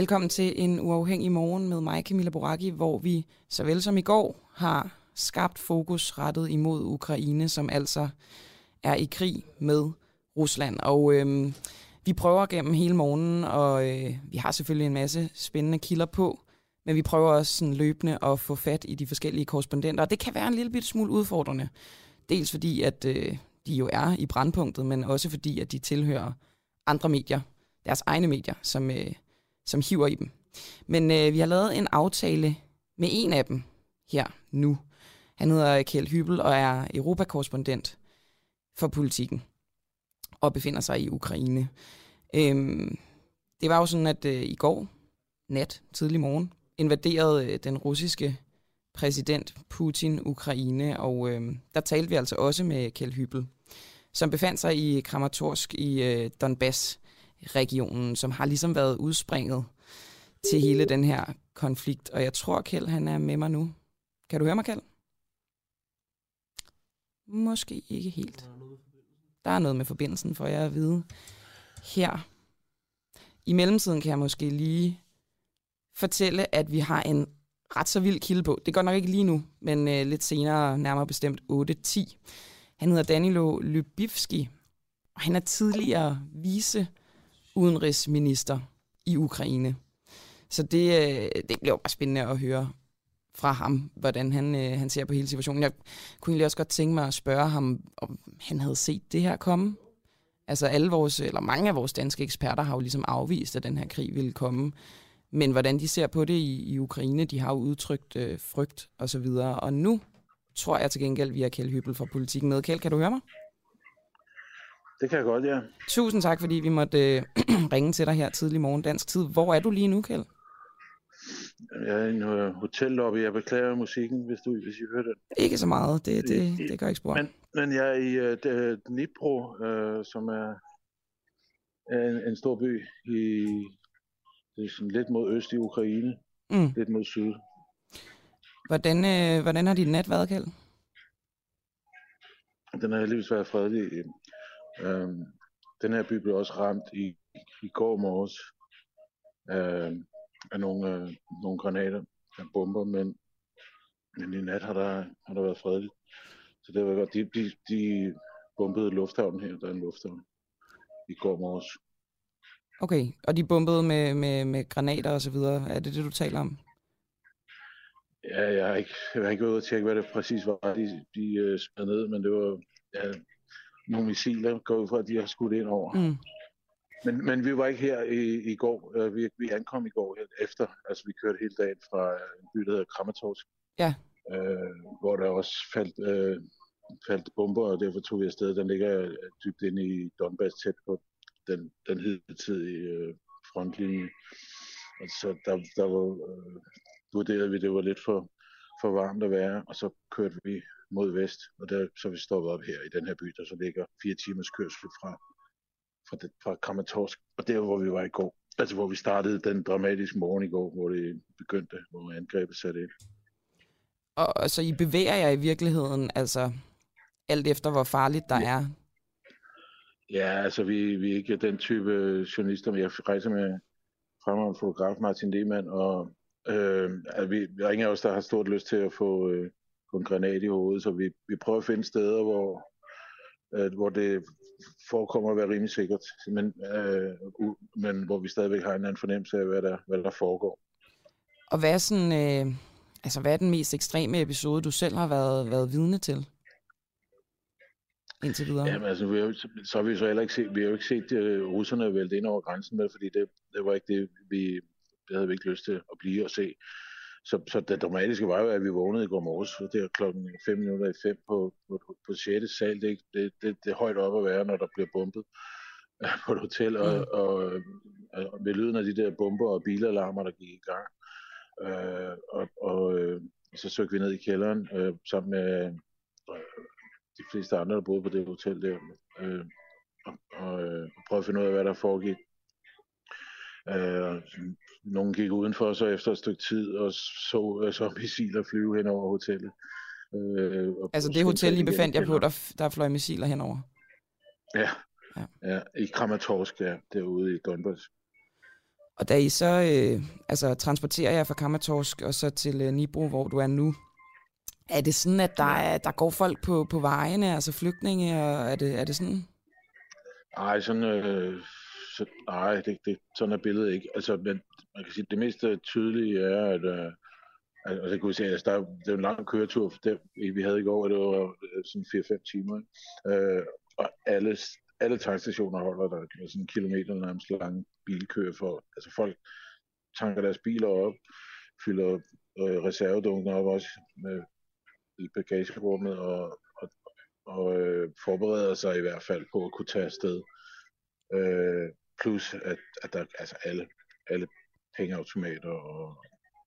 Velkommen til en uafhængig morgen med mig, Camilla Boracchi, hvor vi, såvel som i går, har skabt fokus rettet imod Ukraine, som altså er i krig med Rusland. Og øhm, vi prøver gennem hele morgenen, og øh, vi har selvfølgelig en masse spændende kilder på, men vi prøver også sådan løbende at få fat i de forskellige korrespondenter, og det kan være en lille smule udfordrende. Dels fordi, at øh, de jo er i brandpunktet, men også fordi, at de tilhører andre medier, deres egne medier, som, øh, som hiver i dem. Men øh, vi har lavet en aftale med en af dem her nu. Han hedder Kjeld Hybel og er europakorrespondent for politikken og befinder sig i Ukraine. Øhm, det var jo sådan, at øh, i går nat, tidlig morgen, invaderede øh, den russiske præsident Putin Ukraine, og øh, der talte vi altså også med Kjeld Hybel, som befandt sig i Kramatorsk i øh, Donbass-regionen, som har ligesom været udspringet til hele den her konflikt. Og jeg tror, Kjeld han er med mig nu. Kan du høre mig, Kjeld? Måske ikke helt. Der er noget med forbindelsen, for jeg at vide her. I mellemtiden kan jeg måske lige fortælle, at vi har en ret så vild kilde på. Det går nok ikke lige nu, men øh, lidt senere, nærmere bestemt 8-10. Han hedder Danilo Lybivski, og han er tidligere vice udenrigsminister i Ukraine. Så det, øh, det bliver bare spændende at høre fra ham, hvordan han, øh, han ser på hele situationen. Jeg kunne egentlig også godt tænke mig at spørge ham, om han havde set det her komme. Altså alle vores, eller mange af vores danske eksperter har jo ligesom afvist, at den her krig ville komme. Men hvordan de ser på det i, i Ukraine, de har jo udtrykt øh, frygt og så videre. Og nu tror jeg til gengæld, vi har Kjeld Hybel fra Politikken med. Kjeld, kan du høre mig? Det kan jeg godt, ja. Tusind tak, fordi vi måtte øh, ringe til dig her tidlig morgen dansk tid. Hvor er du lige nu, Kjeld? Jeg er i en uh, hotellobby. Jeg beklager musikken, hvis du hvis I hører den. Ikke så meget. Det, det, det gør ikke spor. Men, men jeg er i uh, Dnipro, uh, som er en, en stor by i det er sådan lidt mod øst i Ukraine, mm. lidt mod syd. Hvordan, øh, hvordan har din nat været, Kjeld? Den har heldigvis været fredelig. Øhm, den her by blev også ramt i, i går morges øh, af nogle, øh, nogle granater af bomber, men, men i nat har der, har der været fredeligt. Så det var godt. De, de, de bombede lufthavnen her, der er en lufthavn, i går morges. Okay, og de bombede med, med, med granater og så videre. Er det det, du taler om? Ja, jeg har ikke, jeg har ikke været ude at tjekke, hvad det præcis var, de, de uh, smed ned, men det var ja, nogle missiler, går ud fra, at de har skudt ind over. Mm. Men, men vi var ikke her i, i går. Uh, vi, vi ankom i går efter. Altså, vi kørte hele dagen fra en by, der hedder Kramatorsk. Ja. Uh, hvor der også faldt, uh, faldt bomber, og derfor tog vi afsted. Den ligger dybt inde i Donbass, tæt på den, den hidtidige øh, frontlinje. Altså, der, der var, øh, vurderede vi, at det var lidt for, for varmt at være, og så kørte vi mod vest, og der, så vi stoppet op her i den her by, der så ligger fire timers kørsel fra, fra, det, fra Kramatorsk, og der hvor vi var i går. Altså hvor vi startede den dramatiske morgen i går, hvor det begyndte, hvor angrebet satte ind. Og, så I bevæger jer i virkeligheden, altså alt efter hvor farligt der ja. er Ja, altså vi, vi er ikke den type journalister, men jeg rejser med fremragende fotograf Martin Lehmann, og øh, altså, vi, der er ingen af os, der har stort lyst til at få, øh, få en granat i hovedet, så vi, vi prøver at finde steder, hvor, øh, hvor det forekommer at være rimelig sikkert, men, øh, men hvor vi stadigvæk har en anden fornemmelse af, hvad der, hvad der foregår. Og hvad er, sådan, øh, altså, hvad er den mest ekstreme episode, du selv har været, været vidne til? indtil videre? Jamen altså, vi har, så har vi så heller ikke set, vi har jo ikke set uh, russerne vælte ind over grænsen med, fordi det, det var ikke det, vi, det havde vi ikke lyst til at blive og se. Så, så det dramatiske var jo, at vi vågnede i går morges, og det er klokken 5 minutter i 5 på, på, på 6. sal. Det, det, det, det er højt op at være, når der bliver bombet på et hotel, og, mm. og, og ved lyden af de der bomber og bilalarmer, der gik i gang. Øh, og, og, øh, så søgte vi ned i kælderen øh, sammen med de fleste andre, der boede på det hotel der, øh, og, og, øh, og prøvede at finde ud af, hvad der foregik. Øh, nogle gik udenfor så efter et stykke tid og så, øh, så missiler flyve hen over hotellet. Øh, og altså det hotel, I befandt jer på, der, der fløj missiler henover? Ja, ja. ja i Kramatorsk, ja, derude i Donbass. Og da I så øh, altså, transporterer jer fra Kammertorsk og så til øh, Nibro, hvor du er nu, er det sådan, at der, er, der går folk på, på vejene, altså flygtninge, og er det, er det sådan? Nej, sådan, øh, så, nej det, det, sådan er billedet ikke. Altså, men man kan sige, det mest øh, tydelige er, at øh, Altså, det kunne vi se, altså, der, det er en lang køretur, for det, vi havde i går, og det var øh, sådan 4-5 timer. Øh, og alle, alle tankstationer holder der er sådan en kilometer nærmest lange bilkøer for, altså folk tanker deres biler op, fylder øh, reservedunken op også med, i bagagerummet, og, og, og øh, forbereder sig i hvert fald på at kunne tage afsted. Øh, plus at, at der altså alle, alle pengeautomater og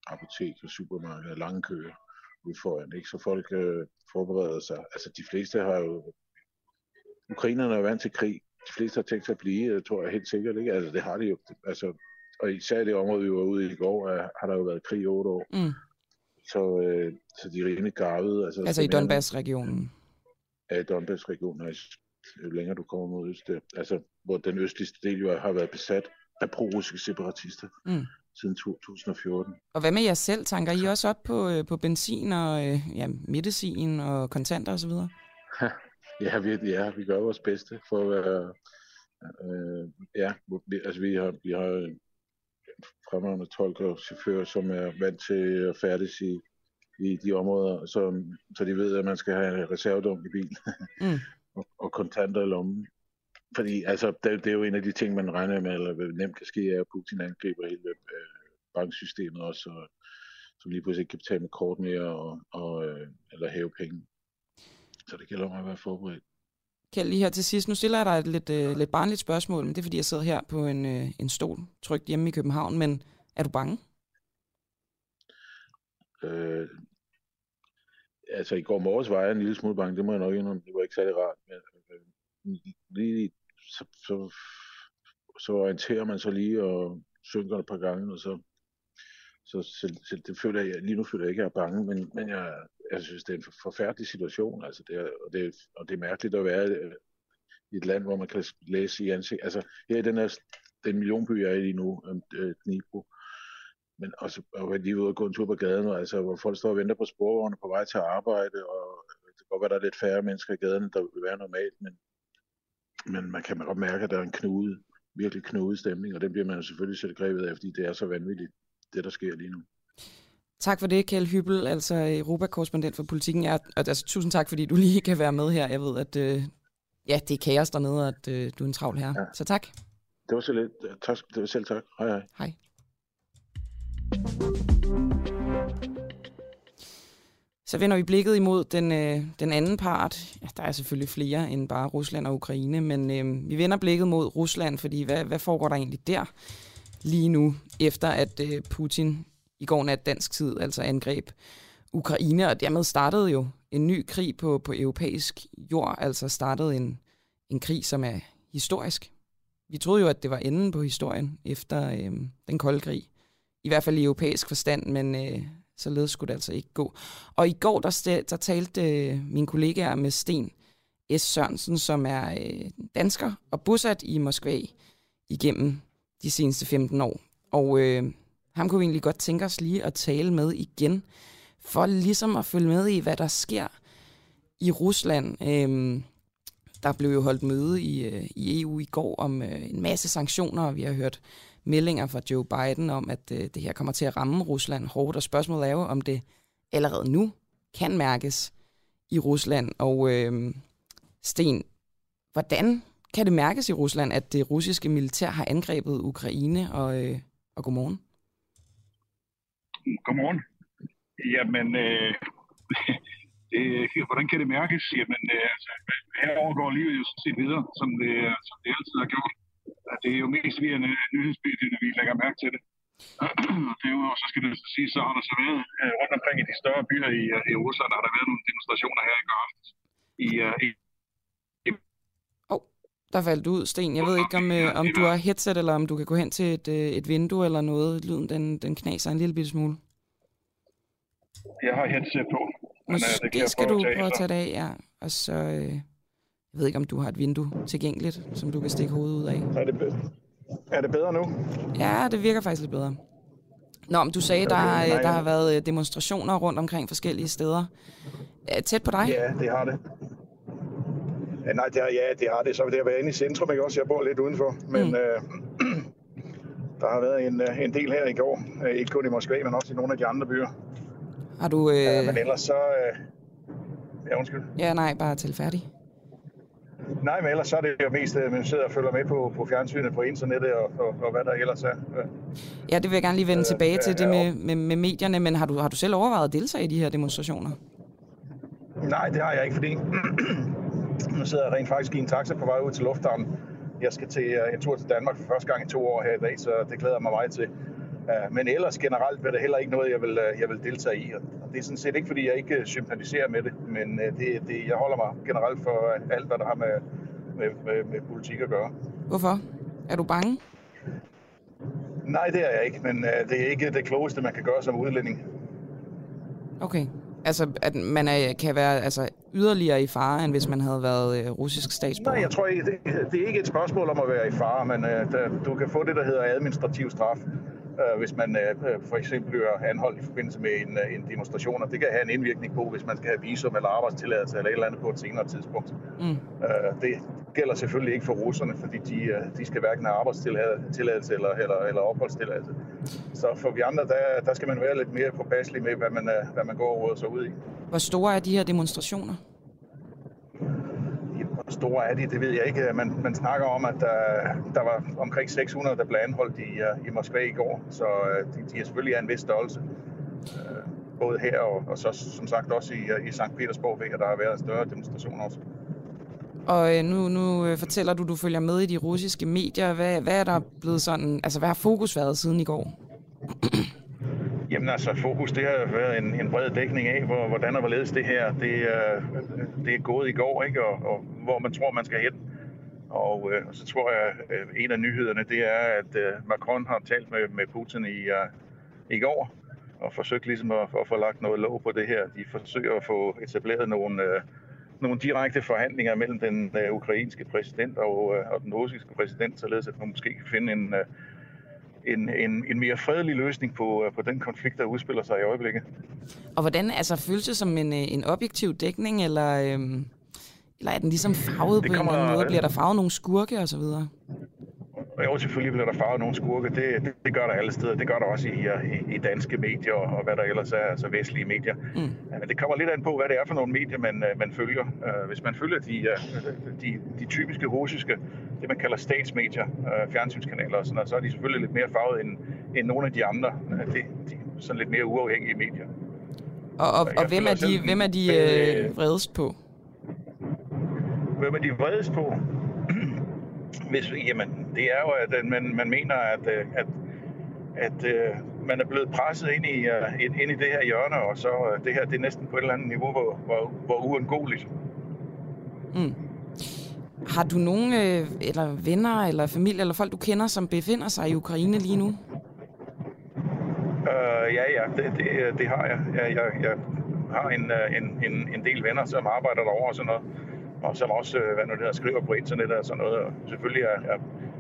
apotek og supermarkeder, lange køer ude foran, ikke? Så folk øh, forbereder sig. Altså de fleste har jo... Ukrainerne er vant til krig. De fleste har tænkt sig at blive, det tror jeg helt sikkert, ikke? Altså det har de jo. Altså, og især i det område, vi var ude i i går, er, har der jo været krig i otte år. Mm. Så, øh, så de er rimelig garvede. Altså, altså i Donbass-regionen? Ja, i Donbass-regionen. Jo længere du kommer mod øst, altså hvor den østligste del jo har været besat af pro-russiske separatister. Mm siden 2014. Og hvad med jer selv? Tanker I også op på, øh, på benzin og øh, ja, medicin og kontanter osv.? ja, vi, ja, vi gør vores bedste for at være... Øh, ja, vi, altså vi har, vi har en fremragende tolk og chauffør, som er vant til at færdes i, i de områder, så, så de ved, at man skal have en reservedum i bil mm. og, og kontanter i lommen. Fordi altså, det, det er jo en af de ting, man regner med, eller nemt kan ske, er, at Putin angriber hele øh, banksystemet også, og, som lige pludselig ikke kan betale med kort mere, og, og, øh, eller hæve penge. Så det gælder om at være forberedt. Kjeld, lige her til sidst, nu stiller jeg dig et lidt, øh, lidt barnligt spørgsmål, men det er fordi, jeg sidder her på en, øh, en stol, trygt hjemme i København, men er du bange? Øh, altså i går morges var jeg en lille smule bange, det må jeg nok indrømme, det var ikke særlig rart, men øh, lige så, så, så orienterer man sig lige og synker et par gange, og så, så, så, så det føler jeg, lige nu føler jeg ikke, at jeg er bange, men, men jeg, jeg synes, det er en forfærdelig situation, altså det er, og, det, og det er mærkeligt at være øh, i et land, hvor man kan læse i ansigt. Altså her i den her den millionby, jeg er i lige nu, øh, Dnipro, men også være lige ude og gå en tur på gaden, og, altså, hvor folk står og venter på sporvogne på vej til arbejde, og det kan godt være, der er lidt færre mennesker i gaden, der vil være normalt, men men man kan godt mærke, at der er en knude, virkelig knude stemning, og den bliver man selvfølgelig selv grebet af, fordi det er så vanvittigt, det der sker lige nu. Tak for det, Kjell Hybel, altså Europakorrespondent for politikken. Ja, altså, tusind tak, fordi du lige kan være med her. Jeg ved, at øh, ja, det er kaos dernede, og at øh, du er en travl her. Ja. Så tak. Det var så lidt. Tak, det var selv tak. Hej hej. Hej. Så vender vi blikket imod den, øh, den anden part. Ja, der er selvfølgelig flere end bare Rusland og Ukraine, men øh, vi vender blikket mod Rusland, fordi hvad, hvad foregår der egentlig der lige nu, efter at øh, Putin i går nat dansk tid altså angreb Ukraine, og dermed startede jo en ny krig på, på europæisk jord, altså startede en, en krig, som er historisk. Vi troede jo, at det var enden på historien efter øh, den kolde krig. I hvert fald i europæisk forstand, men øh, Således skulle det altså ikke gå. Og i går, der, der talte øh, mine kollegaer med Sten S. Sørensen, som er øh, dansker og bosat i Moskva igennem de seneste 15 år. Og øh, ham kunne vi egentlig godt tænke os lige at tale med igen, for ligesom at følge med i, hvad der sker i Rusland. Øh, der blev jo holdt møde i, øh, i EU i går om øh, en masse sanktioner, og vi har hørt meldinger fra Joe Biden om, at øh, det her kommer til at ramme Rusland hårdt, og spørgsmålet er jo, om det allerede nu kan mærkes i Rusland. Og øh, Sten, hvordan kan det mærkes i Rusland, at det russiske militær har angrebet Ukraine, og, øh, og godmorgen? Godmorgen. Jamen, øh, det, hvordan kan det mærkes? Jamen, øh, altså, her overgår livet jo sådan set videre, som det, som det altid har gjort det er jo mest via nyhedsmedierne, vi lægger mærke til det. Derudover så skal det sige, så har der så været øh, rundt omkring i de større byer i, øh, i Rusland, har der været nogle demonstrationer her i går aftes. I, uh, i, i oh, der faldt ud, Sten. Jeg ved ikke, om, øh, om du har headset, eller om du kan gå hen til et, øh, et vindue eller noget. Lyden, den, den knaser en lille bitte smule. Jeg har headset på. Måske men, det skal du prøve at tage det af, ja. Og så... Øh, jeg ved ikke, om du har et vindue tilgængeligt, som du kan stikke hovedet ud af. Nej, det, Er det bedre nu? Ja, det virker faktisk lidt bedre. Nå, men du sagde, der, nej, der har ja. været øh, demonstrationer rundt omkring forskellige steder. Er Tæt på dig? Ja, det har det. Ja, nej, det har, ja, det har det. Så det har været inde i centrum, ikke også? Jeg bor lidt udenfor. Men mm. øh, der har været en, øh, en del her i går. Øh, Ikke kun i Moskva, men også i nogle af de andre byer. Har du... Øh... Øh. Men ellers så... Øh, ja, undskyld. Ja, nej, bare til færdig. Nej, men ellers så er det jo mest, at man sidder og følger med på, på fjernsynet, på internettet og, og, og hvad der ellers er. Øh, Ja, det vil jeg gerne lige vende Øh, tilbage til, det med, med, med medierne. Men har du, har du selv overvejet at deltage i de her demonstrationer? Nej, det har jeg ikke, fordi nu sidder jeg rent faktisk i en taxa på vej ud til lufthavnen. Jeg skal til øh, en tur til Danmark for første gang i to år her i dag, så det glæder jeg mig meget til. Øh, Men ellers generelt vil det heller ikke noget, jeg vil, øh, jeg vil deltage i. Og det er sådan set ikke, fordi jeg ikke øh, sympatiserer med det, men det, det, jeg holder mig generelt for alt, hvad der har med, med, med, med politik at gøre. Hvorfor? Er du bange? Nej, det er jeg ikke, men det er ikke det klogeste, man kan gøre som udlænding. Okay. Altså, at man er, kan være altså, yderligere i fare, end hvis man havde været øh, russisk statsborger? Nej, jeg tror ikke, det, det er ikke et spørgsmål om at være i fare, men øh, der, du kan få det, der hedder administrativ straf, øh, hvis man øh, for eksempel bliver anholdt i forbindelse med en, øh, en demonstration, og det kan have en indvirkning på, hvis man skal have visum eller arbejdstilladelse eller et eller andet på et senere tidspunkt. Mm. Øh, det gælder selvfølgelig ikke for russerne, fordi de, øh, de skal hverken have arbejdstilladelse eller, eller, eller opholdstilladelse. Så for vi andre, der, der skal man være lidt mere påpasselig med, hvad man, øh, hvad man går og råder sig ud i. Hvor store er de her demonstrationer? Store er de, det ved jeg ikke. Øh, man, man snakker om, at der, der var omkring 600, der blev anholdt i, øh, i Moskva i går, så øh, de, de er selvfølgelig af en vis størrelse. Øh, Både her og, og så som sagt også i, i St. Petersborg, ved jeg, der har været større demonstrationer også. Og nu, nu fortæller du, du følger med i de russiske medier. Hvad, hvad er der blevet sådan... Altså, hvad har fokus været siden i går? Jamen altså, fokus det har været en, en bred dækning af, hvor, hvordan og hvorledes det her det, øh, det er gået i går, ikke? Og, og hvor man tror, man skal hen. Og øh, så tror jeg, øh, en af nyhederne, det er, at øh, Macron har talt med, med Putin i, øh, i går, og forsøgt ligesom at, at få lagt noget lov på det her. De forsøger at få etableret nogle, øh, nogle direkte forhandlinger mellem den øh, ukrainske præsident og, øh, og den russiske præsident, således at man måske kan finde en, øh, en, en, en mere fredelig løsning på, øh, på den konflikt, der udspiller sig i øjeblikket. Og hvordan, altså, føles det som en, øh, en objektiv dækning, eller, øhm, eller er den ligesom farvet Det på en eller anden kommer- måde? Bliver der farvet nogle skurke og så videre? Og jo, selvfølgelig bliver der farvet nogle skurke. Det, det, det gør der alle steder. Det gør der også i, i, i danske medier og, hvad der ellers er, altså vestlige medier. Mm. Men det kommer lidt an på, hvad det er for nogle medier, man, øh, man følger. Øh, Hvis man følger de, øh, de, de typiske russiske, det man kalder statsmedier, fjernsynskanaler og sådan noget, så er de selvfølgelig lidt mere farvet end, end nogle af de andre. Det, de sådan lidt mere uafhængige medier. Og, og, og hvem, er de, selv hvem er de øh, vredest på? Hvem er de vredest på? Hvis, jamen, det er jo, at øh, man, man mener, at, øh, at, at øh, man er blevet presset ind i, ind, i det her hjørne, og så det her det er næsten på et eller andet niveau, hvor, hvor, hvor uundgåeligt. Mm. Har du nogen øh, eller venner eller familie eller folk, du kender, som befinder sig i Ukraine lige nu? Uh, ja, ja, det, det, det har jeg. Jeg, jeg, jeg har en, øh, en, en, en del venner, som arbejder derovre og sådan noget, og som også øh, hvad nu det hedder, skriver på internettet og sådan noget, og selvfølgelig er, er,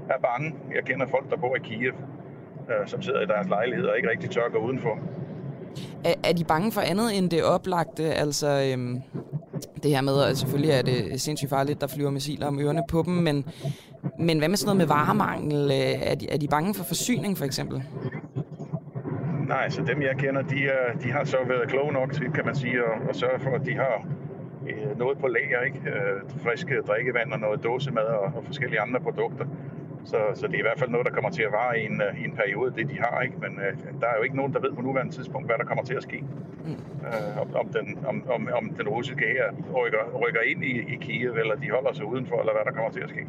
er bange. Jeg kender folk, der bor i Kiev, uh, som sidder i deres lejlighed og ikke rigtig tør gå udenfor. Er, er de bange for andet end det oplagte? Altså, øhm, det her med, at selvfølgelig er det sindssygt farligt, der flyver missiler om ørerne på dem, men, men hvad med sådan noget med varemangel? Øh, Er de, er de bange for forsyning, for eksempel? Nej, så dem jeg kender, de, er, de har så været kloge nok til, kan man sige, at, at sørge for, at de har øh, noget på lager, ikke? Øh, friske øh, drikkevand og noget dåsemad og, og forskellige andre produkter. Så, så det er i hvert fald noget, der kommer til at vare i en, øh, i en periode, det de har, ikke? Men øh, der er jo ikke nogen, der ved på nuværende tidspunkt, hvad der kommer til at ske. Øh, om, om, den, om, om, om den russiske her rykker, rykker ind i, i Kiev, eller de holder sig udenfor, eller hvad der kommer til at ske.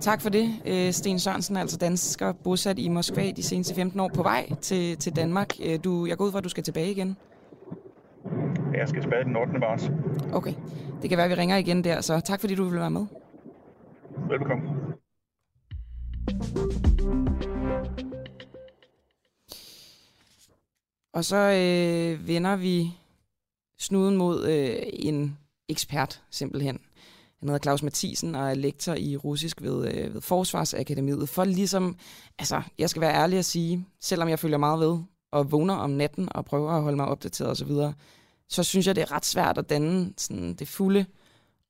Tak for det, øh, Sten Sørensen, altså dansker bosat i Moskva de seneste 15 år på vej til, til Danmark. Du, jeg går ud fra, at du skal tilbage igen. Jeg skal spade den 8. marts. Okay, det kan være, at vi ringer igen der, så tak fordi du vil være med. Velbekomme. Og så øh, vender vi snuden mod øh, en ekspert, simpelthen. han hedder Claus Mathisen og er lektor i russisk ved, øh, ved Forsvarsakademiet, for ligesom, altså, jeg skal være ærlig at sige, selvom jeg følger meget ved, og vågner om natten og prøver at holde mig opdateret osv., så, så synes jeg, det er ret svært at danne sådan, det fulde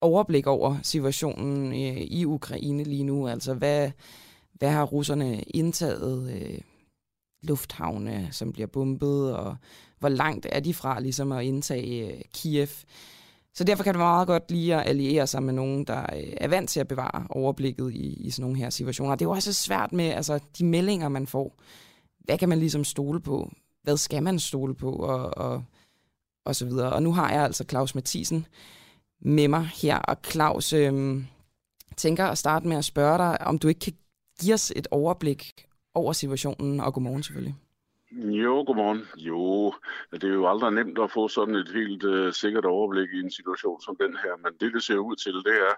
overblik over situationen øh, i Ukraine lige nu. Altså, hvad, hvad har russerne indtaget? Øh, lufthavne, som bliver bombet, og hvor langt er de fra ligesom at indtage øh, Kiev? Så derfor kan det være meget godt lige at alliere sig med nogen, der øh, er vant til at bevare overblikket i, i sådan nogle her situationer. Det er jo også svært med altså, de meldinger, man får. Hvad kan man ligesom stole på? Hvad skal man stole på? Og, og, og så videre. Og nu har jeg altså Claus Mathisen med mig her. Og Claus, øh, tænker at starte med at spørge dig, om du ikke kan give os et overblik over situationen, og godmorgen selvfølgelig. Jo, godmorgen. Jo, det er jo aldrig nemt at få sådan et helt øh, sikkert overblik i en situation som den her, men det, det ser ud til, det er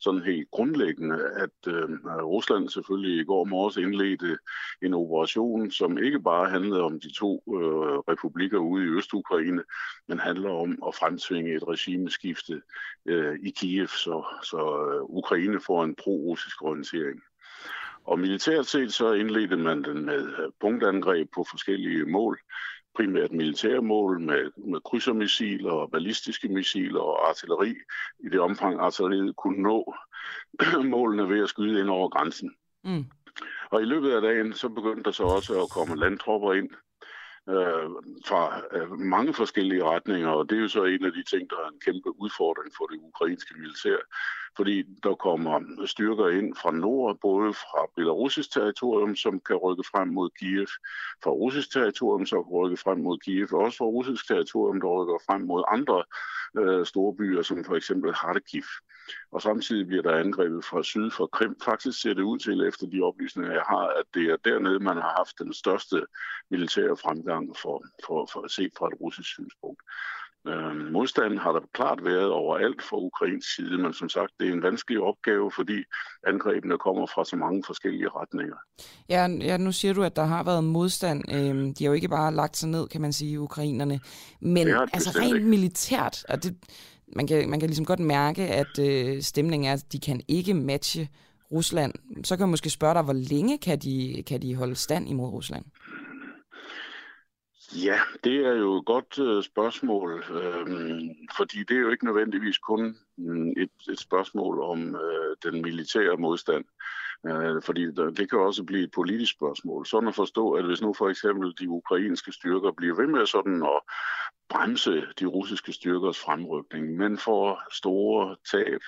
sådan helt grundlæggende, at øh, Rusland selvfølgelig i går morges indledte en operation, som ikke bare handlede om de to øh, republikker ude i Østukraine, men handler om at fremtvinge et regimeskifte øh, i Kiev, så, så øh, Ukraine får en pro-russisk orientering. Og militært set så indledte man den med øh, punktangreb på forskellige mål, primært militære mål med, med krydsermissiler og ballistiske missiler og artilleri, i det omfang artilleriet kunne nå målene ved at skyde ind over grænsen. Mm. Og i løbet af dagen så begyndte der så også at komme landtropper ind, øh, fra øh, mange forskellige retninger, og det er jo så en af de ting, der er en kæmpe udfordring for det ukrainske militær, fordi der kommer styrker ind fra nord, både fra belarusisk territorium, som kan rykke frem mod Kiev, fra russisk territorium, som kan rykke frem mod Kiev, og også fra russisk territorium, der rykker frem mod andre øh, store byer, som for eksempel Kharkiv. Og samtidig bliver der angrebet fra syd for Krim. Faktisk ser det ud til, efter de oplysninger, jeg har, at det er dernede, man har haft den største militære fremgang for, for, for at se fra et russisk synspunkt. Øh, modstanden har der klart været overalt fra Ukrains side, men som sagt, det er en vanskelig opgave, fordi angrebene kommer fra så mange forskellige retninger. Ja, ja nu siger du, at der har været modstand. Øh, de har jo ikke bare lagt sig ned, kan man sige, ukrainerne. Men altså rent ikke. militært, og det, man, kan, man kan ligesom godt mærke, at øh, stemningen er, at de kan ikke matche Rusland. Så kan man måske spørge dig, hvor længe kan de, kan de holde stand imod Rusland? Ja, det er jo et godt øh, spørgsmål, øh, fordi det er jo ikke nødvendigvis kun mm, et, et spørgsmål om øh, den militære modstand. øh, fordi det kan også blive et politisk spørgsmål. Sådan at forstå, at hvis nu for eksempel de ukrainske styrker bliver ved med sådan at bremse de russiske styrkers fremrykning, men får store tab.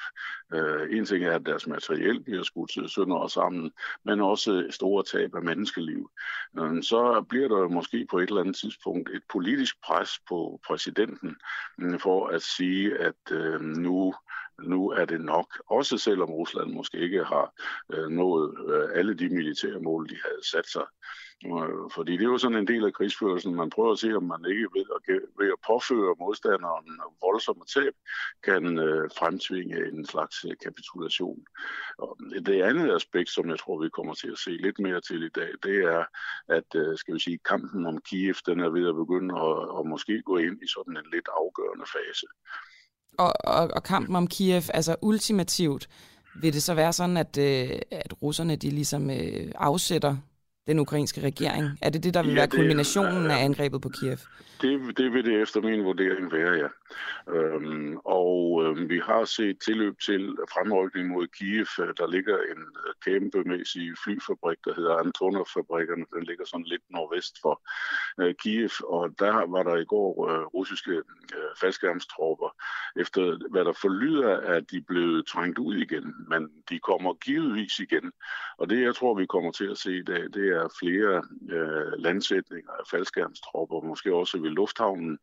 Øh, en ting er, at deres materiel bliver skudt sønder og sammen, men også store tab af menneskeliv. Øh, så bliver der måske på et eller andet tidspunkt et politisk pres på præsidenten øh, for at sige, at øh, nu nu er det nok, også selvom Rusland måske ikke har øh, nået øh, alle de militære mål, de havde sat sig. Øh, fordi det er jo sådan en del af krigsførelsen. Man prøver at se, om man ikke ved at, ved at påføre modstanderen voldsomme tab, kan øh, fremtvinge en slags øh, kapitulation. Og det andet aspekt, som jeg tror, vi kommer til at se lidt mere til i dag, det er, at øh, skal vi sige, kampen om Kiev, den er ved at begynde at, at måske gå ind i sådan en lidt afgørende fase. Og, og, og kampen om Kiev, altså ultimativt, vil det så være sådan, at, øh, at russerne de ligesom øh, afsætter den ukrainske regering? Er det det, der vil ja, være kulminationen af angrebet på Kiev? Det, det vil det efter min vurdering være, ja. Øhm, og øhm, vi har set tilløb til fremrykning mod Kiev. Der ligger en øh, kæmpemæssig flyfabrik, der hedder Antonov-fabrikkerne. Den ligger sådan lidt nordvest for øh, Kiev, og der var der i går øh, russiske øh, faldskærmstropper. Efter hvad der forlyder, at de blev trængt ud igen, men de kommer givetvis igen. Og det, jeg tror, vi kommer til at se i dag, det er flere øh, landsætninger af faldskærmstropper, måske også ved lufthavnen.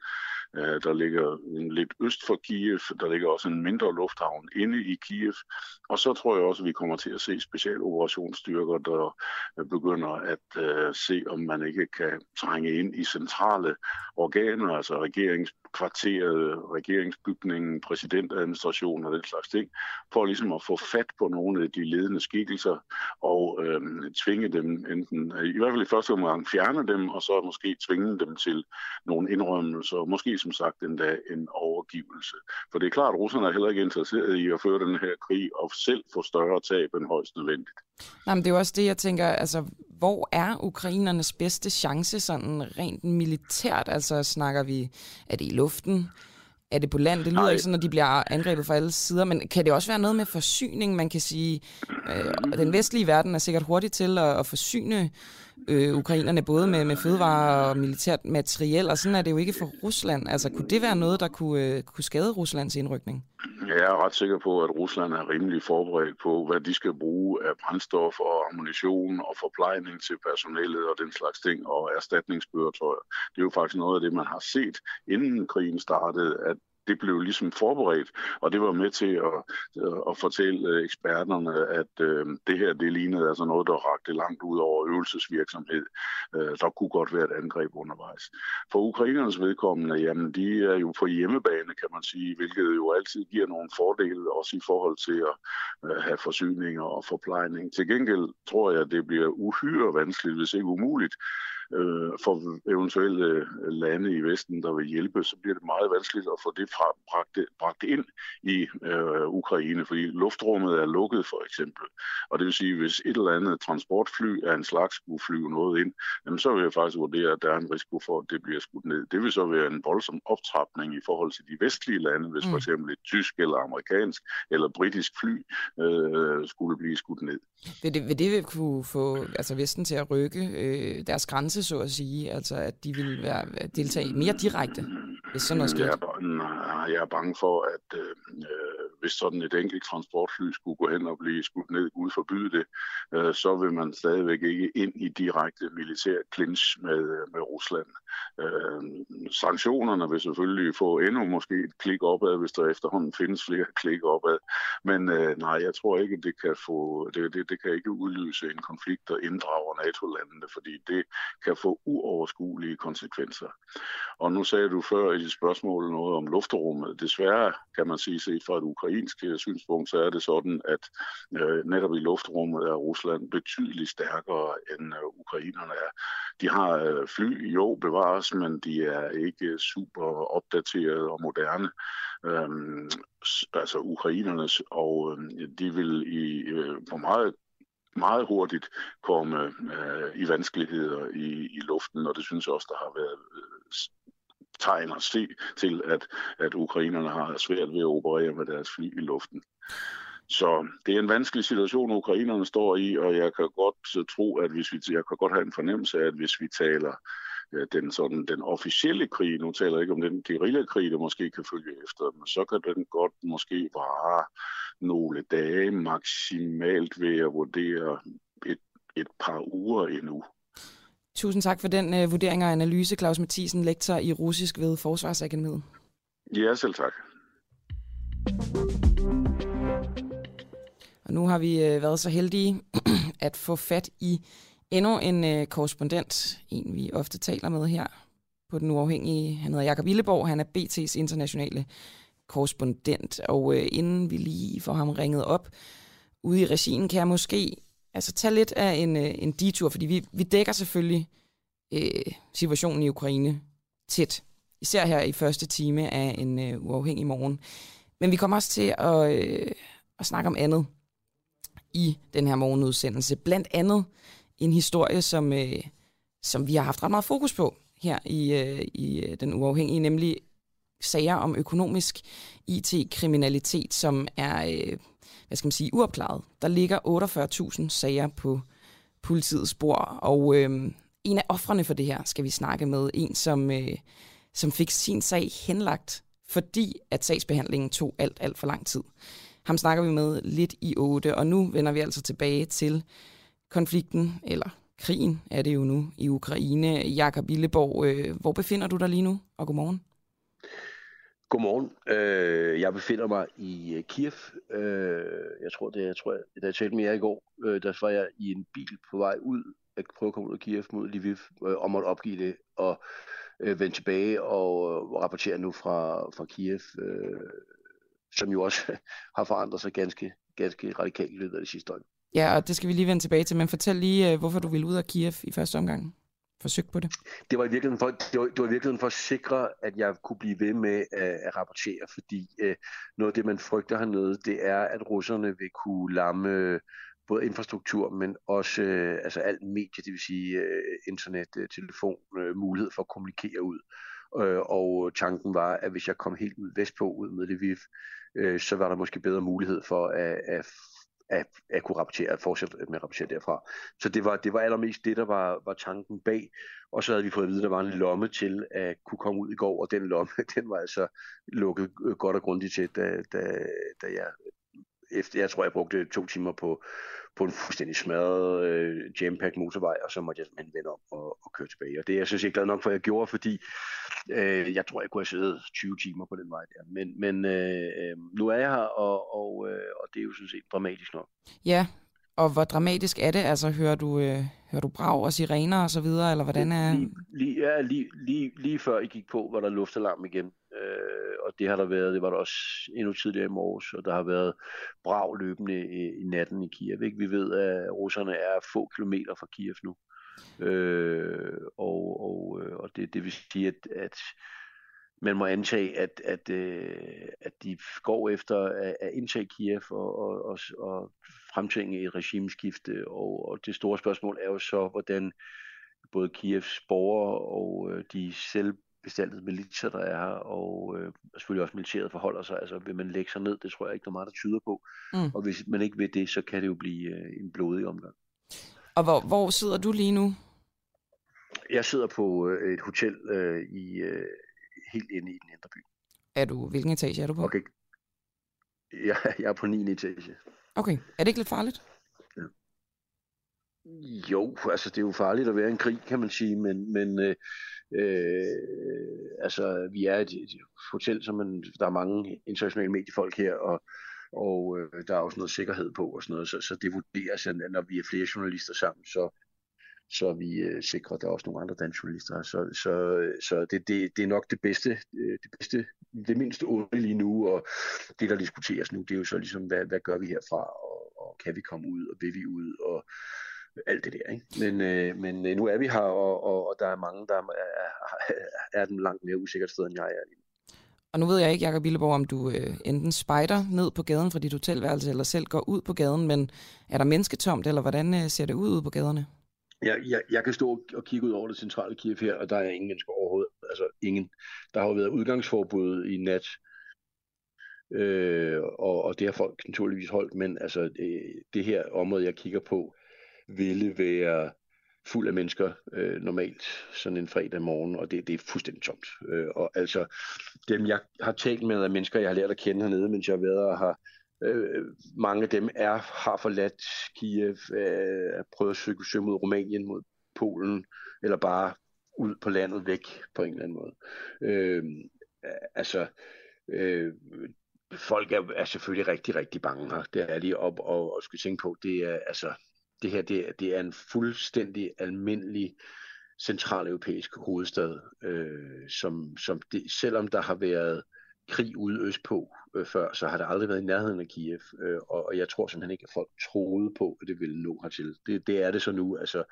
Øh, der ligger en lidt øst for Kiev, der ligger også en mindre lufthavn inde i Kiev. Og så tror jeg også, at vi kommer til at se specialoperationsstyrker, der øh, begynder at uh, se, om man ikke kan trænge ind i centrale organer, altså regeringskvarteret, regeringsbygningen, præsidentadministrationen og den slags ting, for ligesom at få fat på nogle af de ledende skikkelser og øh, tvinge dem enten, i hvert fald i første omgang fjerne dem, og så måske tvinge dem til nogle indrømmelser, måske ligesom sagt endda en overgivelse. For det er klart, at russerne er heller ikke interesseret i at føre den her krig og selv få større tab end højst nødvendigt. Nej, men det er jo også det, jeg tænker, altså, hvor er ukrainernes bedste chance sådan rent militært? Altså snakker vi, er det i luften? Er det på land? Det lyder Nej. ikke sådan, at de bliver angrebet fra alle sider, men kan det også være noget med forsyning? Man kan sige, øh, den vestlige verden er sikkert hurtig til at, at forsyne øh, ukrainerne både med, med fødevarer og militært materiel, og sådan er det jo ikke for Rusland. Altså, kunne det være noget, der kunne, øh, kunne skade Ruslands indrykning? Jeg er ret sikker på, at Rusland er rimelig forberedt på, hvad de skal bruge af brændstof og ammunition og forplejning til personalet og den slags ting og erstatningskøretøjer. Det er jo faktisk noget af det, man har set, inden krigen startede, at det blev ligesom forberedt, og det var med til at, at fortælle øh, eksperterne, at øh, det her det lignede altså noget, der rakte langt ud over øvelsesvirksomhed. Øh, der kunne godt være et angreb undervejs. For ukrainernes vedkommende, jamen de er jo på hjemmebane, kan man sige, hvilket jo altid giver nogle fordele, også i forhold til at øh, have forsyninger og forplejning. Til gengæld tror jeg, det bliver uhyre vanskeligt, hvis ikke umuligt, øh, for eventuelle øh, lande i Vesten, der vil hjælpe, så bliver det meget vanskeligt at få det fra, bragt, bragt ind i øh, Ukraine, fordi luftrummet er lukket for eksempel. Og det vil sige, hvis et eller andet transportfly af en slags skulle flyve noget ind, jamen, så vil jeg faktisk vurdere, at der er en risiko for, at det bliver skudt ned. Det vil så være en voldsom optrapning i forhold til de vestlige lande, hvis mm. for eksempel et tysk eller amerikansk eller britisk fly øh, skulle blive skudt ned. Vil det, vil det kunne få altså Vesten til at rykke øh, deres grænse, så at sige? Altså at de vil være, deltage mere direkte, hvis sådan noget sker? Jeg er, jeg er bange for, at øh, hvis sådan et enkelt transportfly skulle gå hen og blive skudt ned, Gud forbyde det, øh, så vil man stadigvæk ikke ind i direkte militær clinch med, øh, med Rusland. Øh, sanktionerne vil selvfølgelig få endnu måske et klik opad, hvis der efterhånden findes flere klik opad. Men øh, nej, jeg tror ikke, det kan få, det, det, det kan ikke udløse en konflikt, der inddrager NATO-landene, fordi det kan få uoverskuelige konsekvenser. Og nu sagde du før i dit spørgsmål noget om luftrummet. Desværre kan man sige, set fra et ukrainsk synspunkt, så er det sådan, at øh, netop i luftrummet er Rusland betydeligt stærkere end øh, ukrainerne er. De har øh, fly, jo, bevares, men de er ikke øh, super opdaterede og moderne. Øhm, altså ukrainernes, og øh, de vil i, øh, på meget meget hurtigt komme øh, i vanskeligheder i, i luften, og det synes jeg også, der har været øh, tegn at se til, at, at ukrainerne har svært ved at operere med deres fly i luften. Så det er en vanskelig situation, ukrainerne står i, og jeg kan godt øh, tro, at hvis vi, jeg kan godt have en fornemmelse af, at hvis vi taler øh, den, sådan, den officielle krig, nu taler jeg ikke om den guerillakrig, der måske kan følge efter, men så kan den godt måske vare nogle dage maksimalt ved at vurdere et, et par uger endnu. Tusind tak for den uh, vurdering og analyse, Claus Mathisen, lektor i russisk ved Forsvarsakademiet. Ja, selv tak. Og nu har vi uh, været så heldige at få fat i endnu en uh, korrespondent, en vi ofte taler med her på den uafhængige. Han hedder Jakob Illeborg, han er BT's internationale korrespondent. Og uh, inden vi lige får ham ringet op ude i regien, kan jeg måske altså, tage lidt af en, øh, en detur, fordi vi, vi dækker selvfølgelig øh, situationen i Ukraine tæt. Især her i første time af en øh, uafhængig morgen. Men vi kommer også til at, øh, at snakke om andet i den her morgenudsendelse. Blandt andet en historie, som, øh, som vi har haft ret meget fokus på her i, øh, i øh, den uafhængige, nemlig sager om økonomisk IT-kriminalitet, som er, øh, hvad skal man sige, uopklaret. Der ligger 48.000 sager på politiets spor, og øh, en af offrene for det her skal vi snakke med. En, som, øh, som fik sin sag henlagt, fordi at sagsbehandlingen tog alt, alt for lang tid. Ham snakker vi med lidt i 8, og nu vender vi altså tilbage til konflikten, eller krigen er det jo nu i Ukraine. Jakob Billeborg, øh, hvor befinder du dig lige nu, og godmorgen? Godmorgen. Øh, jeg befinder mig i øh, Kiev. Øh, jeg tror, det jeg tror, jeg, da jeg talte med jer i går, øh, der var jeg i en bil på vej ud, at prøve at komme ud af Kiev mod Lviv, øh, og måtte opgive det, og øh, vende tilbage og øh, rapportere nu fra, fra Kiev, øh, som jo også har forandret sig ganske, ganske radikalt i løbet af det sidste døgn. Ja, og det skal vi lige vende tilbage til, men fortæl lige, øh, hvorfor du ville ud af Kiev i første omgang forsøgt på det? Det var i virkeligheden for, det var, det var i virkeligheden for at sikre, at jeg kunne blive ved med at, at rapportere, fordi uh, noget af det, man frygter hernede, det er, at russerne vil kunne lamme øh, både infrastruktur, men også uh, altså alt medie, det vil sige uh, internet, uh, telefon, uh, mulighed for at kommunikere ud. Uh, og tanken var, at hvis jeg kom helt ud vestpå, ud med Lviv, uh, så var der måske bedre mulighed for at, at at, at kunne rapportere, at fortsætte med at rapportere derfra. Så det var, det var allermest det, der var, var tanken bag. Og så havde vi fået at vide, at der var en lomme til at kunne komme ud i går, og den lomme, den var altså lukket øh, godt og grundigt til, da, da, da jeg efter, jeg tror, jeg brugte to timer på, på en fuldstændig smadret øh, jampack motorvej, og så måtte jeg simpelthen vende om og, og køre tilbage. Og det er jeg synes jeg glad nok for, at jeg gjorde, fordi øh, jeg tror, jeg kunne have siddet 20 timer på den vej der. Men, men øh, øh, nu er jeg her, og, og, øh, og det er jo sådan set dramatisk nok. Ja, og hvor dramatisk er det? Altså, hører du, øh, hører du brag og sirener og så videre, eller hvordan er... Lige, lige, ja, lige, lige, lige før I gik på, var der luftalarm igen. Øh, og det har der været, det var der også endnu tidligere i morges, og der har været brav løbende i, i natten i Kiev. Ikke? Vi ved, at russerne er få kilometer fra Kiev nu. Øh, og og, øh, og det, det vil sige, at, at man må antage, at, at, øh, at de går efter at, at indtage Kiev og, og, og, og fremtvinge et regimeskifte. Og, og det store spørgsmål er jo så, hvordan både Kievs borgere og øh, de selv de selvbestaltede militser, der er her, og øh, selvfølgelig også militæret forholder sig. Altså vil man lægge sig ned, det tror jeg ikke, der er meget, der tyder på. Mm. Og hvis man ikke vil det, så kan det jo blive øh, en blodig omgang. Og hvor, hvor sidder du lige nu? Jeg sidder på øh, et hotel øh, i øh, helt inde i den indre by. Er du, hvilken etage er du på? Okay. Jeg, jeg er på 9. etage. Okay. Er det ikke lidt farligt? Ja. Jo, altså det er jo farligt at være i en krig, kan man sige, men, men øh, øh, altså vi er et, et hotel, som man, der er mange internationale mediefolk her, og, og øh, der er også noget sikkerhed på og sådan noget, så, så det vurderes, at når vi er flere journalister sammen, så, så vi øh, sikrer, at der er også nogle andre danske journalister. Så, så, så det, det, det er nok det bedste, øh, det bedste, det mindste onde lige nu, og det, der diskuteres nu, det er jo så ligesom, hvad, hvad gør vi herfra, og, og kan vi komme ud, og vil vi ud, og alt det der. Ikke? Men, øh, men øh, nu er vi her, og, og, og der er mange, der er, er, den langt mere usikkert sted, end jeg er lige og nu ved jeg ikke, Jacob Billeborg, om du øh, enten spejder ned på gaden fra dit hotelværelse, eller selv går ud på gaden, men er der mennesketomt, eller hvordan øh, ser det ud ude på gaderne? Jeg, jeg, jeg kan stå og kigge ud over det centrale Kiev her, og der er ingen mennesker overhovedet. Altså ingen. Der har jo været udgangsforbud i nat, øh, og, og det har folk naturligvis holdt, men altså det, det her område, jeg kigger på, ville være fuld af mennesker øh, normalt sådan en fredag morgen, og det, det er fuldstændig tomt. Øh, og altså, dem jeg har talt med af mennesker, jeg har lært at kende hernede, mens jeg har været og har Øh, mange af dem er har forladt Kiev, øh, er prøvet at søge, søge mod Rumænien, mod Polen, eller bare ud på landet væk på en eller anden måde. Øh, altså, øh, folk er, er selvfølgelig rigtig, rigtig bange her. Det er de, og, og, og skal tænke på, det er altså, det her det, det er en fuldstændig almindelig centraleuropæisk hovedstad, øh, som, som det, selvom der har været krig ude østpå øh, før, så har det aldrig været i nærheden af Kiev, øh, og, og jeg tror simpelthen ikke, at folk troede på, at det ville nå hertil. Det, det er det så nu, altså,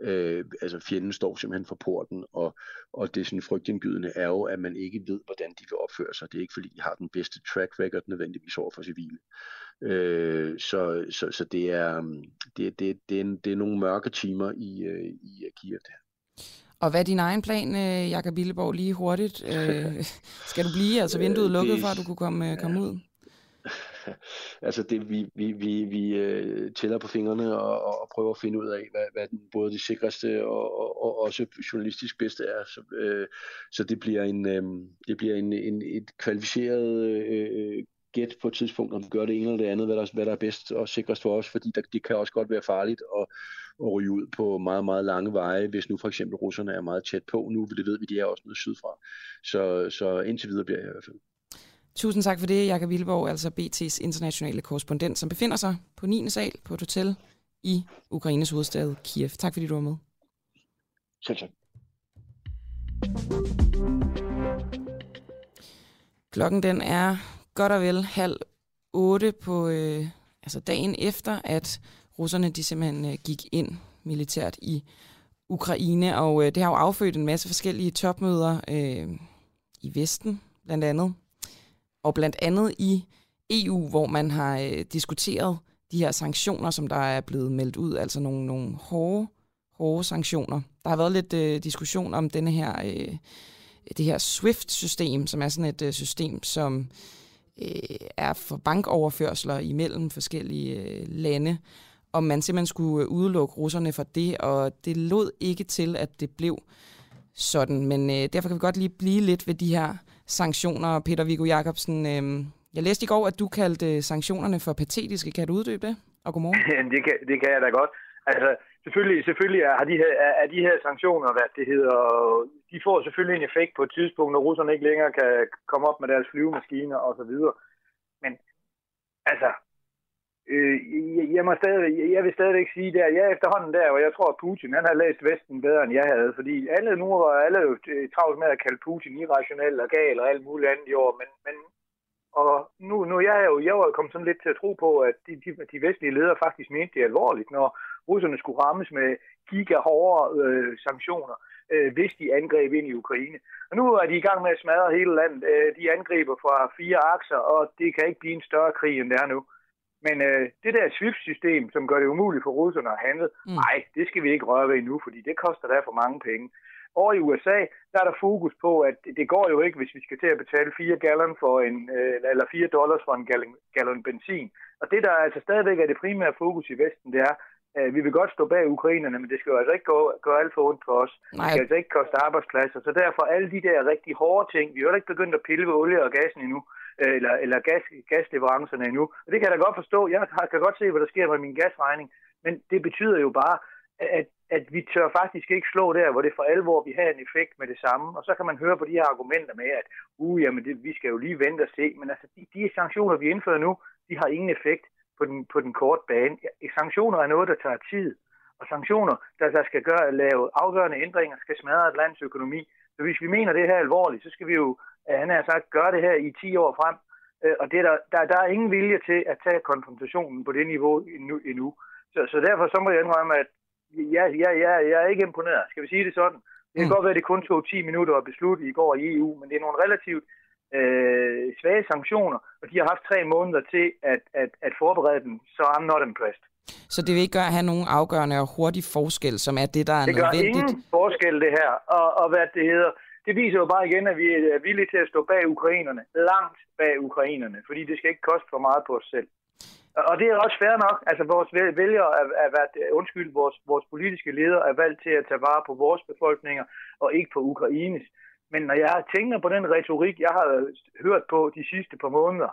øh, altså fjenden står simpelthen for porten, og, og det sådan frygtindgydende er jo, at man ikke ved, hvordan de vil opføre sig. Det er ikke fordi, de har den bedste track record nødvendigvis over for civile. Øh, så, så, så det er, det, det, det, er en, det er nogle mørke timer i, øh, i Kiev, det her. Og hvad er din egen plan, øh, Jakob Billeborg, lige hurtigt? Øh, skal du blive, altså vinduet lukket, for at du kunne komme, komme ud? altså det, vi, vi, vi, vi øh, tæller på fingrene og, og prøver at finde ud af, hvad, hvad den, både det sikreste og, og, og også journalistisk bedste er. Så, øh, så det bliver en, øh, det bliver en, en, et kvalificeret øh, gæt på et tidspunkt, om vi gør det ene eller det andet, hvad der, hvad der er bedst og sikrest for os, fordi der, det kan også godt være farligt at, at ryge ud på meget, meget lange veje, hvis nu for eksempel russerne er meget tæt på nu, for det ved vi, de er også noget sydfra. Så, så indtil videre bliver jeg i hvert fald. Tusind tak for det, Jakob Villeborg, altså BT's internationale korrespondent, som befinder sig på 9. sal på et hotel i Ukraines hovedstad Kiev. Tak fordi du var med. Selv tak. Klokken den er godt og vel halv otte på øh, altså dagen efter, at russerne de simpelthen øh, gik ind militært i Ukraine, og øh, det har jo affødt en masse forskellige topmøder øh, i Vesten, blandt andet. Og blandt andet i EU, hvor man har øh, diskuteret de her sanktioner, som der er blevet meldt ud, altså nogle, nogle hårde, hårde sanktioner. Der har været lidt øh, diskussion om denne her, øh, det her SWIFT-system, som er sådan et øh, system, som øh, er for bankoverførsler imellem forskellige øh, lande, om man simpelthen skulle øh, udelukke russerne fra det, og det lod ikke til, at det blev sådan. Men øh, derfor kan vi godt lige blive lidt ved de her sanktioner. Peter Viggo Jacobsen, øh, jeg læste i går, at du kaldte øh, sanktionerne for patetiske. Kan du uddybe det? Og godmorgen. det, kan, det kan jeg da godt. Altså, selvfølgelig, selvfølgelig er, de her, er de her sanktioner, hvad det hedder, de får selvfølgelig en effekt på et tidspunkt, når russerne ikke længere kan komme op med deres flyvemaskiner og så videre. Men altså, øh, jeg, må stadig, jeg vil stadigvæk sige, der, jeg er efterhånden der, og jeg tror, at Putin han har læst Vesten bedre, end jeg havde, fordi alle nu var alle jo øh, travlt med at kalde Putin irrationel og gal og alt muligt andet i år, men, men og nu, nu jeg er jo, jeg var kommet sådan lidt til at tro på, at de, de, de vestlige ledere faktisk mente det alvorligt, når russerne skulle rammes med gigahårde øh, sanktioner, øh, hvis de angreb ind i Ukraine. Og nu er de i gang med at smadre hele landet. Øh, de angriber fra fire akser, og det kan ikke blive en større krig, end det er nu. Men øh, det der SWIFT-system, som gør det umuligt for russerne at handle, mm. nej, det skal vi ikke røre ved nu, fordi det koster der for mange penge. Over i USA, der er der fokus på, at det går jo ikke, hvis vi skal til at betale 4 gallon for en, øh, eller 4 dollars for en gallon, gallon benzin. Og det, der altså stadigvæk er det primære fokus i Vesten, det er, at vi vil godt stå bag ukrainerne, men det skal jo altså ikke gå, gå alt for ondt for os. Nej. Det skal altså ikke koste arbejdspladser. Så derfor alle de der rigtig hårde ting, vi har jo ikke begyndt at pille ved olie og gassen endnu, øh, Øh, eller, eller gas, gasleverancerne endnu. Og det kan jeg da godt forstå. Jeg kan godt se, hvad der sker med min gasregning. Men det betyder jo bare, at, at vi tør faktisk ikke slå der, hvor det for alvor vi har en effekt med det samme. Og så kan man høre på de her argumenter med, at uh, jamen det, vi skal jo lige vente og se. Men altså, de, de sanktioner, vi indfører nu, de har ingen effekt på den, på den korte bane. Sanktioner er noget, der tager tid. Og sanktioner, der, der skal gøre, lave afgørende ændringer, skal smadre et lands økonomi. Så hvis vi mener det her alvorligt, så skal vi jo, han har sagt, gøre det her i 10 år frem. Øh, og det der, der, der er ingen vilje til at tage konfrontationen på det niveau endnu. endnu. Så, så derfor så må jeg indrømme, at ja, ja, ja, jeg er ikke imponeret. Skal vi sige det sådan? Det kan mm. godt være, at det kun tog 10 minutter at beslutte i går i EU, men det er nogle relativt øh, svage sanktioner, og de har haft tre måneder til at, at, at forberede dem, så I'm not impressed. Så det vil ikke gøre at have nogen afgørende og hurtig forskel, som er det, der er det nødvendigt? Det gør ingen forskel, det her. Og, og hvad det hedder, det viser jo bare igen, at vi er villige til at stå bag ukrainerne, langt bag ukrainerne, fordi det skal ikke koste for meget på os selv. Og det er også fair nok. Altså, vores vælgere er, er været, undskyld, vores, vores politiske ledere er valgt til at tage vare på vores befolkninger, og ikke på Ukraines. Men når jeg tænker på den retorik, jeg har hørt på de sidste par måneder,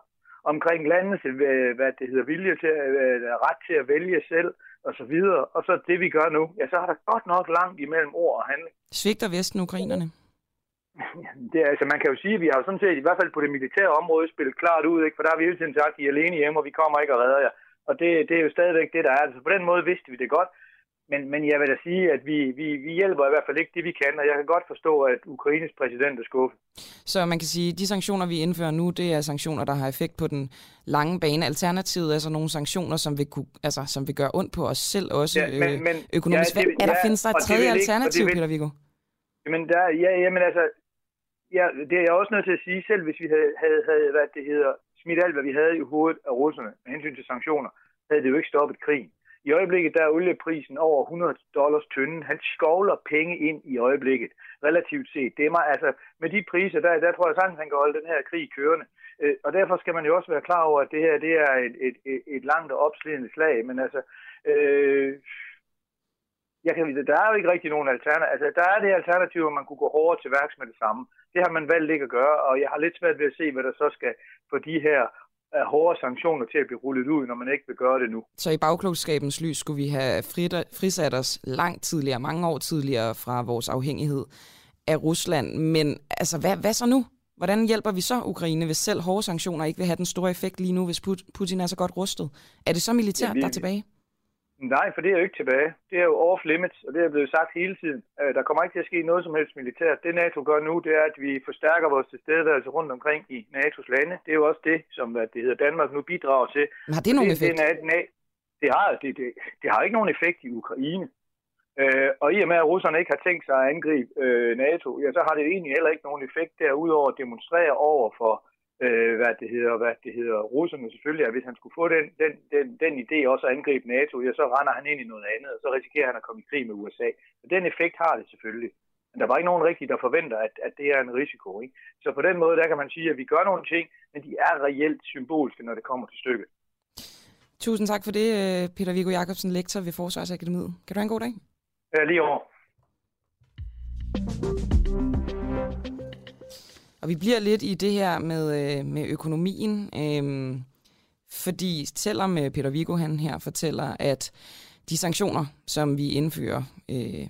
omkring landets øh, hvad det hedder, vilje til, øh, ret til at vælge selv, og så videre, og så det vi gør nu, ja, så har der godt nok langt imellem ord og handling. Svigter Vesten ukrainerne? det, altså, man kan jo sige, at vi har jo sådan set, i hvert fald på det militære område, spillet klart ud, ikke? for der har vi hele tiden sagt, at I er alene hjemme, og vi kommer ikke og redder jer. Og det, det er jo stadigvæk det, der er. Altså, på den måde vidste vi det godt. Men, men jeg vil da sige, at vi, vi, vi hjælper i hvert fald ikke det, vi kan, og jeg kan godt forstå, at Ukraines præsident er skuffet. Så man kan sige, at de sanktioner, vi indfører nu, det er sanktioner, der har effekt på den lange bane. Alternativet er så nogle sanktioner, som vil, kunne, altså, som vil gøre ondt på os selv også ja, men, øh, men, økonomisk. Ja, det, er der findes der et tredje alternativ, ikke, Peter Viggo? Men der, ja, jamen altså, ja, det er jeg også nødt til at sige, selv hvis vi havde, havde, havde hvad det hedder, smidt alt, hvad vi havde i hovedet af russerne med hensyn til sanktioner, havde det jo ikke stoppet krigen. I øjeblikket der er olieprisen over 100 dollars tynden. Han skovler penge ind i øjeblikket, relativt set. Det er mig, altså, med de priser, der, der tror jeg sagtens, han kan holde den her krig kørende. Øh, og derfor skal man jo også være klar over, at det her det er et, et, et, et langt og opslidende slag. Men altså, øh, jeg kan, der er jo ikke rigtig nogen alternativ. Altså, der er det alternativ, at man kunne gå hårdere til værks med det samme. Det har man valgt ikke at gøre, og jeg har lidt svært ved at se, hvad der så skal få de her uh, hårde sanktioner til at blive rullet ud, når man ikke vil gøre det nu. Så i bagklogskabens lys skulle vi have frisat os langt tidligere, mange år tidligere fra vores afhængighed af Rusland. Men altså, hvad, hvad så nu? Hvordan hjælper vi så Ukraine, hvis selv hårde sanktioner ikke vil have den store effekt lige nu, hvis Putin er så godt rustet? Er det så militært, ja, vi, der er tilbage? Nej, for det er jo ikke tilbage. Det er jo off limits, og det er blevet sagt hele tiden. Øh, der kommer ikke til at ske noget som helst militært. Det NATO gør nu, det er, at vi forstærker vores tilstedeværelse rundt omkring i NATO's lande. Det er jo også det, som det hedder Danmark nu bidrager til. Men har det nogen effekt? Det, det, det, har, det, det, det har ikke nogen effekt i Ukraine. Øh, og i og med, at russerne ikke har tænkt sig at angribe øh, NATO, ja, så har det egentlig heller ikke nogen effekt derudover at demonstrere over for, øh, hvad det hedder, hvad det hedder, russerne selvfølgelig, at hvis han skulle få den, den, den, den idé også at angribe NATO, ja, så render han ind i noget andet, og så risikerer han at komme i krig med USA. Så den effekt har det selvfølgelig. Men der var ikke nogen rigtig, der forventer, at, at det er en risiko. Ikke? Så på den måde, der kan man sige, at vi gør nogle ting, men de er reelt symbolske, når det kommer til stykket. Tusind tak for det, øh, Peter Viggo Jacobsen, lektor ved Forsvarsakademiet. Kan du have en god dag? Ja, lige over. Og vi bliver lidt i det her med, øh, med økonomien, øh, fordi selvom øh, Peter Viggo han her fortæller, at de sanktioner, som vi indfører, øh,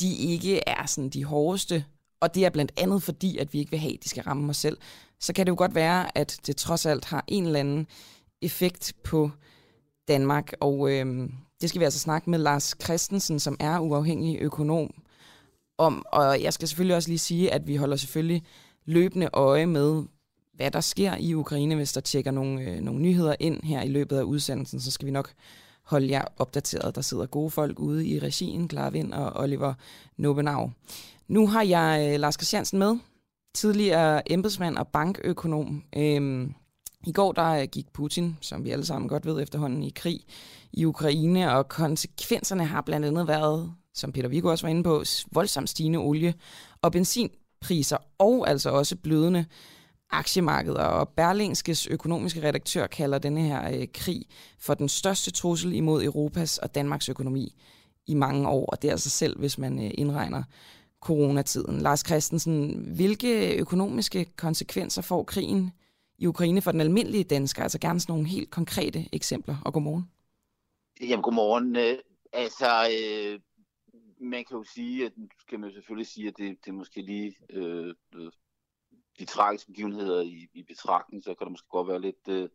de ikke er sådan de hårdeste, og det er blandt andet fordi, at vi ikke vil have, at de skal ramme os selv, så kan det jo godt være, at det trods alt har en eller anden effekt på Danmark. Og øh, det skal vi altså snakke med Lars Christensen, som er uafhængig økonom om. Og jeg skal selvfølgelig også lige sige, at vi holder selvfølgelig løbende øje med, hvad der sker i Ukraine. Hvis der tjekker nogle, øh, nogle nyheder ind her i løbet af udsendelsen, så skal vi nok holde jer opdateret. Der sidder gode folk ude i regien, Klarvind og Oliver Nobenau. Nu har jeg øh, Lars Christiansen med, tidligere embedsmand og bankøkonom. Øhm, I går der øh, gik Putin, som vi alle sammen godt ved efterhånden, i krig i Ukraine, og konsekvenserne har blandt andet været, som Peter Viggo også var inde på, voldsomt stigende olie- og benzin priser og altså også blødende aktiemarkeder. Og Berlingskes økonomiske redaktør kalder denne her øh, krig for den største trussel imod Europas og Danmarks økonomi i mange år, og det er altså selv, hvis man øh, indregner coronatiden. Lars Christensen, hvilke økonomiske konsekvenser får krigen i Ukraine for den almindelige dansker? Altså gerne sådan nogle helt konkrete eksempler. Og godmorgen. Jamen godmorgen. Øh, altså, øh, man kan jo sige, at kan man jo selvfølgelig sige, at det, det er måske lige øh, de tragiske begivenheder i, i betragtning, så kan det måske godt være lidt, øh,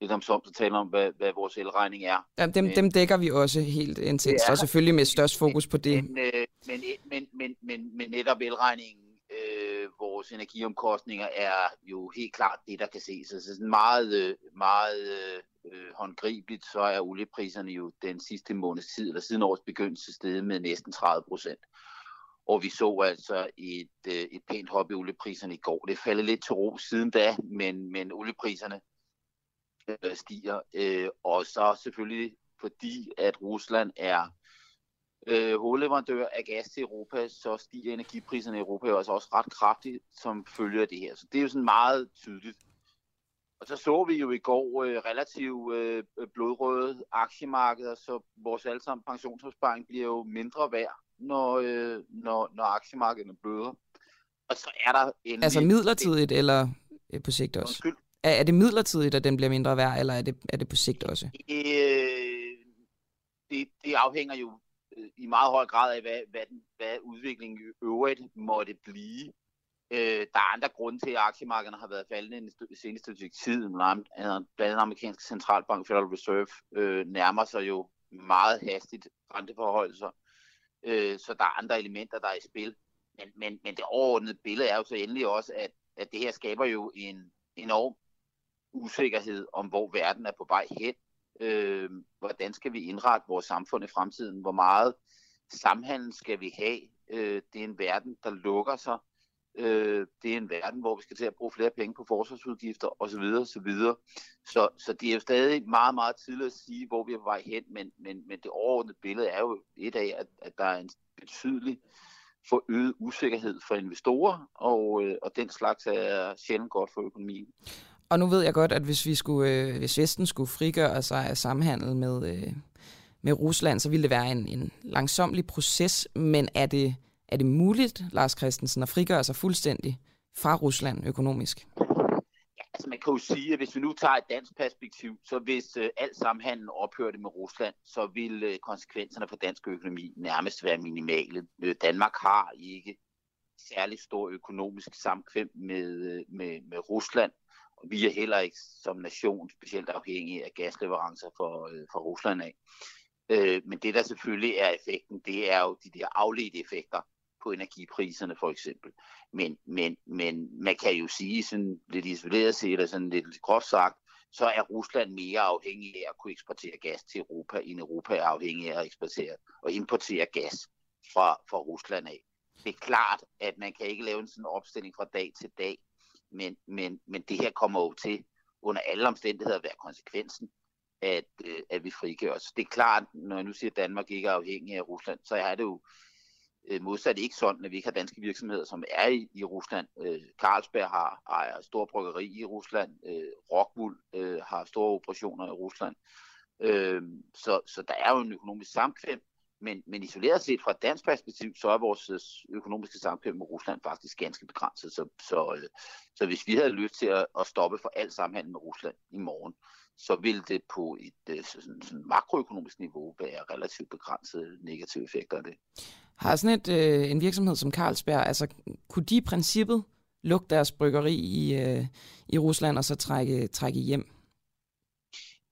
lidt omsomt at tale om, hvad, hvad vores elregning er. Ja, dem, men, dem dækker vi også helt intenst, og selvfølgelig med størst fokus på det. Men, øh, men, men, men, men, men netop elregningen, øh, vores energiomkostninger er jo helt klart det, der kan ses. Altså sådan meget, øh, meget øh, håndgribeligt, så er oliepriserne jo den sidste måneds tid, eller siden årets begyndelse, steget med næsten 30 procent. Og vi så altså et, øh, et pænt hop i oliepriserne i går. Det faldet lidt til ro siden da, men, men oliepriserne øh, stiger. Øh, og så selvfølgelig fordi, at Rusland er øh, hovedleverandør af gas til Europa, så stiger energipriserne i Europa også, altså også ret kraftigt som følger det her. Så det er jo sådan meget tydeligt. Og så så vi jo i går øh, relativt øh, blodrøde aktiemarkeder, så vores allesammen pensionsopsparing bliver jo mindre værd når, øh, når, når aktiemarkederne bløder. Og så er der en... Altså midlertidigt, eller øh, på sigt også? Undskyld. Er, er det midlertidigt, at den bliver mindre værd, eller er det, er det på sigt også? Øh, det, det afhænger jo øh, i meget høj grad af, hvad, hvad, den, hvad udviklingen i øvrigt måtte blive. Øh, der er andre grunde til, at aktiemarkederne har været faldende i den seneste stykke tid. Blandt andet amerikanske centralbank Federal Reserve øh, nærmer sig jo meget hastigt renteforholdelser. Øh, så der er andre elementer, der er i spil. Men, men, men det overordnede billede er jo så endelig også, at, at det her skaber jo en enorm usikkerhed om, hvor verden er på vej hen. Øh, hvordan skal vi indrette vores samfund i fremtiden? Hvor meget samhandel skal vi have? Øh, det er en verden, der lukker sig. Øh, det er en verden, hvor vi skal til at bruge flere penge på forsvarsudgifter osv. osv. Så, så det er jo stadig meget, meget tidligt at sige, hvor vi er på vej hen, men, men, men det overordnede billede er jo et af, at, at der er en betydelig forøget usikkerhed for investorer, og, øh, og den slags er sjældent godt for økonomien. Og nu ved jeg godt, at hvis vi skulle, øh, hvis Vesten skulle frigøre sig af samhandel med, øh, med Rusland, så ville det være en, en langsomlig proces, men er det er det muligt, Lars Christensen, at frigøre sig fuldstændig fra Rusland økonomisk? Ja, altså man kan jo sige, at hvis vi nu tager et dansk perspektiv, så hvis øh, alt samhandlen ophørte med Rusland, så vil øh, konsekvenserne for dansk økonomi nærmest være minimale. Øh, Danmark har ikke særlig stor økonomisk samkvem med, øh, med, med Rusland. Og vi er heller ikke som nation specielt afhængige af gasleverancer for, øh, for Rusland af. Øh, men det, der selvfølgelig er effekten, det er jo de der afledte effekter, på energipriserne for eksempel. Men, men, men man kan jo sige sådan lidt isoleret set, eller sådan lidt groft sagt, så er Rusland mere afhængig af at kunne eksportere gas til Europa, end Europa er afhængig af at eksportere og importere gas fra, fra Rusland af. Det er klart, at man kan ikke lave en sådan opstilling fra dag til dag, men, men, men det her kommer jo til under alle omstændigheder at være konsekvensen, at, øh, at vi frigør os. Det er klart, når jeg nu siger, at Danmark ikke er afhængig af Rusland, så er det jo øh, modsat ikke sådan, at vi ikke har danske virksomheder, som er i, i Rusland. Øh, Carlsberg har ejer stor bryggeri i Rusland. Øh, Rockwool øh, har store operationer i Rusland. Øh, så, så der er jo en økonomisk samkvem, men, men isoleret set fra et dansk perspektiv, så er vores øh, økonomiske samkvem med Rusland faktisk ganske begrænset. Så, så, øh, så hvis vi havde lyst til at, at stoppe for al samhandel med Rusland i morgen, så vil det på et øh, sådan, sådan makroøkonomisk niveau være relativt begrænsede negative effekter af det. Har sådan et, øh, en virksomhed som Carlsberg, altså kunne de i princippet lukke deres bryggeri i, øh, i Rusland og så trække, trække hjem?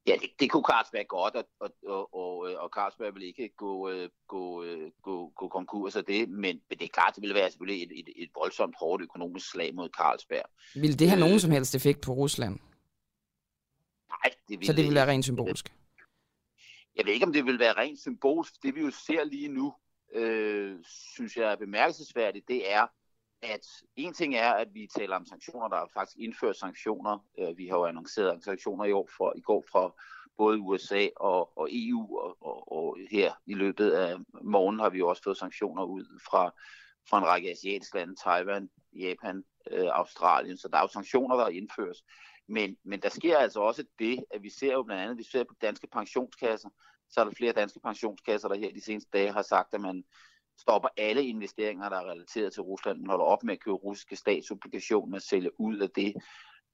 Ja, det, det kunne Carlsberg godt, og, og, og, og, og Carlsberg vil ikke gå, gå, gå, gå konkurs af det, men, men det er klart, det ville være selvfølgelig et, et, et voldsomt hårdt økonomisk slag mod Carlsberg. Vil det have øh, nogen som helst effekt på Rusland? Nej, det vil Så det vil være rent symbolsk? Jeg ved ikke, om det vil være rent symbolsk. Det vi jo ser lige nu, øh, synes jeg er bemærkelsesværdigt, det er, at en ting er, at vi taler om sanktioner, der er faktisk indført sanktioner. Øh, vi har jo annonceret sanktioner i, år for, i går fra både USA og, og EU, og, og, og her i løbet af morgen har vi jo også fået sanktioner ud fra, fra en række asiatiske lande, Taiwan, Japan, øh, Australien. Så der er jo sanktioner, der indføres. Men, men der sker altså også det, at vi ser jo blandt andet, vi ser på danske pensionskasser, så er der flere danske pensionskasser, der her de seneste dage har sagt, at man stopper alle investeringer, der er relateret til Rusland. Man holder op med at købe russiske statsobligationer, og sælge ud af det.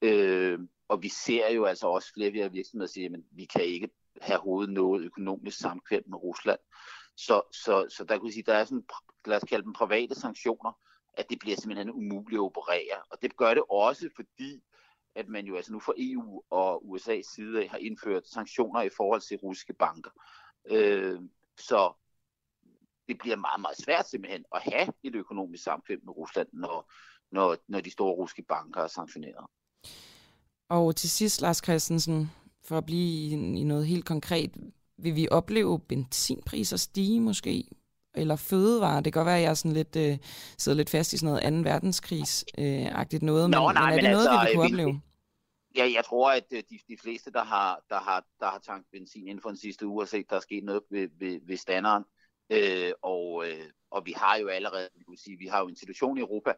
Øh, og vi ser jo altså også flere virksomheder sige, at vi kan ikke have hovedet noget økonomisk samkvem med Rusland. Så, så, så der kunne sige, der er sådan, lad os kalde dem private sanktioner, at det bliver simpelthen umuligt at operere. Og det gør det også, fordi at man jo altså nu fra EU og USA's side har indført sanktioner i forhold til russiske banker. Øh, så det bliver meget, meget svært simpelthen at have et økonomisk samkvem med Rusland, når, når, når de store russiske banker er sanktioneret. Og til sidst, Lars Christensen, for at blive i, i noget helt konkret, vil vi opleve benzinpriser stige måske? Eller fødevarer? Det kan godt være, at jeg er sådan lidt, øh, sidder lidt fast i sådan noget anden verdenskrigs-agtigt øh, noget, Nå, men, nej, men er det men noget, altså, vi vil kunne vi, opleve? Ja, jeg tror, at øh, de, de fleste, der har, der, har, der har tanket benzin inden for den sidste uge, har set, der er sket noget ved, ved, ved standeren. Øh, og, øh, og vi har jo allerede, vi, kan sige, vi har jo en situation i Europa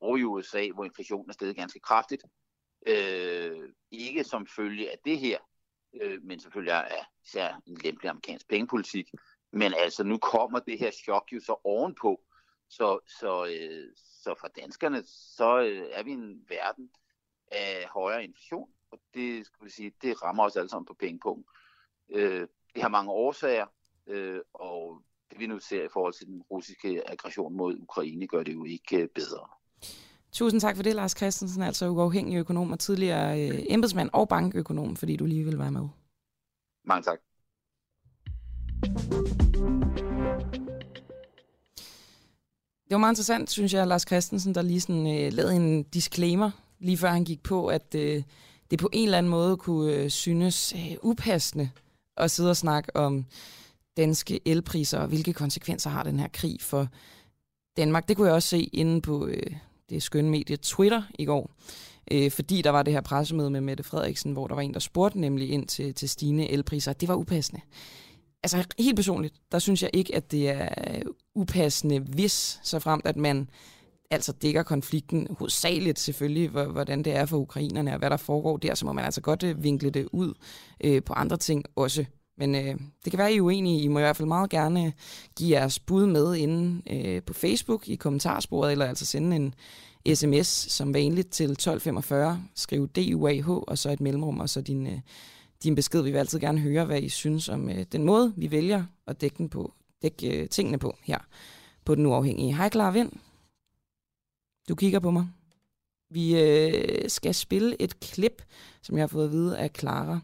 og i USA, hvor inflationen er steget ganske kraftigt. Øh, ikke som følge af det her, øh, men selvfølgelig af især en lempelig amerikansk pengepolitik. Men altså, nu kommer det her chok jo så ovenpå. Så, så, øh, så for danskerne, så øh, er vi en verden af højere inflation, og det, skal vi sige, det rammer os alle sammen på pengepunkt. Øh, det har mange årsager, øh, og det vi nu ser i forhold til den russiske aggression mod Ukraine, gør det jo ikke øh, bedre. Tusind tak for det, Lars Christensen, altså uafhængig økonom og tidligere øh, embedsmand og bankøkonom, fordi du lige vil være med. Mange tak. Det var meget interessant, synes jeg, Lars Christensen, der lige sådan, øh, lavede en disclaimer, lige før han gik på, at øh, det på en eller anden måde kunne øh, synes øh, upassende at sidde og snakke om danske elpriser, og hvilke konsekvenser har den her krig for Danmark. Det kunne jeg også se inde på øh, det skønne medie Twitter i går, øh, fordi der var det her pressemøde med Mette Frederiksen, hvor der var en, der spurgte nemlig ind til, til stigende elpriser. Det var upassende. Altså helt personligt, der synes jeg ikke, at det er øh, upassende, hvis så fremt, at man altså dækker konflikten hovedsageligt selvfølgelig, hvordan det er for ukrainerne og hvad der foregår der, så må man altså godt øh, vinkle det ud øh, på andre ting også. Men øh, det kan være, I er uenige. I må i hvert fald meget gerne øh, give jeres bud med inde øh, på Facebook i kommentarsporet, eller altså sende en sms som vanligt til 1245. Skriv DUAH og så et mellemrum, og så din, øh, din besked. Vi vil altid gerne høre, hvad I synes om øh, den måde, vi vælger at dække, den på, dække øh, tingene på her på den uafhængige. Hej, Clara Vind. Du kigger på mig. Vi øh, skal spille et klip, som jeg har fået at vide af Clara.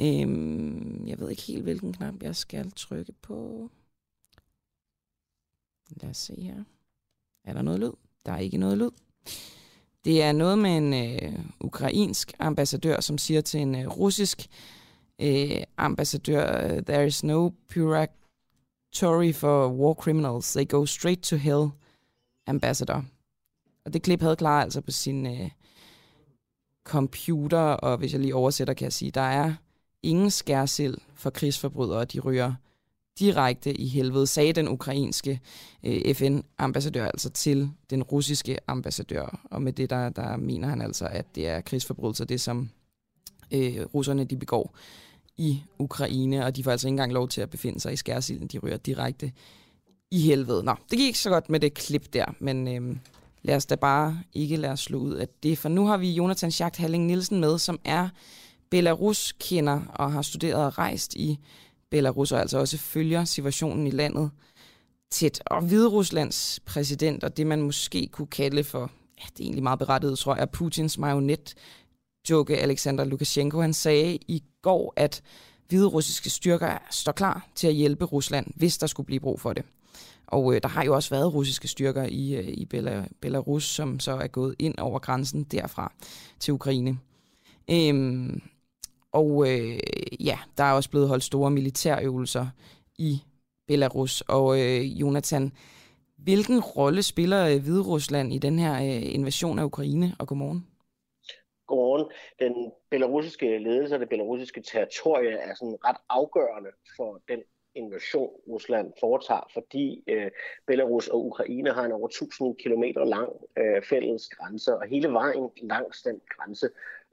Øhm, jeg ved ikke helt, hvilken knap jeg skal trykke på. Lad os se her. Er der noget lyd? Der er ikke noget lyd. Det er noget med en øh, ukrainsk ambassadør, som siger til en øh, russisk øh, ambassadør, øh, there is no purgatory for war criminals. They go straight to hell, ambassador. Og det klip havde klar altså på sin øh, computer, og hvis jeg lige oversætter, kan jeg sige, der er ingen skærsild for krigsforbrydere, de ryger direkte i helvede, sagde den ukrainske øh, FN-ambassadør altså til den russiske ambassadør. Og med det, der, der mener han altså, at det er krigsforbrydelser, det som øh, russerne de begår i Ukraine, og de får altså ikke engang lov til at befinde sig i skærsilden, de ryger direkte i helvede. Nå, det gik ikke så godt med det klip der, men øh, lad os da bare ikke lade os slå ud af det, for nu har vi Jonathan Schacht Halling Nielsen med, som er Belarus-kender og har studeret og rejst i Belarus, altså også følger situationen i landet tæt. Og Hvide Ruslands præsident, og det man måske kunne kalde for, ja, det er egentlig meget berettiget, tror jeg, Putins marionet, Joke Alexander Lukashenko, han sagde i går, at hvide russiske styrker står klar til at hjælpe Rusland, hvis der skulle blive brug for det. Og øh, der har jo også været russiske styrker i, øh, i Belarus, som så er gået ind over grænsen derfra til Ukraine. Øhm, og øh, ja, der er også blevet holdt store militærøvelser i Belarus. Og øh, Jonathan, hvilken rolle spiller øh, Hvide Rusland i den her øh, invasion af Ukraine? Og godmorgen. Godmorgen. Den belarusiske ledelse og det belarusiske territorie er sådan ret afgørende for den invasion, Rusland foretager, fordi øh, Belarus og Ukraine har en over 1000 km lang øh, fælles grænse, og hele vejen langs den grænse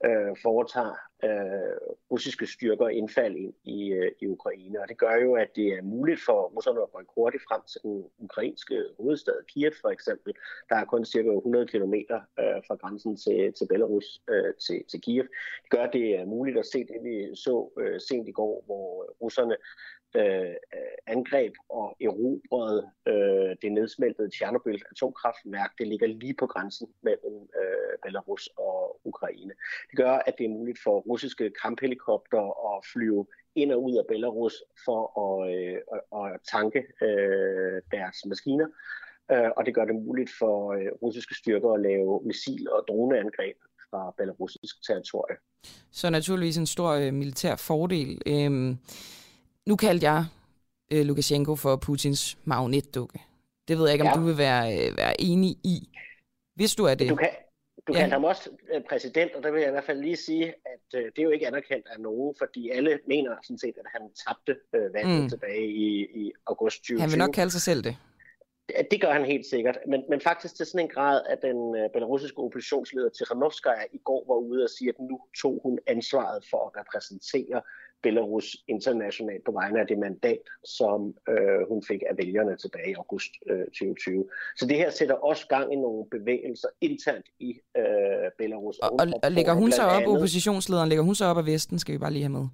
øh, foretager øh, russiske styrker indfald ind i, øh, i Ukraine. Og det gør jo, at det er muligt for russerne at rykke hurtigt frem til den ukrainske hovedstad, Kiev for eksempel. Der er kun cirka 100 km øh, fra grænsen til, til Belarus øh, til, til Kiev. Det gør, at det er muligt at se det, vi så øh, sent i går, hvor russerne øh, angreb og erobrede øh, det nedsmeltede Tjernobyl atomkraftværk. Det ligger lige på grænsen mellem øh, Belarus og Ukraine. Det gør, at det er muligt for russiske kamphelikopter at flyve ind og ud af Belarus for at, øh, at tanke øh, deres maskiner. Øh, og det gør det muligt for øh, russiske styrker at lave missil- og droneangreb fra belarusisk territorie. Så naturligvis en stor øh, militær fordel. Øhm nu kaldte jeg øh, Lukashenko for Putins magnetdukke. Det ved jeg ikke, om ja. du vil være, øh, være enig i. Hvis du er det. Du, kan, du ja. kaldte ham også øh, præsident, og der vil jeg i hvert fald lige sige, at øh, det er jo ikke anerkendt af nogen, fordi alle mener sådan set, at han tabte øh, valget mm. tilbage i, i august 2020. Han vil nok kalde sig selv det. Det gør han helt sikkert, men, men faktisk til sådan en grad, at den øh, belarusiske oppositionsleder Tikhanovskaya i går var ude og sige, at nu tog hun ansvaret for at repræsentere Belarus internationalt på vegne af det mandat, som øh, hun fik af vælgerne tilbage i august øh, 2020. Så det her sætter også gang i nogle bevægelser internt i øh, Belarus. Og, og, og lægger hun sig op, andet, oppositionslederen, lægger hun sig op af Vesten, skal vi bare lige have med?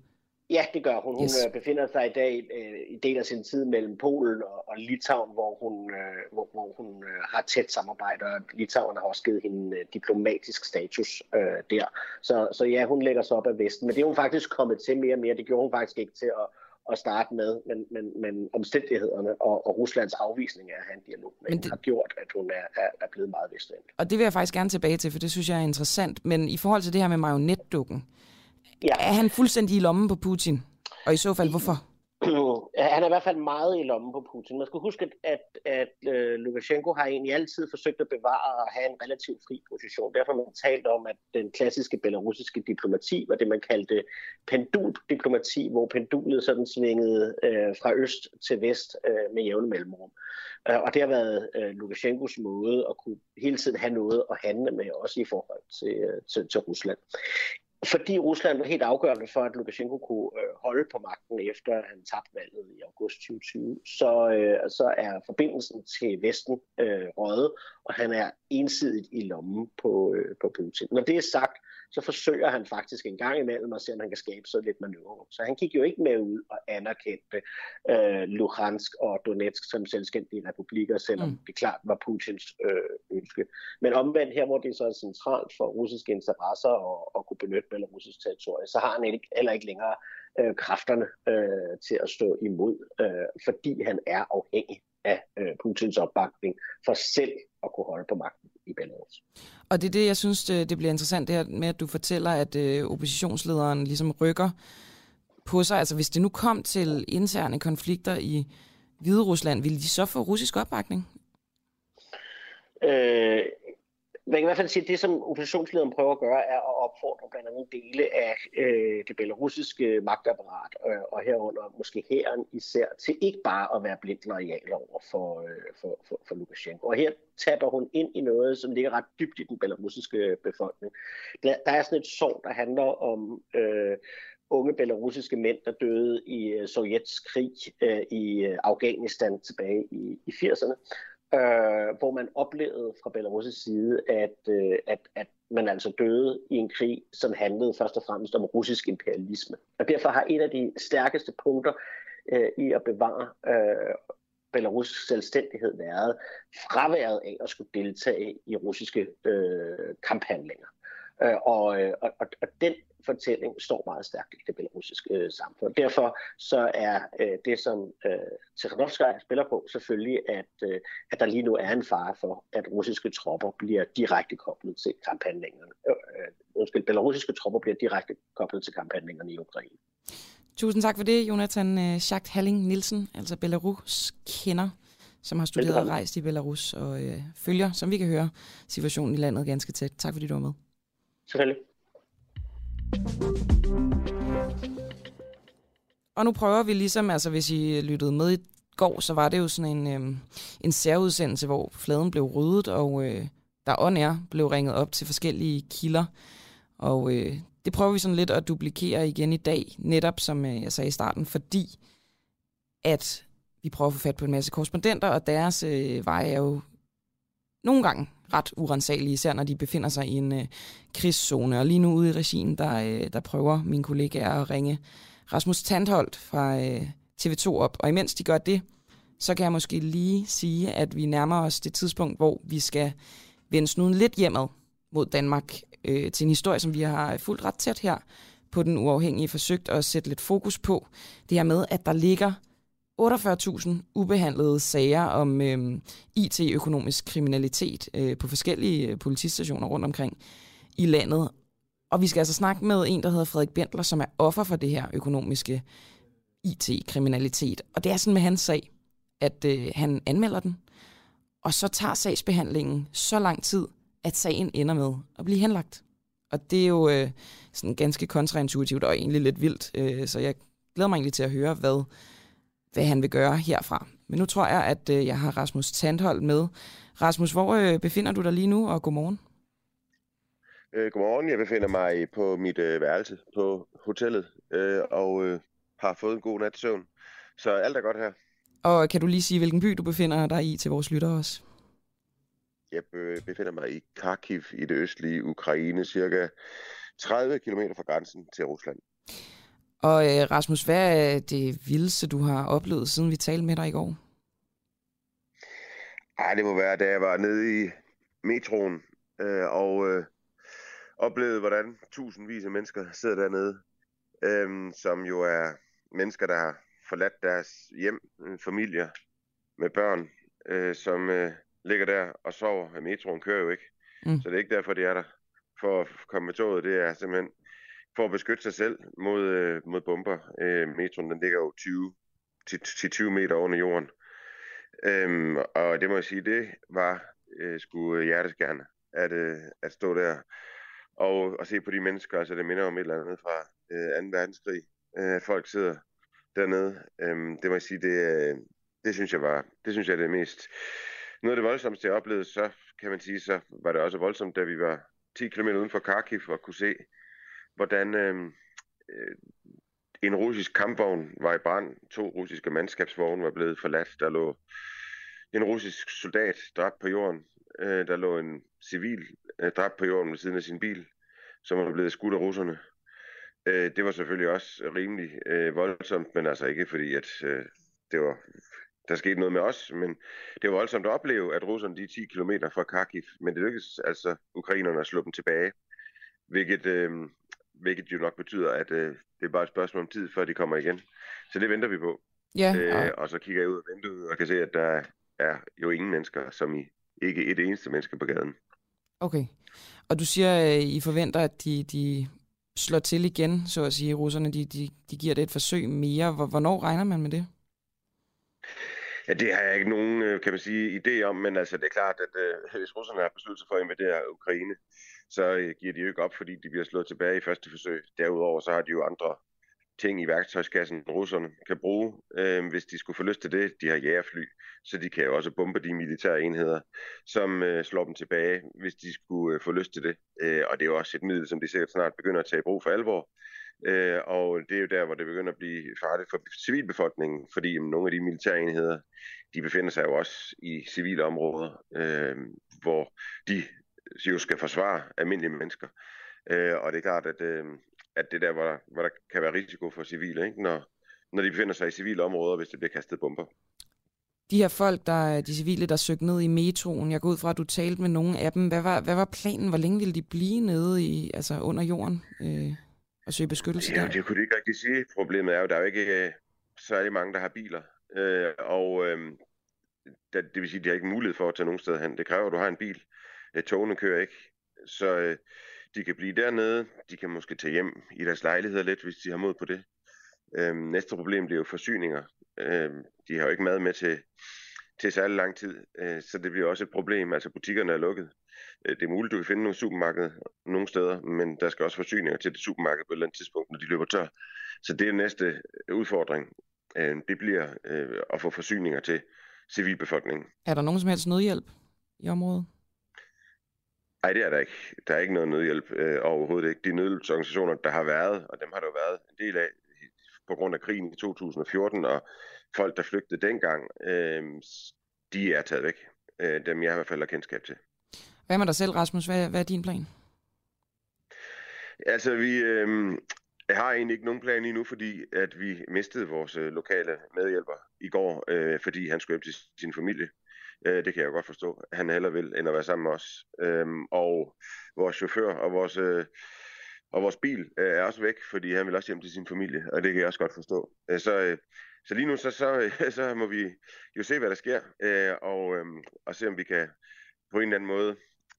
Ja, det gør hun. Hun yes. Øh, befinder sig i dag øh, i del af sin tid mellem Polen og, og Litauen, hvor hun, øh, hvor, hvor hun øh, har tæt samarbejde, og Litauen har også givet hende øh, diplomatisk status øh, der. Så, så ja, hun lægger sig op af Vesten, men det er hun faktisk kommet til mere og mere. Det gjorde hun faktisk ikke til at, at starte med, men, men, men omstændighederne og, og Ruslands afvisning af at have en dialog med det, har gjort, at hun er, er, er blevet meget vestvendt. Og det vil jeg faktisk gerne tilbage til, for det synes jeg er interessant. Men i forhold til det her med marionetdukken, Ja. Er han fuldstændig i lommen på Putin? Og i så fald, hvorfor? han er i hvert fald meget i lommen på Putin. Man skal huske, at, at, uh, Lukashenko har egentlig altid forsøgt at bevare og have en relativt fri position. Derfor har man talt om, at den klassiske belarusiske diplomati var det, man kaldte penduldiplomati, hvor pendulet sådan svingede uh, fra øst til vest uh, med jævne mellemrum. Uh, og det har været uh, Lukashenkos måde at kunne hele tiden have noget at handle med, også i forhold til, uh, til, til Rusland fordi Rusland var helt afgørende for, at Lukashenko kunne øh, holde på magten efter han tabte valget i august 2020, så, øh, så er forbindelsen til Vesten øh, røget, og han er ensidigt i lommen på, øh, på Putin. Når det er sagt, så forsøger han faktisk en gang imellem at se, om han kan skabe sig lidt manøvre. Så han gik jo ikke med ud og anerkendte øh, Luhansk og Donetsk som selvstændige republikker, selvom mm. det klart var Putins øh, ønske. Men omvendt her, hvor det så er centralt for russiske interesser at, at kunne benytte belarusisk territorie, så har han ikke, heller ikke længere øh, kræfterne øh, til at stå imod, øh, fordi han er afhængig af øh, Putins opbakning for selv at kunne holde på magten i Belarus. Og det er det, jeg synes, det bliver interessant, det her med, at du fortæller, at øh, oppositionslederen ligesom rykker på sig. Altså hvis det nu kom til interne konflikter i Hvide Rusland, ville de så få russisk opbakning? Øh, man kan i hvert fald sige, at det, som oppositionslederen prøver at gøre, er at opfordre blandt andet dele af øh, det belarusiske magtapparat, øh, og herunder måske hæren især, til ikke bare at være blindt lojal over for, øh, for, for, for Lukashenko. Og her taber hun ind i noget, som ligger ret dybt i den belarusiske øh, befolkning. Der, der er sådan et sorg, der handler om øh, unge belarusiske mænd, der døde i øh, Sovjets krig øh, i øh, Afghanistan tilbage i, i 80'erne øh, hvor man oplevede fra Belarus' side, at, øh, at, at man altså døde i en krig, som handlede først og fremmest om russisk imperialisme. Og derfor har et af de stærkeste punkter øh, i at bevare øh, Belarus selvstændighed været fraværet af at skulle deltage i russiske øh, kamphandlinger. Øh, og, øh, og, og den fortælling står meget stærkt i det belarusiske øh, samfund. Derfor så er øh, det, som øh, Tikhanovskaya spiller på, selvfølgelig, at, øh, at der lige nu er en fare for, at russiske tropper bliver direkte koblet til kamphandlingerne. Øh, øh undskyld, belarusiske tropper bliver direkte koblet til kamphandlingerne i Ukraine. Tusind tak for det, Jonathan øh, Schacht Halling Nielsen, altså Belarus kender som har studeret og rejst i Belarus og øh, følger, som vi kan høre, situationen i landet ganske tæt. Tak fordi du var med. Selvfølgelig. Og nu prøver vi ligesom, altså hvis I lyttede med i går, så var det jo sådan en, øh, en særudsendelse, hvor fladen blev ryddet, og øh, der on air blev ringet op til forskellige kilder. Og øh, det prøver vi sådan lidt at duplikere igen i dag, netop som øh, jeg sagde i starten, fordi at vi prøver at få fat på en masse korrespondenter, og deres øh, veje er jo nogle gange ret urensagelige, især når de befinder sig i en øh, krigszone. Og lige nu ude i regien, der, øh, der prøver mine kollegaer at ringe Rasmus Tandholt fra øh, TV2 op. Og imens de gør det, så kan jeg måske lige sige, at vi nærmer os det tidspunkt, hvor vi skal vende snuden lidt hjemad mod Danmark øh, til en historie, som vi har fuldt ret tæt her på den uafhængige, forsøgt at sætte lidt fokus på. Det her med, at der ligger 48.000 ubehandlede sager om øh, IT-økonomisk kriminalitet øh, på forskellige politistationer rundt omkring i landet. Og vi skal altså snakke med en, der hedder Frederik Bentler, som er offer for det her økonomiske IT-kriminalitet. Og det er sådan med hans sag, at øh, han anmelder den, og så tager sagsbehandlingen så lang tid, at sagen ender med at blive henlagt. Og det er jo øh, sådan ganske kontraintuitivt og egentlig lidt vildt, øh, så jeg glæder mig egentlig til at høre, hvad hvad han vil gøre herfra. Men nu tror jeg, at øh, jeg har Rasmus Tandhold med. Rasmus, hvor øh, befinder du dig lige nu, og godmorgen? Øh, godmorgen, jeg befinder mig på mit øh, værelse på hotellet, øh, og øh, har fået en god nat søvn. Så alt er godt her. Og kan du lige sige, hvilken by du befinder dig i til vores lyttere også? Jeg befinder mig i Kharkiv i det østlige Ukraine, cirka 30 km fra grænsen til Rusland. Og øh, Rasmus, hvad er det vildeste, du har oplevet, siden vi talte med dig i går? Ej, det må være, da jeg var nede i metroen øh, og øh, oplevede, hvordan tusindvis af mennesker sidder dernede, øh, som jo er mennesker, der har forladt deres hjem, øh, familier med børn, øh, som øh, ligger der og sover. Metroen kører jo ikke, mm. så det er ikke derfor, de er der. For at komme med toget, det er simpelthen for at beskytte sig selv mod, øh, mod bomber. Øh, metroen den ligger jo 20 til, til 20 meter under jorden. Øhm, og det må jeg sige, det var øh, sgu hjerteskærende at, øh, at stå der og, og se på de mennesker. Altså det minder om et eller andet fra øh, 2. verdenskrig. Øh, folk sidder dernede. Øhm, det må jeg sige, det, øh, det synes jeg var, det synes jeg er det mest, noget af det voldsomste jeg oplevede, så kan man sige, så var det også voldsomt, da vi var 10 km uden for Kharkiv og kunne se hvordan øhm, øh, en russisk kampvogn var i brand. To russiske mandskabsvogne var blevet forladt. Der lå en russisk soldat dræbt på jorden. Øh, der lå en civil øh, dræbt på jorden ved siden af sin bil, som var blevet skudt af russerne. Øh, det var selvfølgelig også rimelig øh, voldsomt, men altså ikke fordi, at øh, det var der skete noget med os, men det var voldsomt at opleve, at russerne de er 10 km fra Kharkiv, men det lykkedes altså ukrainerne at slå dem tilbage, hvilket øh, hvilket jo nok betyder, at øh, det er bare et spørgsmål om tid, før de kommer igen. Så det venter vi på. Ja, Øh, og så kigger jeg ud af vinduet og kan se, at der er jo ingen mennesker, som i ikke et eneste menneske på gaden. Okay. Og du siger, at I forventer, at de, de slår til igen, så at sige, russerne, de, de, de giver det et forsøg mere. Hvor- Hvornår regner man med det? Ja, det har jeg ikke nogen, øh, kan man sige, idé om, men altså det er klart, at øh, hvis russerne har besluttet sig for at invadere Ukraine, så øh, giver de jo ikke op, fordi de bliver slået tilbage i første forsøg. Derudover så har de jo andre ting i værktøjskassen, russerne kan bruge, øh, hvis de skulle få lyst til det. De har jægerfly, så de kan jo også bombe de militære enheder, som øh, slår dem tilbage, hvis de skulle øh, få lyst til det. Øh, og det er jo også et middel, som de sikkert snart begynder at tage i brug for alvor. Øh, og det er jo der, hvor det begynder at blive farligt for civilbefolkningen, fordi jamen, nogle af de militære enheder, de befinder sig jo også i civile områder, øh, hvor de jo skal forsvare almindelige mennesker. Øh, og det er klart, at, øh, at det er der, hvor der, hvor der kan være risiko for civile, ikke? Når, når de befinder sig i civile områder, hvis det bliver kastet bomber. De her folk, der er de civile, der søgte ned i metroen, jeg går ud fra, at du talte med nogle af dem. Hvad var, hvad var planen? Hvor længe ville de blive nede i, altså under jorden øh, og søge beskyttelse Ja, der? det kunne de ikke rigtig sige. Problemet er jo, der er jo ikke øh, særlig mange, der har biler. Øh, og øh, der, det vil sige, at de har ikke mulighed for at tage nogen sted hen. Det kræver, at du har en bil. Øh, togene kører ikke. Så øh, de kan blive dernede. De kan måske tage hjem i deres lejligheder lidt, hvis de har mod på det. Øh, næste problem bliver jo forsyninger. Øh, de har jo ikke mad med til, til særlig lang tid, øh, så det bliver også et problem. Altså butikkerne er lukket. Øh, Det er muligt, du kan finde nogle supermarkeder nogle steder, men der skal også forsyninger til det supermarked på et eller andet tidspunkt, når de løber tør. Så det er næste udfordring. Øh, Det bliver øh, at få forsyninger til civilbefolkningen. Er der nogen som helst nødhjælp i området? Nej, det er der ikke. Der er ikke noget nødhjælp øh, overhovedet ikke. De nødhjælpsorganisationer, der har været, og dem har der jo været en del af på grund af krigen i 2014, og folk, der flygtede dengang, øh, de er taget væk. Øh, dem jeg i hvert fald har kendskab til. Hvad med dig selv, Rasmus? Hvad, hvad er din plan? Altså, vi øh, har egentlig ikke nogen plan endnu, fordi at vi mistede vores øh, lokale medhjælper i går, øh, fordi han skulle hjem til sin familie. Øh, det kan jeg godt forstå. Han heller vil, end at være sammen med os. Øh, og vores chauffør og vores, øh, og vores bil øh, er også væk, fordi han vil også hjem til sin familie, og det kan jeg også godt forstå. Øh, så, øh, så lige nu, så, så, så må vi jo se, hvad der sker, øh, og, øh, og se, om vi kan på en eller anden måde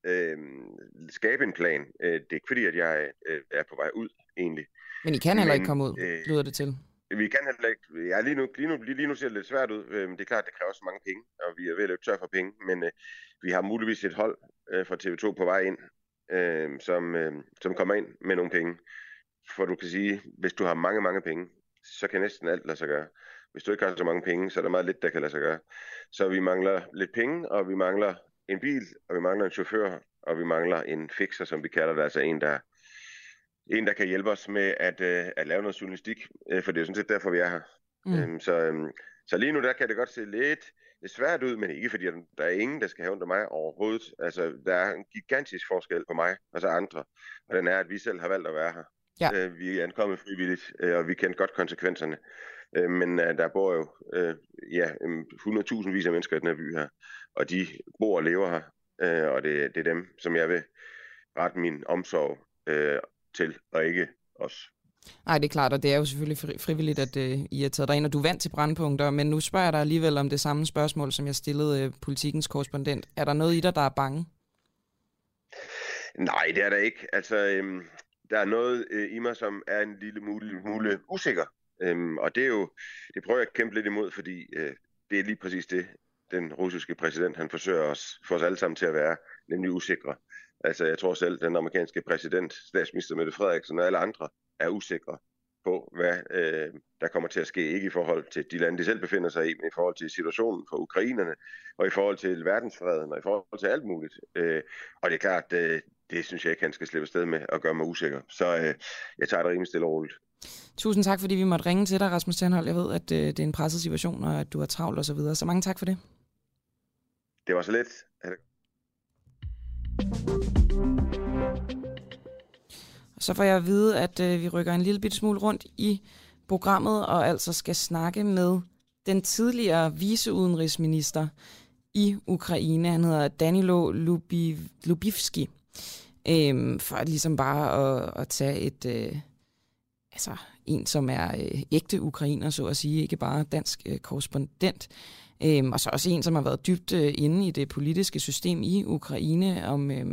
øh, skabe en plan. Øh, det er ikke fordi, at jeg øh, er på vej ud, egentlig. Men I kan heller ikke komme ud, øh, lyder det til. Vi kan heller ikke, ja, lige nu, lige nu, lige, lige nu ser det lidt svært ud. Øh, det er klart, det kræver også mange penge, og vi er ved at løbe tør for penge, men øh, vi har muligvis et hold øh, fra TV2 på vej ind, øh, som, øh, som kommer ind med nogle penge. For du kan sige, hvis du har mange, mange penge, så kan næsten alt lade sig gøre. Hvis du ikke har så mange penge, så er der meget lidt, der kan lade sig gøre. Så vi mangler lidt penge, og vi mangler en bil, og vi mangler en chauffør, og vi mangler en fixer, som vi kalder det, altså en, der, en, der kan hjælpe os med at, øh, at lave noget journalistik, øh, for det er sådan set derfor, vi er her. Mm. Øhm, så, øhm, så lige nu, der kan det godt se lidt, svært ud, men ikke fordi, der er ingen, der skal have af mig overhovedet. Altså, der er en gigantisk forskel på mig og så andre, og den er, at vi selv har valgt at være her. Ja. Øh, vi er ankommet frivilligt, øh, og vi kender godt konsekvenserne. Øh, men øh, der bor jo øh, ja, øhm, 100.000 vis af mennesker i den her by her, og de bor og lever her, øh, og det, det er dem, som jeg vil rette min omsorg øh, til, og ikke os. Nej, det er klart, og det er jo selvfølgelig fri- frivilligt, at øh, I har taget dig ind, og du er vant til brandpunkter, men nu spørger jeg dig alligevel om det samme spørgsmål, som jeg stillede øh, politikens korrespondent. Er der noget i dig, der er bange? Nej, det er der ikke. Altså, øhm, der er noget øh, i mig, som er en lille mule, mule usikker. Øhm, og det er jo, det prøver jeg at kæmpe lidt imod, fordi øh, det er lige præcis det, den russiske præsident, han forsøger os, for os alle sammen til at være, nemlig usikre. Altså, jeg tror selv, den amerikanske præsident, statsminister Mette Frederiksen og alle andre, er usikre på, hvad øh, der kommer til at ske, ikke i forhold til de lande, de selv befinder sig i, men i forhold til situationen for ukrainerne, og i forhold til verdensfreden, og i forhold til alt muligt. Øh, og det er klart, øh, det synes jeg ikke, han skal slippe sted med at gøre mig usikker. Så øh, jeg tager det rimelig stille og roligt. Tusind tak, fordi vi måtte ringe til dig, Rasmus Tandhold. Jeg ved, at øh, det er en presset situation, og at du har travlt og så videre. Så mange tak for det. Det var så let. Og så får jeg at vide, at øh, vi rykker en lille bit smule rundt i programmet, og altså skal snakke med den tidligere viceudenrigsminister i Ukraine. Han hedder Danilo Lubiv, Lubivski. Øhm, for ligesom bare at, at tage et, øh, altså en, som er øh, ægte ukrainer, så at sige, ikke bare dansk øh, korrespondent. Øhm, og så også en, som har været dybt øh, inde i det politiske system i Ukraine, om, øh,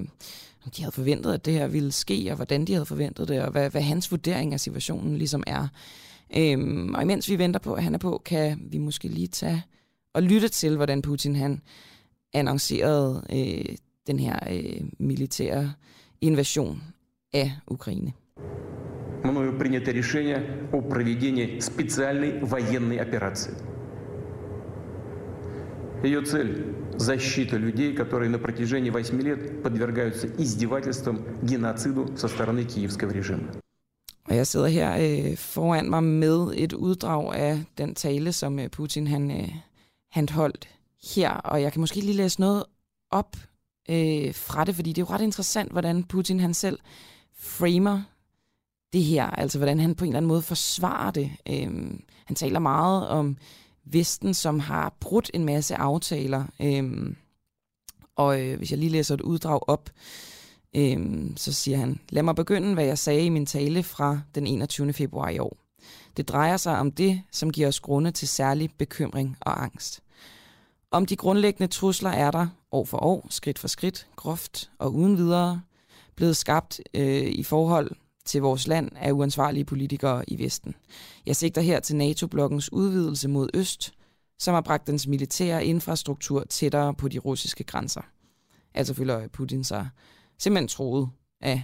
om de havde forventet, at det her ville ske, og hvordan de havde forventet det, og hvad, hvad hans vurdering af situationen ligesom er. Øhm, og imens vi venter på, at han er på, kan vi måske lige tage og lytte til, hvordan Putin han annoncerede øh, den her øh, militære invasion af Ukraine. Мною принято решение о проведении специальной военной операции. Ее цель – защита людей, которые на протяжении 8 лет подвергаются издевательствам, геноциду со стороны киевского режима. Og jeg sidder her øh, foran mig med et uddrag af den tale, som øh, Putin han, øh, han holdt her. Og jeg kan måske lige læse noget op øh, fra det, fordi det er jo ret interessant, hvordan Putin han selv framer det her. Altså hvordan han på en eller anden måde forsvarer det. Øh, han taler meget om Vesten, som har brudt en masse aftaler. Øhm, og øh, hvis jeg lige læser et uddrag op, Øhm, så siger han, lad mig begynde, hvad jeg sagde i min tale fra den 21. februar i år. Det drejer sig om det, som giver os grunde til særlig bekymring og angst. Om de grundlæggende trusler er der år for år, skridt for skridt, groft og uden videre, blevet skabt øh, i forhold til vores land af uansvarlige politikere i Vesten. Jeg sigter her til NATO-blokkens udvidelse mod øst, som har bragt dens militære infrastruktur tættere på de russiske grænser. Altså føler Putin sig simpelthen troet af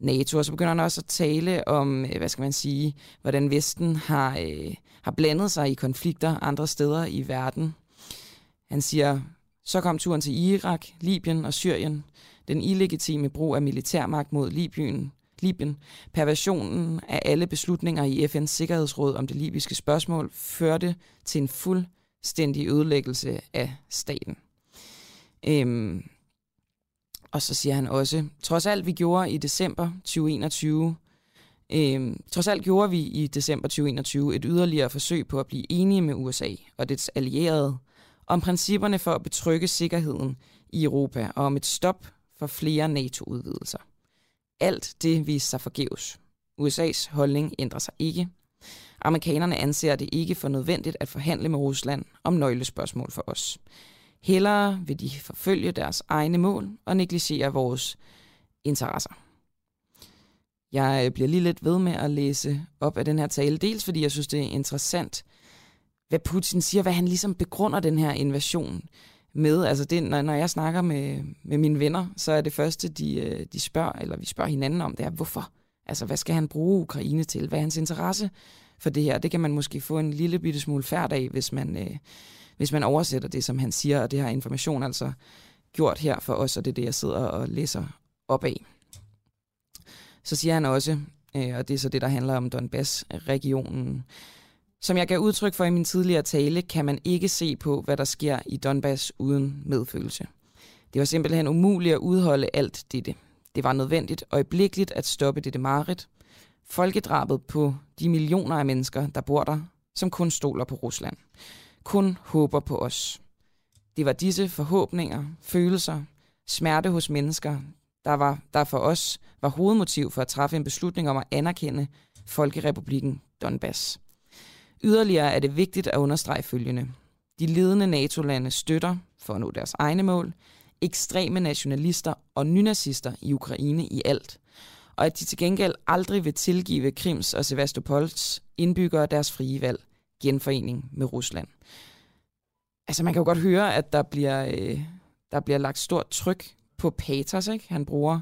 NATO. Og så begynder han også at tale om, øh, hvad skal man sige, hvordan Vesten har, øh, har blandet sig i konflikter andre steder i verden. Han siger, så kom turen til Irak, Libyen og Syrien. Den illegitime brug af militærmagt mod Libyen, Libyen. Perversionen af alle beslutninger i FN's Sikkerhedsråd om det libyske spørgsmål førte til en fuldstændig ødelæggelse af staten. Øhm, og så siger han også, trods alt vi gjorde i december 2021, Øhm, trods alt gjorde vi i december 2021 et yderligere forsøg på at blive enige med USA og dets allierede om principperne for at betrygge sikkerheden i Europa og om et stop for flere NATO-udvidelser. Alt det viste sig forgæves. USA's holdning ændrer sig ikke. Amerikanerne anser det ikke for nødvendigt at forhandle med Rusland om nøglespørgsmål for os. Hellere vil de forfølge deres egne mål og negligere vores interesser. Jeg bliver lige lidt ved med at læse op af den her tale, dels fordi jeg synes, det er interessant, hvad Putin siger, hvad han ligesom begrunder den her invasion med. Altså det, når, når jeg snakker med, med mine venner, så er det første, de, øh, de spørger, eller vi spørger hinanden om, det er, hvorfor? Altså, hvad skal han bruge Ukraine til? Hvad er hans interesse for det her? Det kan man måske få en lille bitte smule færd af, hvis man, øh, hvis man oversætter det, som han siger, og det har information altså gjort her for os, og det er det, jeg sidder og læser op af. Så siger han også, øh, og det er så det, der handler om Donbass-regionen, som jeg gav udtryk for i min tidligere tale, kan man ikke se på, hvad der sker i Donbass uden medfølelse. Det var simpelthen umuligt at udholde alt dette. Det var nødvendigt øjeblikkeligt at stoppe dette mareridt. Folkedrabet på de millioner af mennesker, der bor der, som kun stoler på Rusland kun håber på os. Det var disse forhåbninger, følelser, smerte hos mennesker, der, var, der for os var hovedmotiv for at træffe en beslutning om at anerkende Folkerepublikken Donbass. Yderligere er det vigtigt at understrege følgende. De ledende NATO-lande støtter, for at nå deres egne mål, ekstreme nationalister og nynazister i Ukraine i alt, og at de til gengæld aldrig vil tilgive Krims og Sevastopols indbyggere deres frie valg, genforening med Rusland. Altså man kan jo godt høre, at der bliver, øh, der bliver lagt stort tryk på patos. Ikke? Han bruger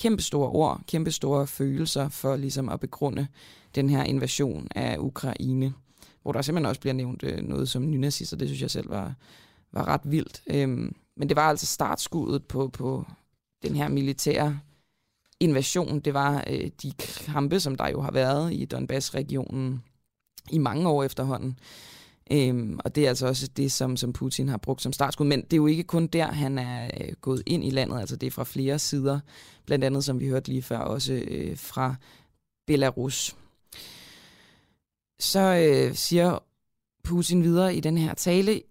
kæmpe store ord, kæmpe store følelser for ligesom at begrunde den her invasion af Ukraine. Hvor der simpelthen også bliver nævnt øh, noget som nynazister. Det synes jeg selv var, var ret vildt. Øhm, men det var altså startskuddet på, på den her militære invasion. Det var øh, de kampe, som der jo har været i Donbass-regionen i mange år efterhånden. Øhm, og det er altså også det, som, som Putin har brugt som startskud. Men det er jo ikke kun der, han er øh, gået ind i landet. Altså det er fra flere sider. Blandt andet, som vi hørte lige før, også øh, fra Belarus. Så øh, siger Putin videre i den her tale,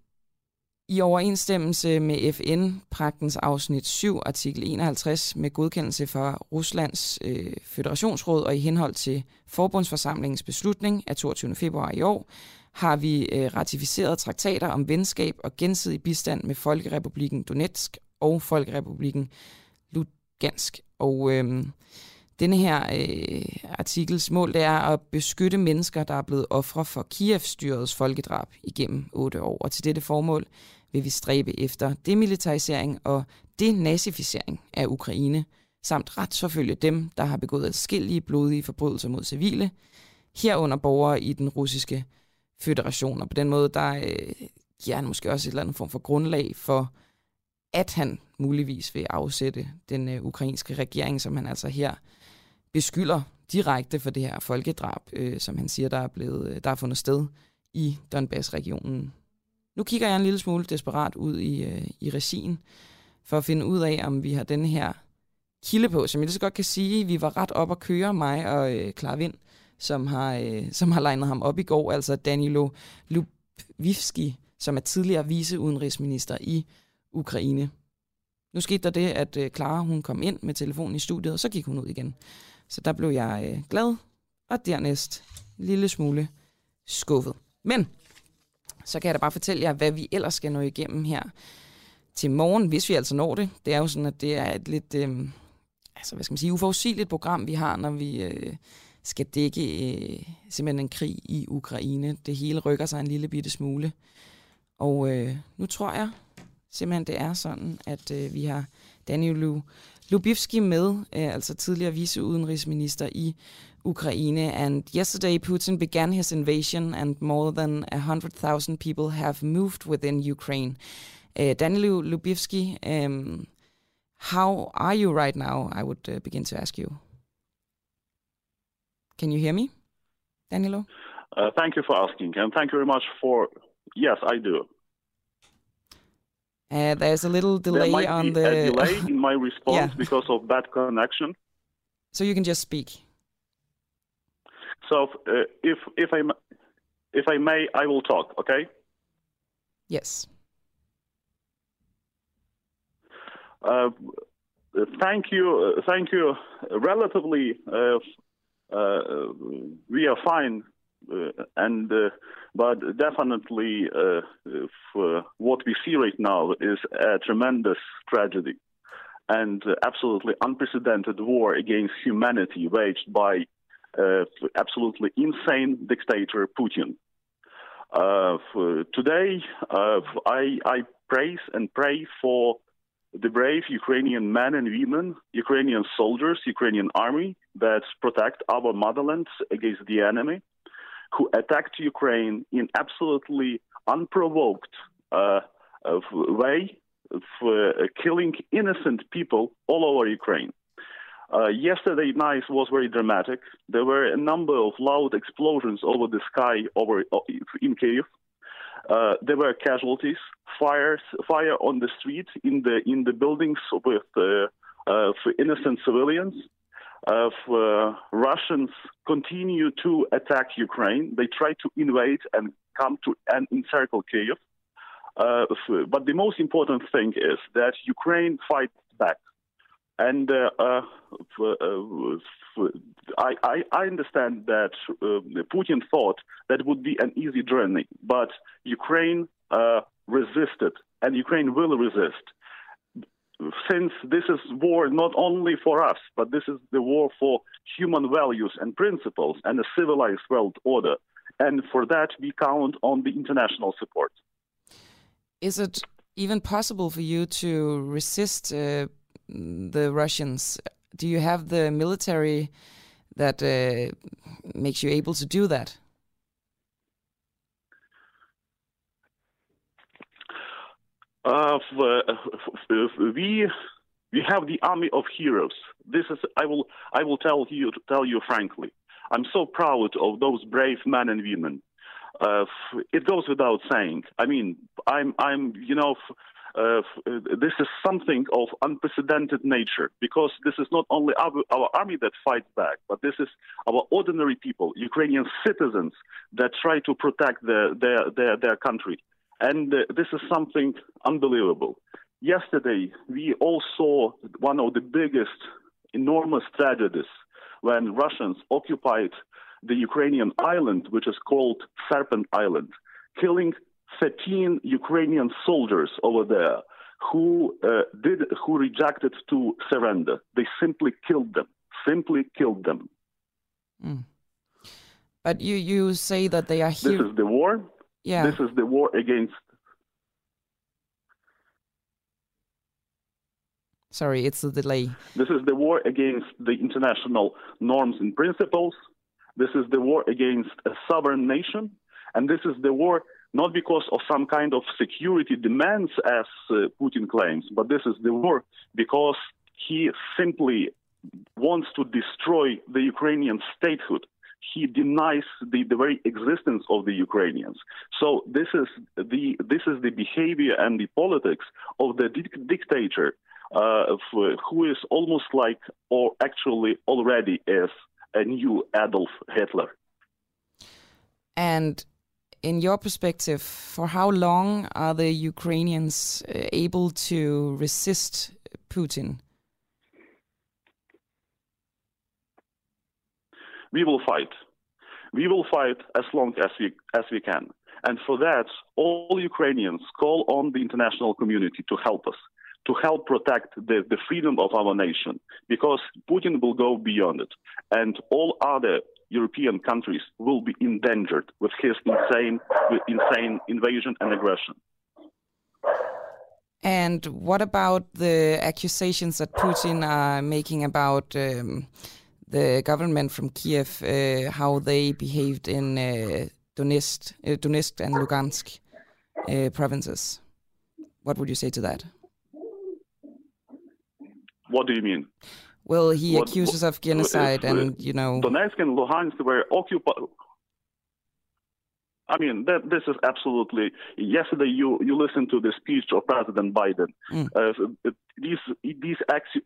I overensstemmelse med FN-pragtens afsnit 7, artikel 51, med godkendelse fra Ruslands øh, føderationsråd og i henhold til forbundsforsamlingens beslutning af 22. februar i år, har vi øh, ratificeret traktater om venskab og gensidig bistand med Folkerepublikken Donetsk og Folkerepublikken Lugansk. Og øh, denne her øh, artikels mål det er at beskytte mennesker, der er blevet ofre for Kiev-styrets folkedrab igennem otte år. Og til dette formål vil vi stræbe efter demilitarisering og denazificering af Ukraine, samt retsforfølge dem, der har begået adskillige blodige forbrydelser mod civile, herunder borgere i den russiske føderation. Og på den måde, der øh, giver han måske også et eller andet form for grundlag for, at han muligvis vil afsætte den øh, ukrainske regering, som han altså her beskylder direkte for det her folkedrab, øh, som han siger, der er, blevet, øh, der er fundet sted i Donbass-regionen. Nu kigger jeg en lille smule desperat ud i, øh, i regien, for at finde ud af, om vi har den her kilde på, som jeg så godt kan sige, vi var ret op at køre, mig og øh, Klar Vind, som har, øh, som har legnet ham op i går, altså Danilo Lubivski, som er tidligere viceudenrigsminister i Ukraine. Nu skete der det, at øh, Clara hun kom ind med telefonen i studiet, og så gik hun ud igen. Så der blev jeg øh, glad, og dernæst en lille smule skuffet. Men så kan jeg da bare fortælle jer, hvad vi ellers skal nå igennem her til morgen, hvis vi altså når det. Det er jo sådan, at det er et lidt, øh, altså hvad skal man sige, uforudsigeligt program, vi har, når vi øh, skal dække øh, simpelthen en krig i Ukraine. Det hele rykker sig en lille bitte smule. Og øh, nu tror jeg simpelthen, det er sådan, at øh, vi har Daniel Lubivski med, øh, altså tidligere viceudenrigsminister i Ukraine. And yesterday, Putin began his invasion, and more than 100,000 people have moved within Ukraine. Uh, Daniel Lubivsky, um, øh, how are you right now? I would uh, begin to ask you. Can you hear me, Danilo? Uh, thank you for asking, and thank you very much for. Yes, I do. Uh, there's a little delay there on the a delay in my response Yeah. because of bad connection. So you can just speak. So uh, if if I if I may, I will talk. Okay. Yes. Uh, thank you. Uh, thank you. Relatively, uh, uh, we are fine, and uh, but definitely, uh, uh, what we see right now is a tremendous tragedy and uh, absolutely unprecedented war against humanity waged by uh, absolutely insane dictator Putin. Uh, today, uh, I, I praise and pray for the brave Ukrainian men and women, Ukrainian soldiers, Ukrainian army that protect our motherland against the enemy, who attacked Ukraine in absolutely unprovoked uh, way, of, uh, killing innocent people all over Ukraine. Uh, yesterday night was very dramatic. There were a number of loud explosions over the sky over uh, in Kiev. Uh, there were casualties, fires, fire on the street in the in the buildings with uh, for innocent civilians. Uh, Russians continue to attack Ukraine. They try to invade and come to and encircle Kiev. Uh, but the most important thing is that Ukraine fights back. And uh, uh, uh, I, I, I understand that uh, Putin thought that would be an easy journey, but Ukraine resisted, and Ukraine will resist. Since this is war not only for us, but this is the war for human values and principles and a civilized world order. And for that, we count on the international support. Is it even possible for you to resist uh, the Russians? Do you have the military that uh, makes you able to do that? Uh, uh, f- we we have the army of heroes. This is I will I will tell you tell you frankly. I'm so proud of those brave men and women. Uh, it goes without saying. I mean, I'm I'm you know. Uh, uh, this is something of unprecedented nature because this is not only our, our army that fights back, but this is our ordinary people, Ukrainian citizens that try to protect their their their, their country And uh, this is something unbelievable. Yesterday, we all saw one of the biggest, enormous tragedies when Russians occupied the Ukrainian island, which is called Serpent Island, killing 13 Ukrainian soldiers over there who uh, did who rejected to surrender. They simply killed them. Simply killed them. Mm. But you you say that they are here. This is the war. Yeah. This is the war against. Sorry, it's a delay. This is the war against the international norms and principles. This is the war against a sovereign nation, and this is the war not because of some kind of security demands, as uh, Putin claims, but this is the war because he simply wants to destroy the Ukrainian statehood. He denies the, the very existence of the Ukrainians. So this is the this is the behavior and the politics of the dic- dictator, uh, who is almost like, or actually already is a new Adolf Hitler. And in your perspective, for how long are the Ukrainians uh, able to resist Putin? We will fight. We will fight as long as we as we can. And for that, all Ukrainians call on the international community to help us, to help protect the, the freedom of our nation, because Putin will go beyond it. And all other European countries will be endangered with his insane, with insane invasion and aggression. And what about the accusations that Putin are making about um, the government from Kiev, uh, how they behaved in uh, Donetsk, uh, Donetsk and Lugansk uh, provinces? What would you say to that? What do you mean? Well, he What- accuses of genocide, if, and you know, Donetsk and Luhansk were occupied. I mean, that, this is absolutely. Yesterday, you, you listened to the speech of President Biden. Mm. Uh, these these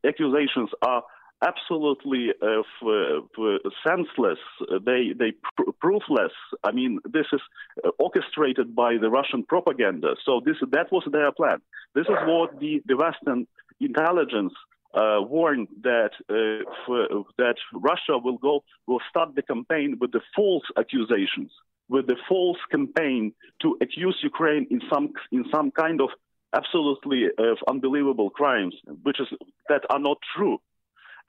accusations are absolutely uh, f- f- senseless. They they pr- proofless. I mean, this is uh, orchestrated by the Russian propaganda. So this that was their plan. This is what the, the Western intelligence uh, warned that uh, f- that Russia will go will start the campaign with the false accusations, with the false campaign to accuse Ukraine in some in some kind of absolutely uh, unbelievable crimes, which is that are not true.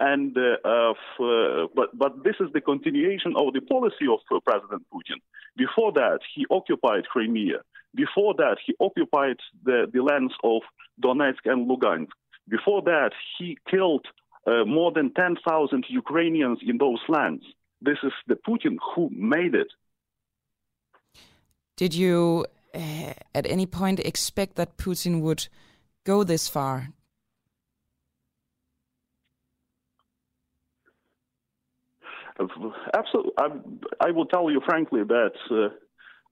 And uh, uh, but but this is the continuation of the policy of uh, President Putin. Before that, he occupied Crimea. Before that, he occupied the, the lands of Donetsk and Lugansk. Before that, he killed uh, more than 10,000 Ukrainians in those lands. This is the Putin who made it. did you uh, at any point expect that Putin would go this far? Absolutely. I, I will tell you frankly that uh,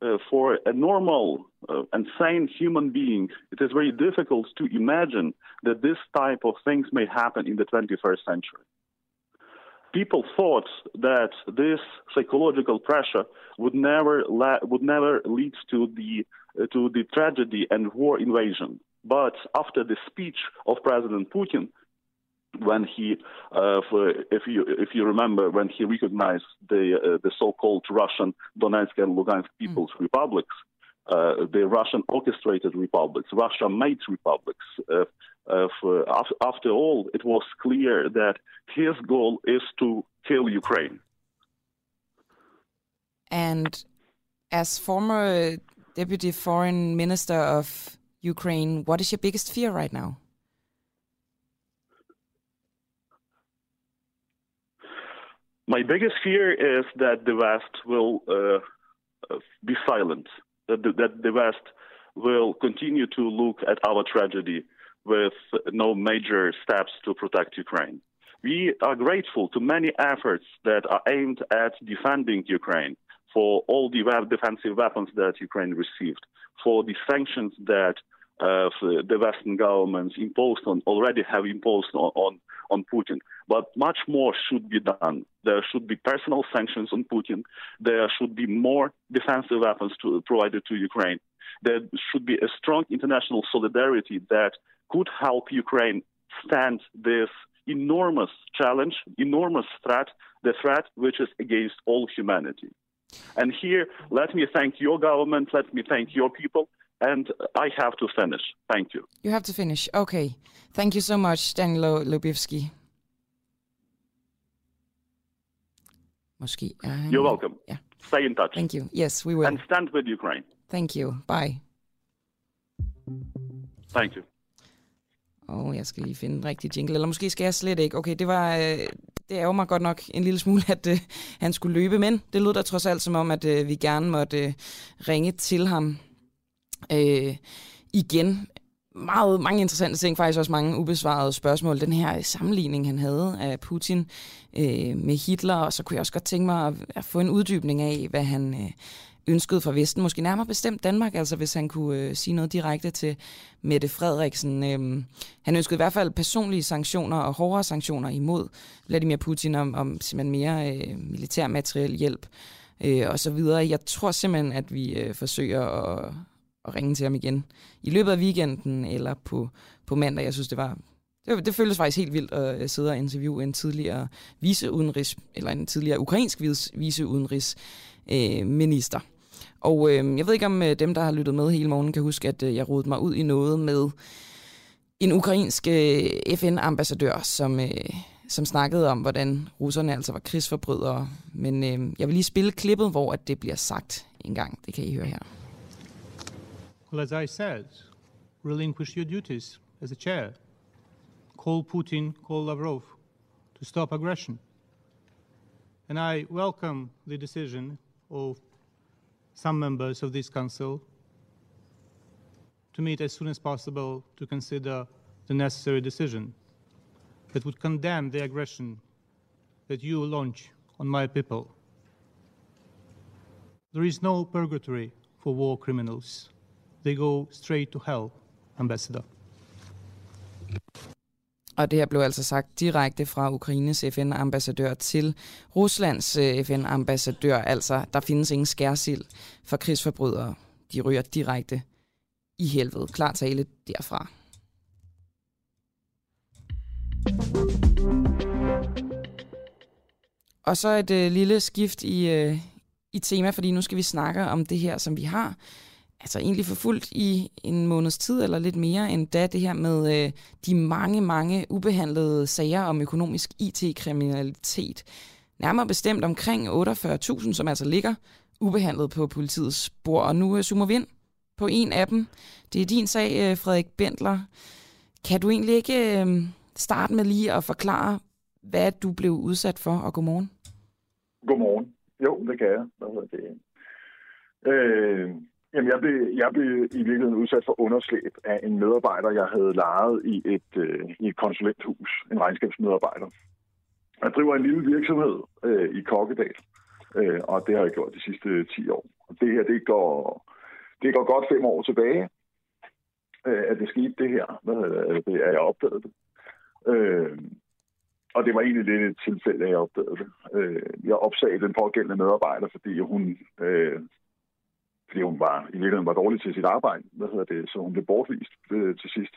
uh, for a normal uh, and sane human being, it is very difficult to imagine that this type of things may happen in the 21st century. People thought that this psychological pressure would never la- would never lead to the uh, to the tragedy and war invasion. But after the speech of President Putin, when he, uh, for, if you if you remember, when he recognized the uh, the so-called Russian Donetsk and Lugansk People's Republics, uh, the Russian orchestrated republics, Russia-made republics. Uh, uh, for, af- after all, it was clear that his goal is to kill Ukraine. And as former deputy foreign minister of Ukraine, what is your biggest fear right now? My biggest fear is that the West will uh, uh, be silent, that the, that the West will continue to look at our tragedy with no major steps to protect Ukraine. We are grateful to many efforts that are aimed at defending Ukraine for all the defensive weapons that Ukraine received, for the sanctions that uh, the Western governments imposed on already have imposed on, on on Putin. But much more should be done. There should be personal sanctions on Putin. There should be more defensive weapons to, provided to Ukraine. There should be a strong international solidarity that could help Ukraine stand this enormous challenge, enormous threat, the threat which is against all humanity. And here, let me thank your government, let me thank your people, and I have to finish. Thank you. You have to finish. Okay. Thank you so much, Daniel Lubivsky. Måske er han... You're welcome. Yeah. Stay in touch. Thank you. Yes, we will. And stand with Ukraine. Thank you. Bye. Thank you. Åh, oh, jeg skal lige finde en rigtig jingle. Eller måske skal jeg slet ikke. Okay, det var... Øh, det ærger mig godt nok en lille smule, at øh, han skulle løbe, men det lød da trods alt som om, at øh, vi gerne måtte øh, ringe til ham øh, igen. Meget, mange interessante ting, faktisk også mange ubesvarede spørgsmål. Den her sammenligning, han havde af Putin øh, med Hitler, og så kunne jeg også godt tænke mig at, at få en uddybning af, hvad han... Øh, ønskede fra Vesten, måske nærmere bestemt Danmark, altså hvis han kunne øh, sige noget direkte til Mette Frederiksen. Øh, han ønskede i hvert fald personlige sanktioner og hårdere sanktioner imod Vladimir Putin om, om simpelthen mere øh, militær materiel hjælp øh, og så videre. Jeg tror simpelthen, at vi øh, forsøger at, at ringe til ham igen i løbet af weekenden eller på, på mandag. Jeg synes, det var det, det føltes faktisk helt vildt at sidde og interviewe en tidligere viceudenrigs, eller en tidligere ukrainsk viceudenrigsminister. Øh, og øh, jeg ved ikke, om øh, dem, der har lyttet med hele morgen, kan huske, at øh, jeg rodede mig ud i noget med en ukrainsk øh, FN-ambassadør, som, øh, som snakkede om, hvordan russerne altså var krigsforbrydere. Men øh, jeg vil lige spille klippet, hvor at det bliver sagt en gang. Det kan I høre her. Well, as I said, relinquish your duties as a chair. Call Putin, call Lavrov to stop aggression. And I welcome the decision of some members of this council to meet as soon as possible to consider the necessary decision that would condemn the aggression that you launch on my people. There is no purgatory for war criminals. They go straight to hell, Ambassador. Og det her blev altså sagt direkte fra Ukraines FN-ambassadør til Ruslands eh, FN-ambassadør. Altså, der findes ingen skærsild for krigsforbrydere. De ryger direkte i helvede. Klar tale derfra. Og så et øh, lille skift i, øh, i tema, fordi nu skal vi snakke om det her, som vi har altså egentlig forfulgt i en måneds tid eller lidt mere end da det her med øh, de mange, mange ubehandlede sager om økonomisk IT-kriminalitet. Nærmere bestemt omkring 48.000, som altså ligger ubehandlet på politiets bord. Og nu øh, zoomer vi ind på en af dem. Det er din sag, øh, Frederik Bendler. Kan du egentlig ikke øh, starte med lige at forklare, hvad du blev udsat for, og godmorgen? Godmorgen. Jo, det kan jeg. Hvad hedder det? Øh, Jamen, jeg blev, jeg blev i virkeligheden udsat for underslæb af en medarbejder, jeg havde lejet i et, øh, i et konsulenthus, en regnskabsmedarbejder. Jeg driver en lille virksomhed øh, i Kokkedal, øh, og det har jeg gjort de sidste 10 år. Og det her, det går, det går godt fem år tilbage, øh, at det skete det her, øh, det, altså, er jeg opdagede det. Øh, og det var egentlig lidt et tilfælde, at jeg opdagede det. Øh, jeg opsagde den pågældende medarbejder, fordi hun øh, fordi hun var i virkeligheden var dårlig til sit arbejde, hvad hedder det, så hun blev bortvist øh, til sidst.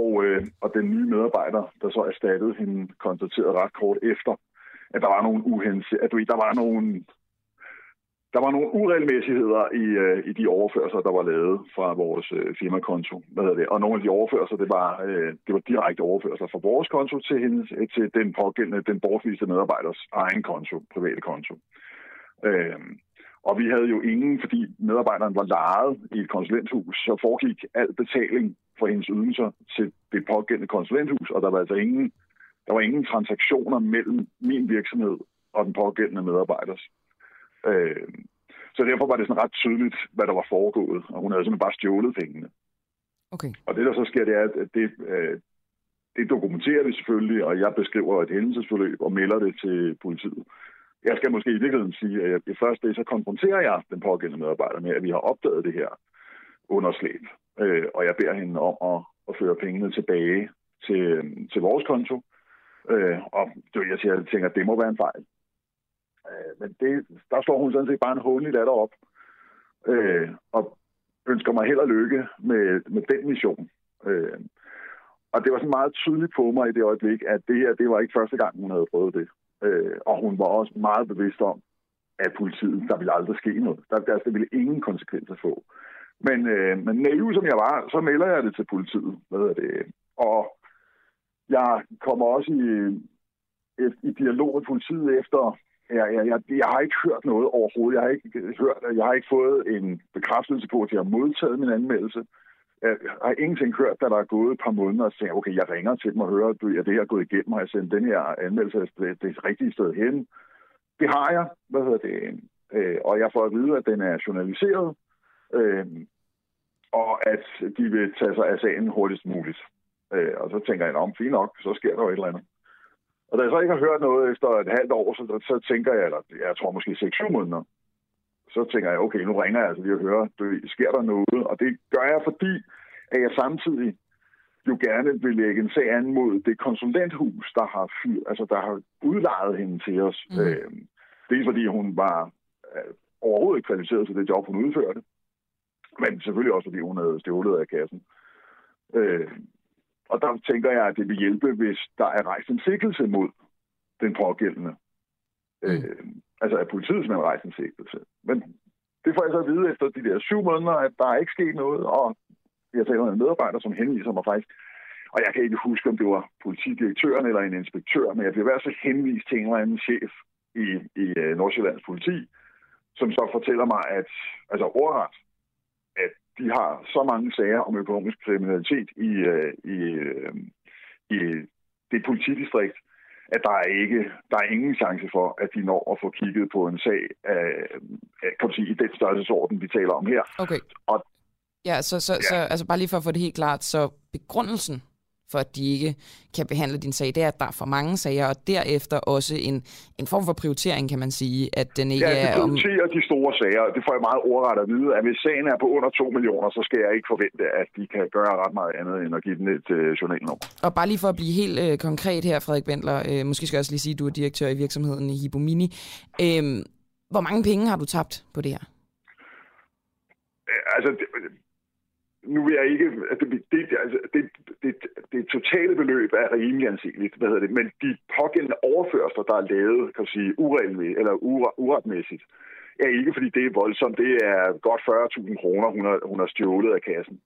Og, øh, og den nye medarbejder, der så erstattede hende, konstaterede ret kort efter, at der var nogle uhense, at du, der var nogle der var nogle uregelmæssigheder i, øh, i de overførsler, der var lavet fra vores øh, firmakonto. Hvad det? Og nogle af de overførsler, det var, øh, det var direkte overførsler fra vores konto til, hendes, til den pågældende, den bortviste medarbejders egen konto, private konto. Øh, og vi havde jo ingen, fordi medarbejderen var lejet i et konsulenthus, så foregik al betaling for hendes ydelser til det pågældende konsulenthus, og der var altså ingen, der var ingen transaktioner mellem min virksomhed og den pågældende medarbejders. Øh, så derfor var det sådan ret tydeligt, hvad der var foregået, og hun havde simpelthen bare stjålet pengene. Okay. Og det, der så sker, det er, at det, øh, det dokumenterer vi selvfølgelig, og jeg beskriver et hændelsesforløb og melder det til politiet jeg skal måske i virkeligheden sige, at det første så konfronterer jeg den pågældende medarbejder med, at vi har opdaget det her underslæb. Øh, og jeg beder hende om at, at føre pengene tilbage til, til vores konto. Øh, og det, jeg, siger, jeg tænker, at det må være en fejl. Øh, men det, der står hun sådan set bare en håndelig latter op. Øh, og ønsker mig held og lykke med, med den mission. Øh, og det var sådan meget tydeligt på mig i det øjeblik, at det her, det var ikke første gang, hun havde prøvet det. Øh, og hun var også meget bevidst om, at politiet, der ville aldrig ske noget. Der, der, der ville ingen konsekvenser få. Men, øh, men naiv som jeg var, så melder jeg det til politiet. Hvad er det? Og jeg kommer også i, øh, i, dialog med politiet efter jeg, jeg, jeg, jeg har ikke hørt noget overhovedet. Jeg har ikke hørt, jeg har ikke fået en bekræftelse på, at jeg har modtaget min anmeldelse. Jeg har ingenting hørt, da der er gået et par måneder, og siger, okay, jeg ringer til dem og hører, at det her er gået igennem, og jeg sender den her anmeldelse det, det rigtige sted hen. Det har jeg, hvad hedder det, øh, og jeg får at vide, at den er journaliseret, øh, og at de vil tage sig af sagen hurtigst muligt. Øh, og så tænker jeg, om fint nok, så sker der jo et eller andet. Og da jeg så ikke har hørt noget efter et halvt år, så, så tænker jeg, eller jeg tror måske 6-7 måneder, så tænker jeg, okay, nu ringer jeg altså lige og hører, det, sker der noget? Og det gør jeg, fordi at jeg samtidig jo gerne vil lægge en sag an mod det konsulenthus, der har, fyr, altså, der har udlejet hende til os. Mm. Øh, det er fordi, hun var øh, overhovedet ikke kvalificeret til det job, hun udførte. Men selvfølgelig også, fordi hun havde stjålet af kassen. Øh, og der tænker jeg, at det vil hjælpe, hvis der er rejst en sikkelse mod den pågældende. Mm. Øh, altså af politiet simpelthen rejst en sigtelse. Men det får jeg så at vide efter de der syv måneder, at der er ikke sket noget, og jeg taler med en medarbejder, som henviser mig faktisk, og jeg kan ikke huske, om det var politidirektøren eller en inspektør, men jeg bliver i hvert fald henvist til en eller anden chef i, i øh, Nordsjællands politi, som så fortæller mig, at altså ordret, at de har så mange sager om økonomisk kriminalitet i, øh, i, i, i det politidistrikt, at der er ikke der er ingen chance for, at de når at få kigget på en sag af, kan man sige, i den størrelsesorden, vi taler om her. Okay. Og, ja, så, så, ja. så altså bare lige for at få det helt klart, så begrundelsen for at de ikke kan behandle din sag, det er, at der er for mange sager, og derefter også en, en form for prioritering, kan man sige, at den ikke ja, er... om... de store sager, det får jeg meget ordret at vide, at hvis sagen er på under 2 millioner, så skal jeg ikke forvente, at de kan gøre ret meget andet, end at give den et uh, journalnummer. Og bare lige for at blive helt øh, konkret her, Frederik Bendler, øh, måske skal jeg også lige sige, at du er direktør i virksomheden i Hibomini. Øh, hvor mange penge har du tabt på det her? Altså, det, nu vil jeg ikke... Altså, det, det, altså, det, det, det totale beløb er rimelig anseligt, hvad hedder det, men de pågældende overførsler, der er lavet, kan sige, uregelmæssigt, eller uretmæssigt, er ikke, fordi det er voldsomt. Det er godt 40.000 kroner, hun har, hun har stjålet af kassen.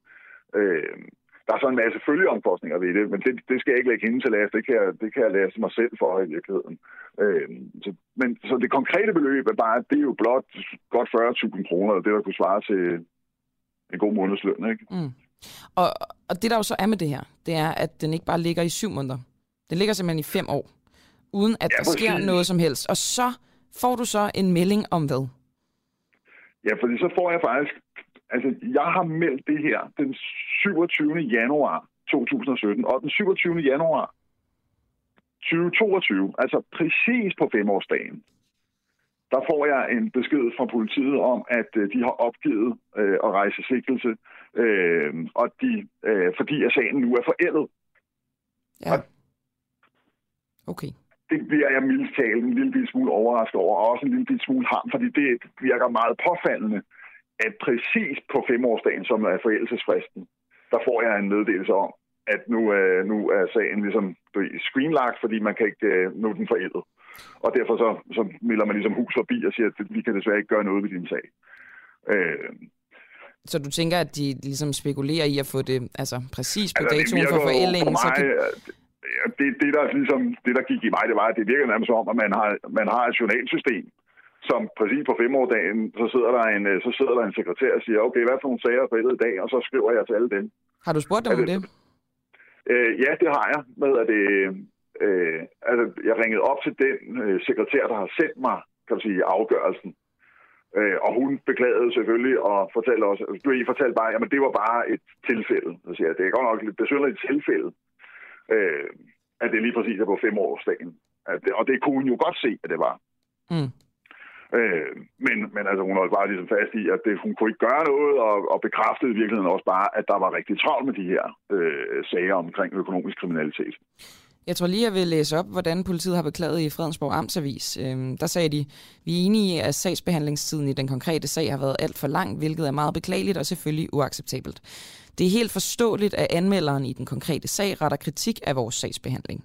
Øh, der er så en masse følgeomkostninger ved det, men det, det skal jeg ikke lægge hende til last. Det kan jeg, det kan jeg læse mig selv for i virkeligheden. Øh, så, men så det konkrete beløb er bare, det er jo blot godt 40.000 kroner, det der kunne svare til en god månedsløn. Ikke? Mm. Og, og det der jo så er med det her, det er, at den ikke bare ligger i syv måneder. Den ligger simpelthen i fem år, uden at ja, der sker præcis. noget som helst. Og så får du så en melding om hvad? Ja, fordi så får jeg faktisk... Altså, jeg har meldt det her den 27. januar 2017, og den 27. januar 2022, altså præcis på femårsdagen, der får jeg en besked fra politiet om, at øh, de har opgivet øh, at rejse sigtelse, øh, og de, øh, fordi at sagen nu er forældet. Ja. Okay. Det bliver jeg mildt talt en lille smule overrasket over, og også en lille smule ham, fordi det virker meget påfaldende, at præcis på femårsdagen, som er forældelsesfristen, der får jeg en meddelelse om, at nu, øh, nu er sagen ligesom screenlagt, fordi man kan ikke, øh, nu den forældet. Og derfor så, så melder man ligesom hus forbi og siger, at vi kan desværre ikke gøre noget ved din sag. Øh, så du tænker, at de ligesom spekulerer i at få det altså, præcis på altså, datoen for forældringen? For mig, så det... Det, det, der ligesom, det, der gik i mig, det var, at det virker nærmest som om, at man har, man har et journalsystem, som præcis på femårdagen, så sidder der en, så sidder der en sekretær og siger, okay, hvad for nogle sager er forældret i dag, og så skriver jeg til alle dem. Har du spurgt dem om det? Øh, ja, det har jeg. Med at det, øh, altså, jeg ringede op til den øh, sekretær, der har sendt mig kan man sige, afgørelsen. Øh, og hun beklagede selvfølgelig og fortalte også, du I fortalte bare, at det var bare et tilfælde. Så siger jeg, det er godt nok lidt besynderligt et tilfælde, øh, at det lige præcis er på femårsdagen. At det, og det kunne hun jo godt se, at det var. Mm. Øh, men, men altså, hun var bare ligesom fast i, at det, hun kunne ikke gøre noget, og, og bekræftede i virkeligheden også bare, at der var rigtig travlt med de her øh, sager omkring økonomisk kriminalitet. Jeg tror lige, jeg vil læse op, hvordan politiet har beklaget i Fredensborg Amtsavis. Øhm, der sagde de, vi er enige i, at sagsbehandlingstiden i den konkrete sag har været alt for lang, hvilket er meget beklageligt og selvfølgelig uacceptabelt. Det er helt forståeligt, at anmelderen i den konkrete sag retter kritik af vores sagsbehandling.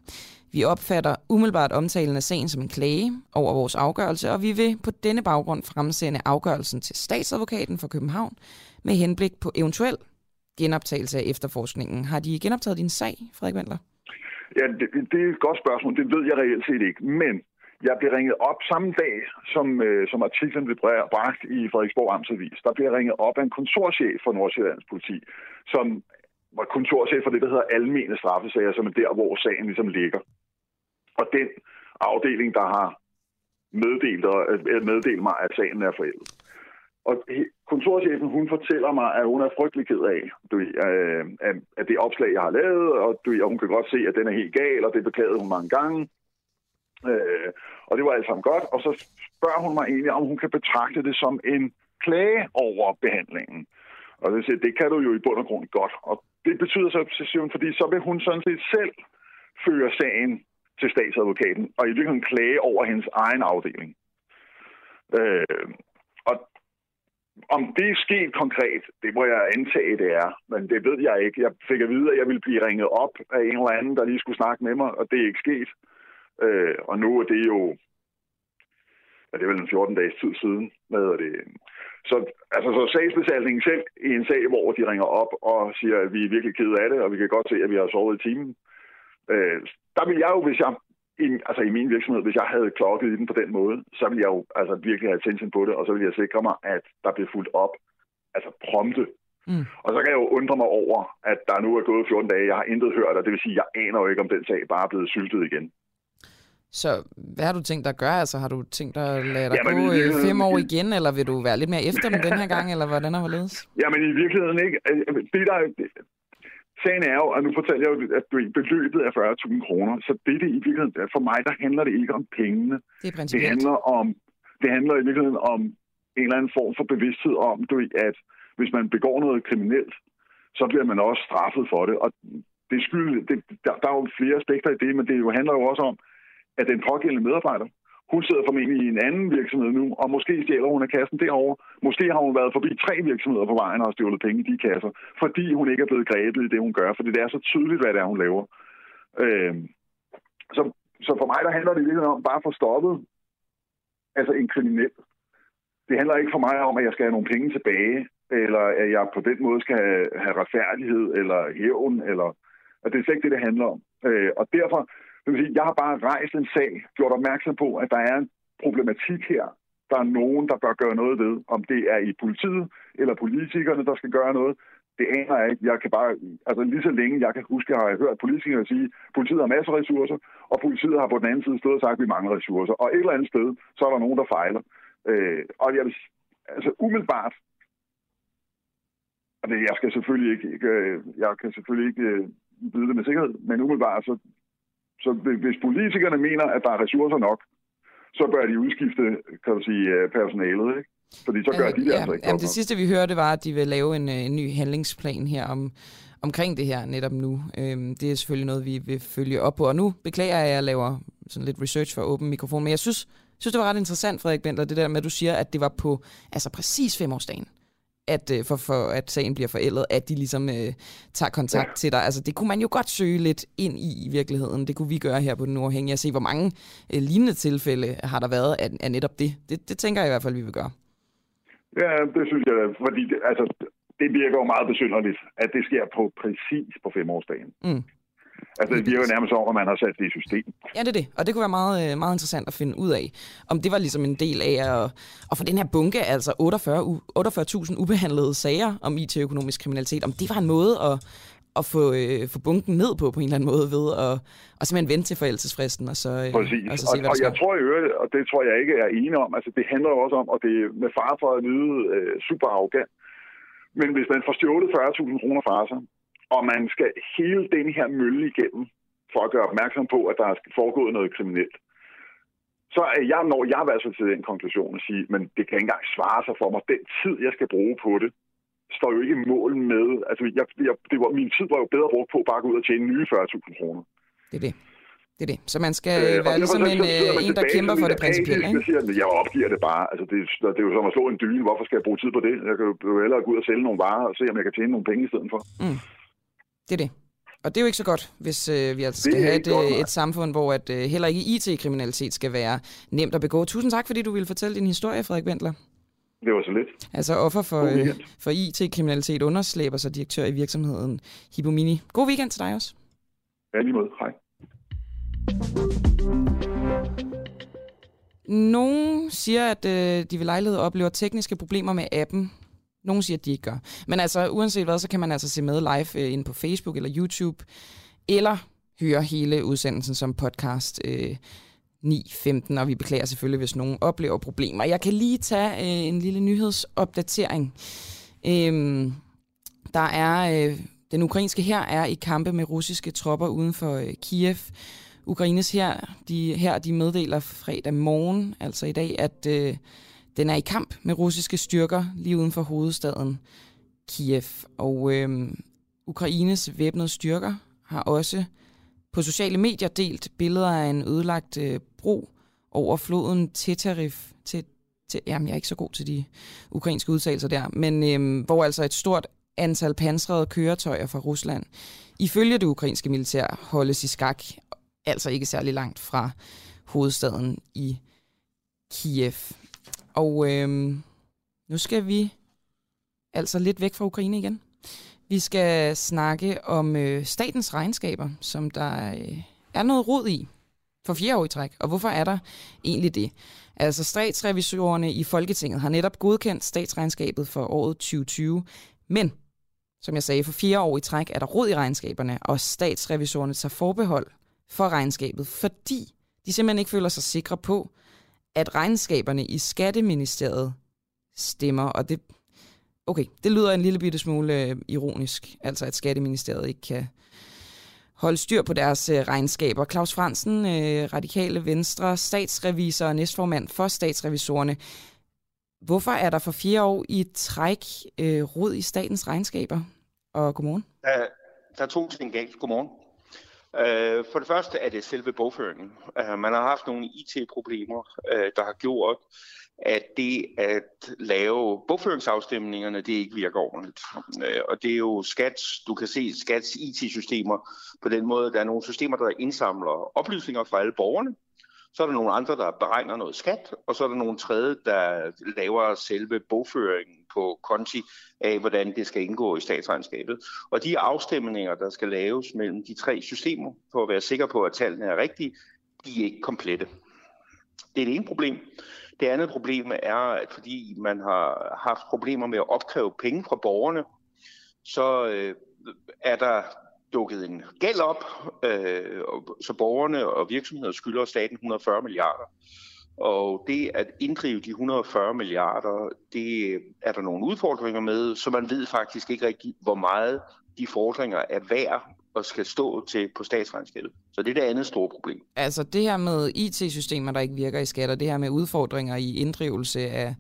Vi opfatter umiddelbart omtalen af sagen som en klage over vores afgørelse, og vi vil på denne baggrund fremsende afgørelsen til statsadvokaten for København med henblik på eventuel genoptagelse af efterforskningen. Har de genoptaget din sag, Frederik Wendler? Ja, det, det er et godt spørgsmål. Det ved jeg reelt set ikke. Men jeg blev ringet op samme dag, som, øh, som artiklen blev bragt i Frederiksborg Amtsavis. Der blev ringet op af en kontorchef for Nordsjællands politi, som var kontorchef for det, der hedder almene straffesager, som er der, hvor sagen ligesom ligger. Og den afdeling, der har meddelt, øh, meddelt mig, at sagen er forældet. Og kontorchefen, hun fortæller mig, at hun er frygtelig ked af, du, øh, at det opslag, jeg har lavet, og, du, og hun kan godt se, at den er helt gal, og det beklagede hun mange gange. Øh, og det var alt sammen godt. Og så spørger hun mig egentlig, om hun kan betragte det som en klage over behandlingen. Og det, siger, det kan du jo i bund og grund godt. Og det betyder så, siger hun, fordi så vil hun sådan set selv føre sagen til statsadvokaten, og i virkeligheden klage over hendes egen afdeling. Øh, om det er sket konkret, det må jeg antage, det er. Men det ved jeg ikke. Jeg fik at vide, at jeg ville blive ringet op af en eller anden, der lige skulle snakke med mig, og det er ikke sket. Øh, og nu er det jo, ja, det er vel en 14 dages tid siden, med det. Så, altså, så sagsbesaltningen selv i en sag, hvor de ringer op og siger, at vi er virkelig kede af det, og vi kan godt se, at vi har sovet i timen. Øh, der vil jeg jo, hvis jeg i, altså i min virksomhed, hvis jeg havde klokket i den på den måde, så ville jeg jo altså virkelig have attention på det, og så ville jeg sikre mig, at der blev fuldt op, altså prompte. Mm. Og så kan jeg jo undre mig over, at der nu er gået 14 dage, jeg har intet hørt, og det vil sige, at jeg aner jo ikke, om den sag bare er blevet syltet igen. Så hvad har du tænkt dig at gøre? Altså har du tænkt dig at lade dig Jamen, gå øh, fem år igen, eller vil du være lidt mere efter dem den her gang, eller hvordan har hvorledes? Jamen i virkeligheden ikke. Det der, sagen er jo, og nu fortæller jeg jo, at beløbet er 40.000 kroner, så det, det i virkeligheden, for mig, der handler det ikke om pengene. Det, er det handler om, det handler i virkeligheden om en eller anden form for bevidsthed om, du, at hvis man begår noget kriminelt, så bliver man også straffet for det. Og det skyld, det, der, der er jo flere aspekter i det, men det jo handler jo også om, at den pågældende medarbejder, hun sidder formentlig i en anden virksomhed nu, og måske stjæler hun af kassen derovre. Måske har hun været forbi tre virksomheder på vejen og har stjålet penge i de kasser, fordi hun ikke er blevet grebet i det, hun gør, fordi det er så tydeligt, hvad det er, hun laver. Øh, så, så for mig, der handler det lidt om bare at få stoppet altså en kriminel. Det handler ikke for mig om, at jeg skal have nogle penge tilbage, eller at jeg på den måde skal have, have retfærdighed eller hævn, eller at det er slet ikke det, det handler om. Øh, og derfor det vil sige, jeg har bare rejst en sag, gjort opmærksom på, at der er en problematik her. Der er nogen, der bør gøre noget ved, om det er i politiet eller politikerne, der skal gøre noget. Det aner jeg ikke. Jeg kan bare, altså lige så længe jeg kan huske, har jeg hørt politikere sige, at politiet har masser af ressourcer, og politiet har på den anden side stået og sagt, at vi mangler ressourcer. Og et eller andet sted, så er der nogen, der fejler. Øh, og jeg vil, altså umiddelbart, og det, jeg skal selvfølgelig ikke, ikke øh, jeg kan selvfølgelig ikke byde vide det med sikkerhed, men umiddelbart så så hvis politikerne mener, at der er ressourcer nok, så bør de udskifte kan du sige, øh, personalet, ikke? Fordi så gør ja, de det ja, altså ikke jamen, Det sidste, vi hørte, var, at de vil lave en, øh, en ny handlingsplan her om, omkring det her netop nu. Øhm, det er selvfølgelig noget, vi vil følge op på. Og nu beklager jeg, at jeg laver sådan lidt research for åben mikrofon, men jeg synes, synes det var ret interessant, Frederik Bentler, det der med, at du siger, at det var på altså præcis femårsdagen at øh, for, for at sagen bliver forældet, at de ligesom øh, tager kontakt ja. til dig. Altså det kunne man jo godt søge lidt ind i i virkeligheden. Det kunne vi gøre her på Den Uafhængige, at se, hvor mange øh, lignende tilfælde har der været af, af netop det. det. Det tænker jeg i hvert fald, vi vil gøre. Ja, det synes jeg, fordi det, altså, det virker jo meget besynderligt, at det sker på præcis på femårsdagen. Mm. Altså, det virker nærmest over, at man har sat det i system. Ja, det er det. Og det kunne være meget, øh, meget interessant at finde ud af, om det var ligesom en del af at, at få den her bunke, altså 48.000 48 ubehandlede sager om IT-økonomisk kriminalitet, om det var en måde at, at få, øh, få bunken ned på, på en eller anden måde, ved at, at simpelthen vente til forældelsesfristen, og så, øh, Præcis. og så se, hvad og, og jeg tror i øvrigt, og det tror jeg ikke er enig om, altså det handler jo også om, og det er med far for at lyde øh, super arrogant, men hvis man får stjålet 40.000 kroner fra sig, og man skal hele den her mølle igennem for at gøre opmærksom på, at der er foregået noget kriminelt, så er jeg, når jeg har været til den konklusion at sige, men det kan ikke engang svare sig for mig. Den tid, jeg skal bruge på det, står jo ikke i mål med... Altså, jeg, jeg, det var, min tid var jo bedre brugt på at bare gå ud og tjene nye 40.000 kroner. Det er det. Det er det. Så man skal øh, være ligesom en, øh, en, der kæmper for det principielle, ikke? Jeg siger, at jeg opgiver det bare. Altså, det, det er jo som at slå en dyne. Hvorfor skal jeg bruge tid på det? Jeg kan jo hellere gå ud og sælge nogle varer og se, om jeg kan tjene nogle penge i stedet for. Mm. Det er det. Og det er jo ikke så godt, hvis øh, vi altså skal have et, godt, et samfund, hvor at, øh, heller ikke IT-kriminalitet skal være nemt at begå. Tusind tak, fordi du ville fortælle din historie, Frederik Wendler. Det var så lidt. Altså offer for, øh, for IT-kriminalitet underslæber sig direktør i virksomheden Hibomini. God weekend til dig også. Ja, lige måde. Hej. Nogle siger, at øh, de ved lejlighed oplever tekniske problemer med appen. Nogle siger, at de ikke gør. Men altså, uanset hvad, så kan man altså se med live øh, inde på Facebook eller YouTube, eller høre hele udsendelsen som podcast øh, 9.15, og vi beklager selvfølgelig, hvis nogen oplever problemer. Jeg kan lige tage øh, en lille nyhedsopdatering. Øh, der er... Øh, den ukrainske her er i kampe med russiske tropper uden for øh, Kiev. Ukraines her, de, her de meddeler fredag morgen, altså i dag, at øh, den er i kamp med russiske styrker lige uden for hovedstaden Kiev. Og øh, Ukraines væbnede styrker har også på sociale medier delt billeder af en ødelagt øh, bro over floden Tetarif. Til, til, jamen, jeg er ikke så god til de ukrainske udtalelser der, men øh, hvor altså et stort antal pansrede køretøjer fra Rusland ifølge det ukrainske militær holdes i skak altså ikke særlig langt fra hovedstaden i Kiev. Og øhm, nu skal vi altså lidt væk fra Ukraine igen. Vi skal snakke om øh, statens regnskaber, som der øh, er noget rod i for fire år i træk. Og hvorfor er der egentlig det? Altså statsrevisorerne i Folketinget har netop godkendt statsregnskabet for året 2020, men som jeg sagde, for fire år i træk er der rod i regnskaberne, og statsrevisorerne tager forbehold for regnskabet, fordi de simpelthen ikke føler sig sikre på, at regnskaberne i Skatteministeriet stemmer, og det, okay, det lyder en lille bitte smule øh, ironisk, altså at Skatteministeriet ikke kan holde styr på deres øh, regnskaber. Claus Fransen, øh, Radikale Venstre, statsrevisor og næstformand for statsrevisorerne. Hvorfor er der for fire år i træk øh, rod i statens regnskaber? Og godmorgen. Der, der er to ting galt. Godmorgen. Øh, for det første er det selve bogføringen. Øh, man har haft nogle IT-problemer, øh, der har gjort, at det at lave bogføringsafstemningerne, det ikke virker ordentligt. Øh, og det er jo skat, du kan se skats IT-systemer på den måde, der er nogle systemer, der indsamler oplysninger fra alle borgerne, så er der nogle andre, der beregner noget skat, og så er der nogle tredje, der laver selve bogføringen på konti af, hvordan det skal indgå i statsregnskabet. Og de afstemninger, der skal laves mellem de tre systemer, for at være sikker på, at tallene er rigtige, de er ikke komplette. Det er det ene problem. Det andet problem er, at fordi man har haft problemer med at opkræve penge fra borgerne, så øh, er der dukket en gæld op, øh, så borgerne og virksomheder skylder staten 140 milliarder. Og det at inddrive de 140 milliarder, det er der nogle udfordringer med, så man ved faktisk ikke rigtig, hvor meget de fordringer er værd og skal stå til på statsregnskabet. Så det er det andet store problem. Altså det her med IT-systemer, der ikke virker i skatter, det her med udfordringer i inddrivelse af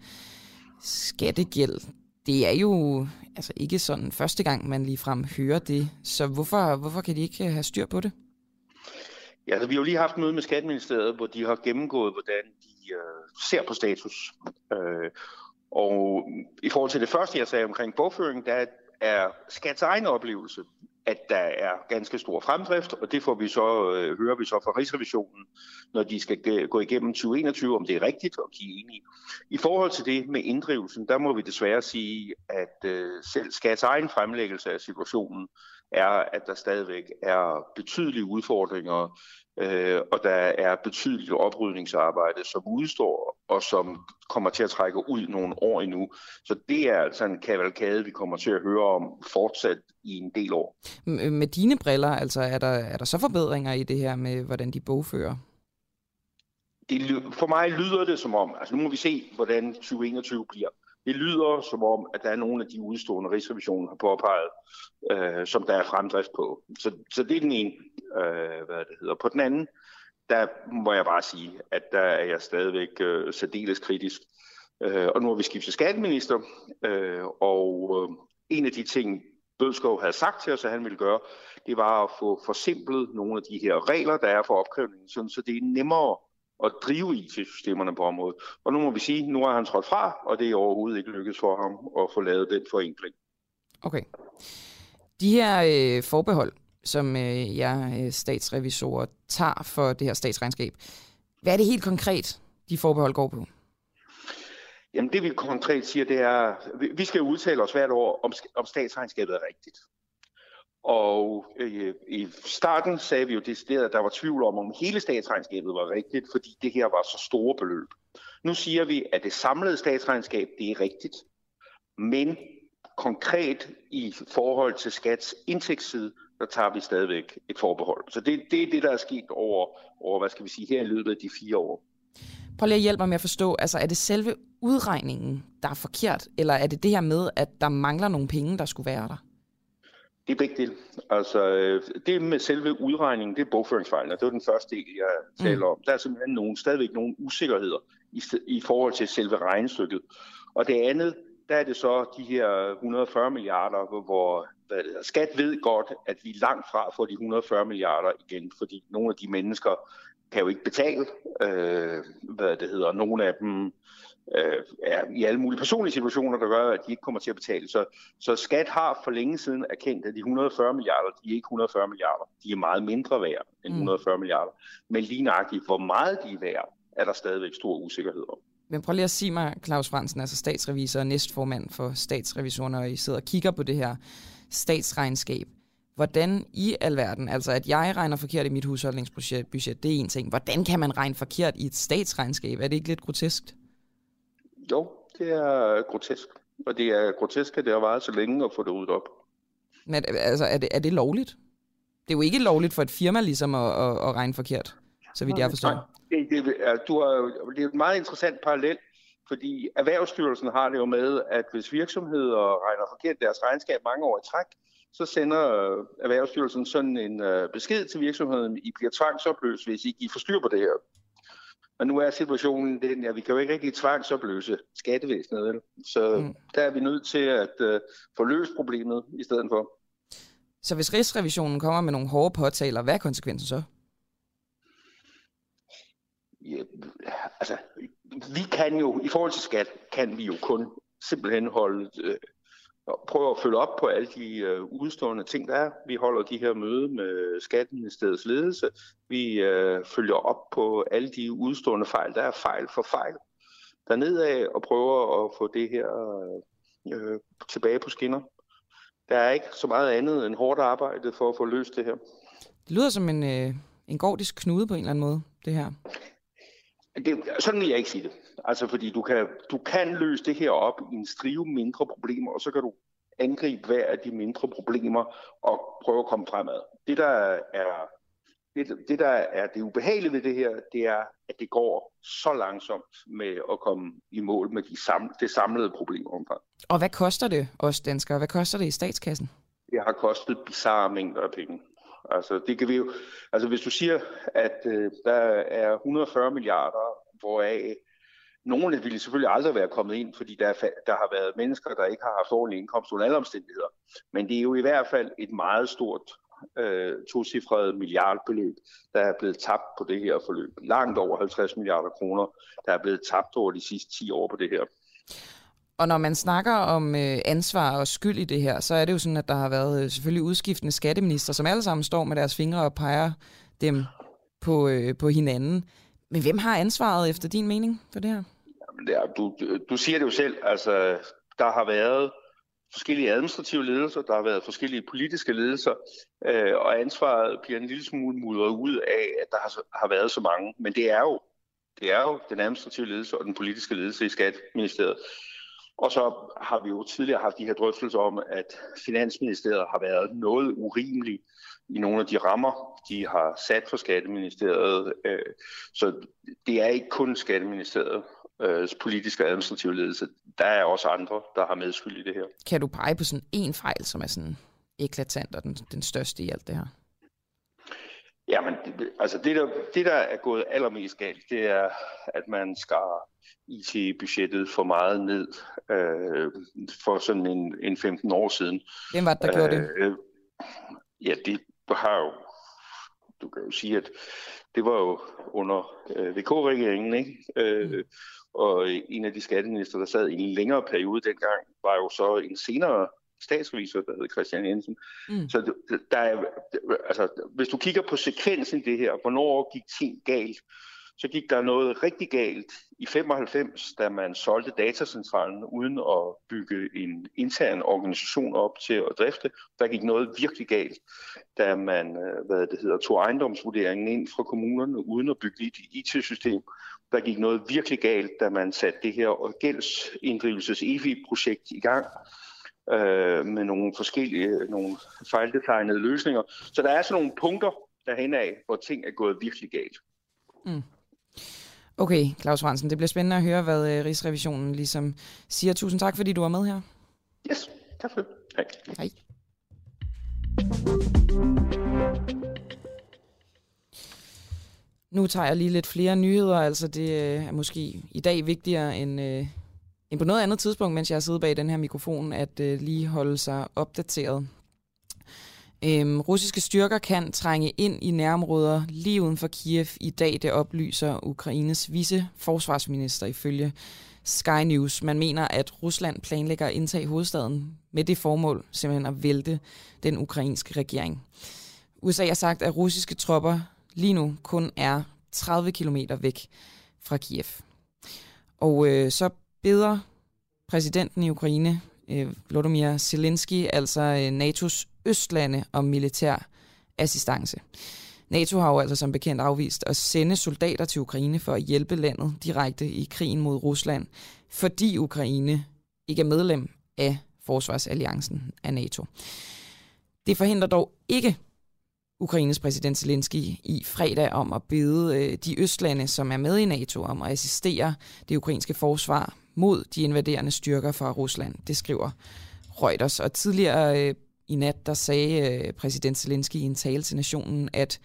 skattegæld, det er jo altså ikke sådan første gang, man lige frem hører det. Så hvorfor, hvorfor kan de ikke have styr på det? Ja, altså, vi har jo lige haft møde med Skatteministeriet, hvor de har gennemgået, hvordan de øh, ser på status. Øh, og i forhold til det første, jeg sagde omkring bogføring, der er Skats egen oplevelse, at der er ganske stor fremdrift, og det får vi så, øh, hører vi så fra Rigsrevisionen, når de skal gå igennem 2021, om det er rigtigt, om de er enige. I forhold til det med inddrivelsen, der må vi desværre sige, at øh, selv Skats egen fremlæggelse af situationen er, at der stadigvæk er betydelige udfordringer, øh, og der er betydeligt oprydningsarbejde, som udstår, og som kommer til at trække ud nogle år endnu. Så det er altså en kavalkade, vi kommer til at høre om fortsat i en del år. Med dine briller, altså er der, er der så forbedringer i det her med, hvordan de bogfører? Det, for mig lyder det som om, altså nu må vi se, hvordan 2021 bliver. Det lyder som om, at der er nogle af de udstående Rigsrevisionen har påpeget, øh, som der er fremdrift på. Så, så det er den ene, øh, hvad det hedder. På den anden, der må jeg bare sige, at der er jeg stadigvæk øh, særdeles kritisk. Øh, og nu har vi skiftet skatteminister, øh, og øh, en af de ting, Bødskov havde sagt til os, at han ville gøre, det var at få forsimplet nogle af de her regler, der er for opkrævningen, sådan, så det er nemmere at drive IT-systemerne på området. Og nu må vi sige, nu er han trådt fra, og det er overhovedet ikke lykkedes for ham at få lavet den forenkling. Okay. De her øh, forbehold, som øh, jeg øh, statsrevisorer tager for det her statsregnskab, hvad er det helt konkret, de forbehold går på? Jamen det vi konkret siger, det er, vi skal udtale os hvert år, om, om statsregnskabet er rigtigt. Og øh, i starten sagde vi jo decideret, at der var tvivl om, om hele statsregnskabet var rigtigt, fordi det her var så store beløb. Nu siger vi, at det samlede statsregnskab, det er rigtigt, men konkret i forhold til skats indtægtsside, der tager vi stadigvæk et forbehold. Så det, det er det, der er sket over, over, hvad skal vi sige, her i løbet af de fire år. Prøv lige at hjælpe mig med at forstå, altså er det selve udregningen, der er forkert, eller er det det her med, at der mangler nogle penge, der skulle være der? Det er begge dele. Altså, øh, det med selve udregningen, det er bogføringsfejlen, det var den første del, jeg taler mm. om. Der er simpelthen nogen, stadigvæk nogle usikkerheder i, i forhold til selve regnestykket. Og det andet, der er det så de her 140 milliarder, hvor hvad skat ved godt, at vi er langt fra får de 140 milliarder igen, fordi nogle af de mennesker kan jo ikke betale, øh, hvad det hedder, nogle af dem øh, er i alle mulige personlige situationer, der gør, at de ikke kommer til at betale. Så, så skat har for længe siden erkendt, at de 140 milliarder, de er ikke 140 milliarder. De er meget mindre værd end 140 mm. milliarder. Men lige nøjagtigt, hvor meget de er værd, er der stadigvæk stor usikkerhed om. Men prøv lige at sige mig, Claus Fransen, altså statsrevisor og næstformand for statsrevisorerne, og I sidder og kigger på det her statsregnskab. Hvordan i alverden, altså at jeg regner forkert i mit husholdningsbudget, det er en ting. Hvordan kan man regne forkert i et statsregnskab? Er det ikke lidt grotesk? Jo, det er grotesk. Og det er grotesk, at det har varet så længe at få det ud op. Men altså, er det, er det lovligt? Det er jo ikke lovligt for et firma ligesom at, at, at regne forkert, så vidt jeg forstår. Det, det, er, du har, det er et meget interessant parallel, fordi Erhvervsstyrelsen har det jo med, at hvis virksomheder regner forkert deres regnskab mange år i træk, så sender Erhvervsstyrelsen sådan en uh, besked til virksomheden, I bliver tvangsopløst, hvis I ikke får styr på det her. Og nu er situationen den, at vi kan jo ikke rigtig tvangsopløse skattevæsenet, vel? Så mm. der er vi nødt til at uh, få løst problemet i stedet for. Så hvis Rigsrevisionen kommer med nogle hårde påtaler, hvad er konsekvensen så? Ja, altså, vi kan jo, i forhold til skat, kan vi jo kun simpelthen holde, øh, prøve at følge op på alle de øh, udstående ting, der er. Vi holder de her møde med Skatteministeriets ledelse. Vi øh, følger op på alle de udstående fejl. Der er fejl for fejl dernede og prøver at få det her øh, tilbage på skinner. Der er ikke så meget andet end hårdt arbejde for at få løst det her. Det lyder som en, øh, en gordisk knude på en eller anden måde, det her. Det, sådan vil jeg ikke sige det. Altså, fordi du kan, du kan løse det her op i en strive mindre problemer, og så kan du angribe hver af de mindre problemer og prøve at komme fremad. Det, der er det, det, der er det ubehagelige ved det her, det er, at det går så langsomt med at komme i mål med de samle, det samlede problemomfang. Og hvad koster det os danskere? Hvad koster det i statskassen? Det har kostet bizarre mængder af penge. Altså, det kan vi jo, altså hvis du siger, at øh, der er 140 milliarder, hvoraf nogle ville selvfølgelig aldrig være kommet ind, fordi der, der har været mennesker, der ikke har haft ordentlig indkomst under alle omstændigheder. Men det er jo i hvert fald et meget stort øh, tocifret milliardbeløb, der er blevet tabt på det her forløb. Langt over 50 milliarder kroner, der er blevet tabt over de sidste 10 år på det her. Og når man snakker om øh, ansvar og skyld i det her, så er det jo sådan, at der har været øh, selvfølgelig udskiftende skatteminister, som alle sammen står med deres fingre og peger dem på, øh, på hinanden. Men hvem har ansvaret efter din mening for det her? Ja, du, du siger det jo selv, altså der har været forskellige administrative ledelser, der har været forskellige politiske ledelser, øh, og ansvaret bliver en lille smule mudret ud af, at der har, har været så mange. Men det er jo det er jo den administrative ledelse og den politiske ledelse i Skatministeriet. Og så har vi jo tidligere haft de her drøftelser om, at Finansministeriet har været noget urimelig i nogle af de rammer, de har sat for Skatteministeriet. Øh, så det er ikke kun Skatteministeriet, øh, politiske og administrative ledelse. Der er også andre, der har medskyld i det her. Kan du pege på sådan en fejl, som er sådan eklatant og den, den største i alt det her? Jamen, det, altså det der, det, der er gået allermest galt, det er, at man skar IT-budgettet for meget ned øh, for sådan en, en 15 år siden. Hvem var det, der gjorde det? Øh, ja, det har jo, du kan jo sige, at det var jo under øh, VK-regeringen, ikke? Øh, og en af de skatteminister, der sad i en længere periode dengang, var jo så en senere statsrevisor, der hed Christian Jensen. Mm. Så der er, altså, hvis du kigger på sekvensen i det her, hvornår gik ting galt, så gik der noget rigtig galt i 95, da man solgte datacentralen uden at bygge en intern organisation op til at drifte. Der gik noget virkelig galt, da man øh, hvad det hedder, tog ejendomsvurderingen ind fra kommunerne uden at bygge et IT-system. Der gik noget virkelig galt, da man satte det her gældsinddrivelses EVI-projekt i gang øh, med nogle forskellige, nogle fejldesignede løsninger. Så der er sådan nogle punkter derhen af, hvor ting er gået virkelig galt. Mm. Okay, Claus Fransen, det bliver spændende at høre, hvad øh, Rigsrevisionen ligesom siger. Tusind tak, fordi du var med her. Yes, tak for det. Hej. Hej. Nu tager jeg lige lidt flere nyheder, altså det øh, er måske i dag vigtigere end, øh, end på noget andet tidspunkt, mens jeg har siddet bag den her mikrofon, at øh, lige holde sig opdateret. Øhm, russiske styrker kan trænge ind i nærområder lige uden for Kiev i dag, det oplyser Ukraines vice forsvarsminister ifølge Sky News. Man mener, at Rusland planlægger at indtage hovedstaden med det formål simpelthen at vælte den ukrainske regering. USA har sagt, at russiske tropper lige nu kun er 30 km væk fra Kiev. Og øh, så beder præsidenten i Ukraine, øh, Volodymyr Zelensky, altså øh, NATO's østlande om militær assistance. NATO har jo altså som bekendt afvist at sende soldater til Ukraine for at hjælpe landet direkte i krigen mod Rusland, fordi Ukraine ikke er medlem af forsvarsalliancen af NATO. Det forhindrer dog ikke Ukraines præsident Zelensky i fredag om at bede øh, de østlande, som er med i NATO, om at assistere det ukrainske forsvar mod de invaderende styrker fra Rusland. Det skriver Reuters. Og tidligere øh, i nat, der sagde øh, præsident Zelensky i en tale til nationen, at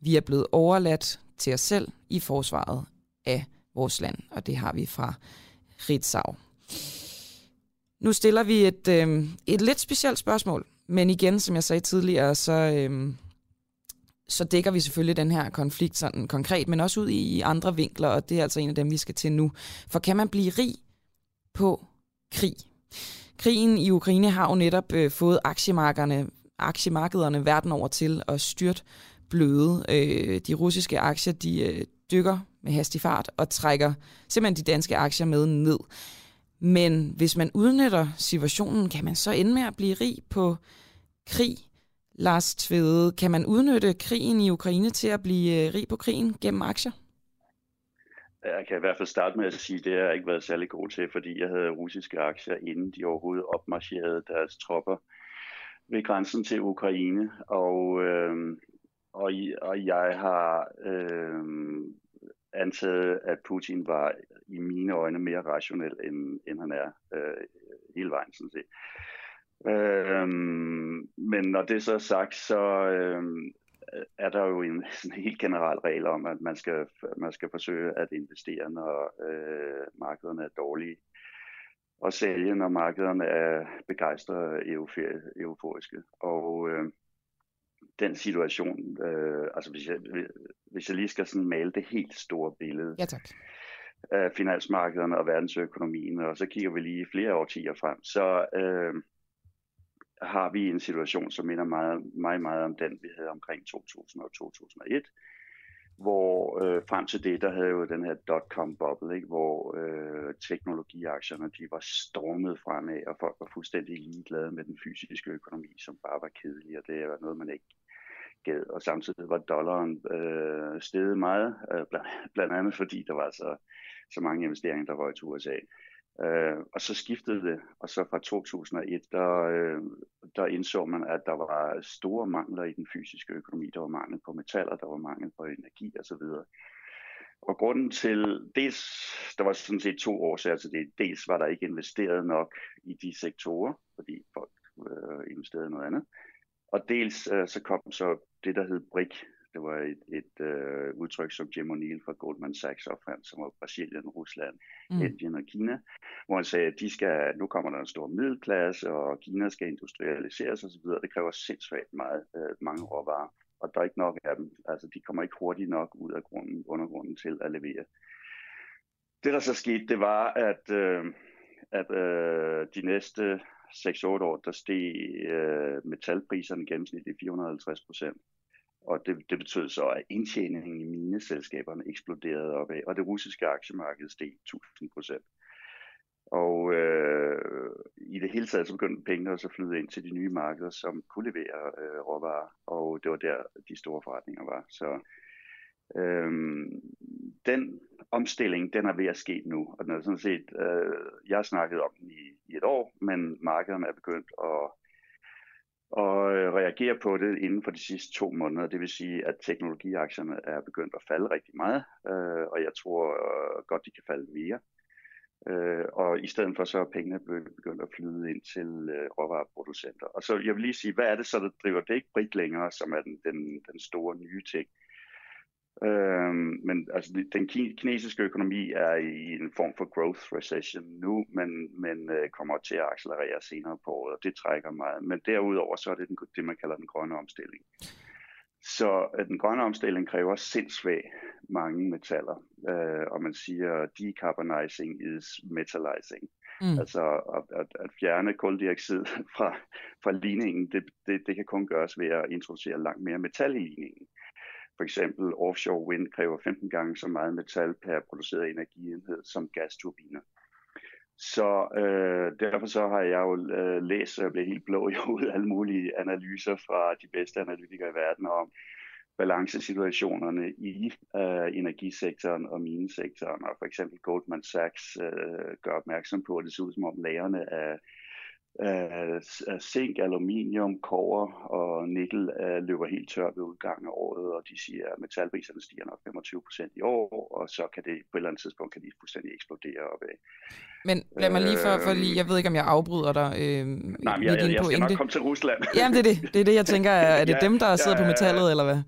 vi er blevet overladt til os selv i forsvaret af vores land, og det har vi fra Ritzau. Nu stiller vi et, øh, et lidt specielt spørgsmål, men igen, som jeg sagde tidligere, så, øh, så dækker vi selvfølgelig den her konflikt sådan konkret, men også ud i andre vinkler, og det er altså en af dem, vi skal til nu. For kan man blive rig på krig? Krigen i Ukraine har jo netop øh, fået aktiemarkederne, aktiemarkederne verden over til at styrt bløde. Øh, de russiske aktier de øh, dykker med hastig fart og trækker simpelthen de danske aktier med ned. Men hvis man udnytter situationen, kan man så ende med at blive rig på krig. Lars Tvede, kan man udnytte krigen i Ukraine til at blive øh, rig på krigen gennem aktier? Jeg kan i hvert fald starte med at sige, at det har jeg ikke været særlig god til, fordi jeg havde russiske aktier, inden de overhovedet opmarcherede deres tropper ved grænsen til Ukraine. Og, øh, og, og jeg har øh, antaget, at Putin var i mine øjne mere rationel, end, end han er øh, hele vejen sådan set. Øh, men når det så er sagt, så, øh, er der jo en sådan helt generel regel om, at man skal, man skal forsøge at investere, når øh, markederne er dårlige, og sælge, når markederne er begejstrede euforiske. Og øh, den situation, øh, altså hvis jeg, hvis jeg lige skal sådan male det helt store billede ja, tak. af finansmarkederne og verdensøkonomien, og så kigger vi lige flere årtier frem, så øh, har vi en situation, som minder meget, meget, meget om den, vi havde omkring 2000 og 2001, hvor øh, frem til det, der havde jo den her dot-com bubble, ikke, hvor øh, teknologiaktierne, de var stormet fremad, og folk var fuldstændig ligeglade med den fysiske økonomi, som bare var kedelig, og det var noget, man ikke gad. Og samtidig var dollaren øh, steget meget, øh, blandt, blandt andet fordi der var så, så mange investeringer, der var i USA. Øh, og så skiftede det, og så fra 2001, der, øh, der indså man, at der var store mangler i den fysiske økonomi. Der var mangel på metaller, der var mangel på energi osv. Og grunden til, dels, der var sådan set to årsager til det. Dels var der ikke investeret nok i de sektorer, fordi folk øh, investerede noget andet. Og dels øh, så kom så det, der hed BRIC, det var et, et øh, udtryk, som Jim O'Neill fra Goldman Sachs opfandt, som var Brasilien, Rusland, mm. Indien og Kina, hvor han sagde, at de skal, nu kommer der en stor middelklasse, og Kina skal industrialiseres osv. Det kræver sindssygt meget, øh, mange råvarer, og der er ikke nok af dem. Altså, de kommer ikke hurtigt nok ud af grunden, undergrunden til at levere. Det, der så skete, det var, at, øh, at øh, de næste 6-8 år, der steg øh, metalpriserne gennemsnitligt 450 procent. Og det, det betød så, at indtjeningen i mine selskaberne eksploderede opad, og det russiske aktiemarked steg 1000 procent. Og øh, i det hele taget så begyndte pengene også at flyde ind til de nye markeder, som kunne levere øh, råvarer, og det var der, de store forretninger var. Så øh, den omstilling, den er ved at ske nu, og den er sådan set, øh, jeg har snakket om den i, i et år, men markederne er begyndt at og øh, reagere på det inden for de sidste to måneder. Det vil sige, at teknologiaktierne er begyndt at falde rigtig meget, øh, og jeg tror øh, godt, de kan falde mere. Øh, og i stedet for så er pengene begyndt at flyde ind til øh, råvareproducenter. Og så jeg vil lige sige, hvad er det så, der driver det ikke brit længere, som er den, den, den store nye ting. Øh, men altså, den kinesiske økonomi er i en form for growth recession nu, men, men øh, kommer til at accelerere senere på året, og det trækker meget. Men derudover så er det den, det, man kalder den grønne omstilling. Så at den grønne omstilling kræver sindssygt mange metaller, øh, og man siger decarbonizing is metallizing. Mm. Altså at, at, at fjerne koldioxid fra, fra ligningen, det, det, det kan kun gøres ved at introducere langt mere metal i ligningen. For eksempel offshore wind kræver 15 gange så meget metal per produceret energienhed som gasturbiner. Så øh, derfor så har jeg jo øh, læst, og jeg blev helt blå i hovedet, alle mulige analyser fra de bedste analytikere i verden om balancesituationerne i øh, energisektoren og minesektoren. Og for eksempel Goldman Sachs øh, gør opmærksom på, at det ser ud som om lagerne af øh, zink, aluminium, kover og nikkel øh, løber helt tør ved udgangen af året, og de siger, at metalpriserne stiger nok 25 procent i år, og så kan det på et eller andet tidspunkt kan de fuldstændig eksplodere opad. Men lad mig lige for, for lige, jeg ved ikke, om jeg afbryder dig. Øh, Nej, men jeg, jeg, jeg skal nok komme til Rusland. Jamen, det er det. Det er det, jeg tænker. Er, er det ja, dem, der sidder ja, på metallet, eller hvad?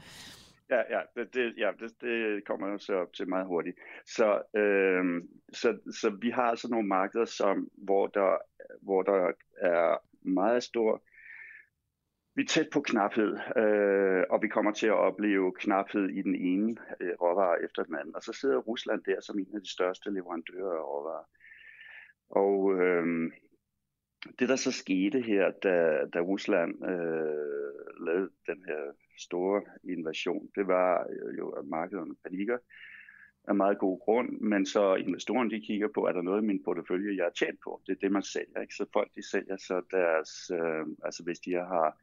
Ja, ja, det, det, ja det, det kommer jo så til meget hurtigt. Så, øh, så, så vi har altså nogle markeder, som, hvor, der, hvor der er meget stor vi er tæt på knaphed, øh, og vi kommer til at opleve knaphed i den ene øh, råvare efter den anden. Og så sidder Rusland der som en af de største leverandører af råvarer. Og øh, det der så skete her, da, da Rusland øh, lavede den her store invasion, det var øh, jo, at markederne panikker af meget god grund, men så investorerne de kigger på, er der noget i min portefølje, jeg har tjent på? Det er det, man sælger, ikke? Så folk de sælger så deres, øh, altså hvis de har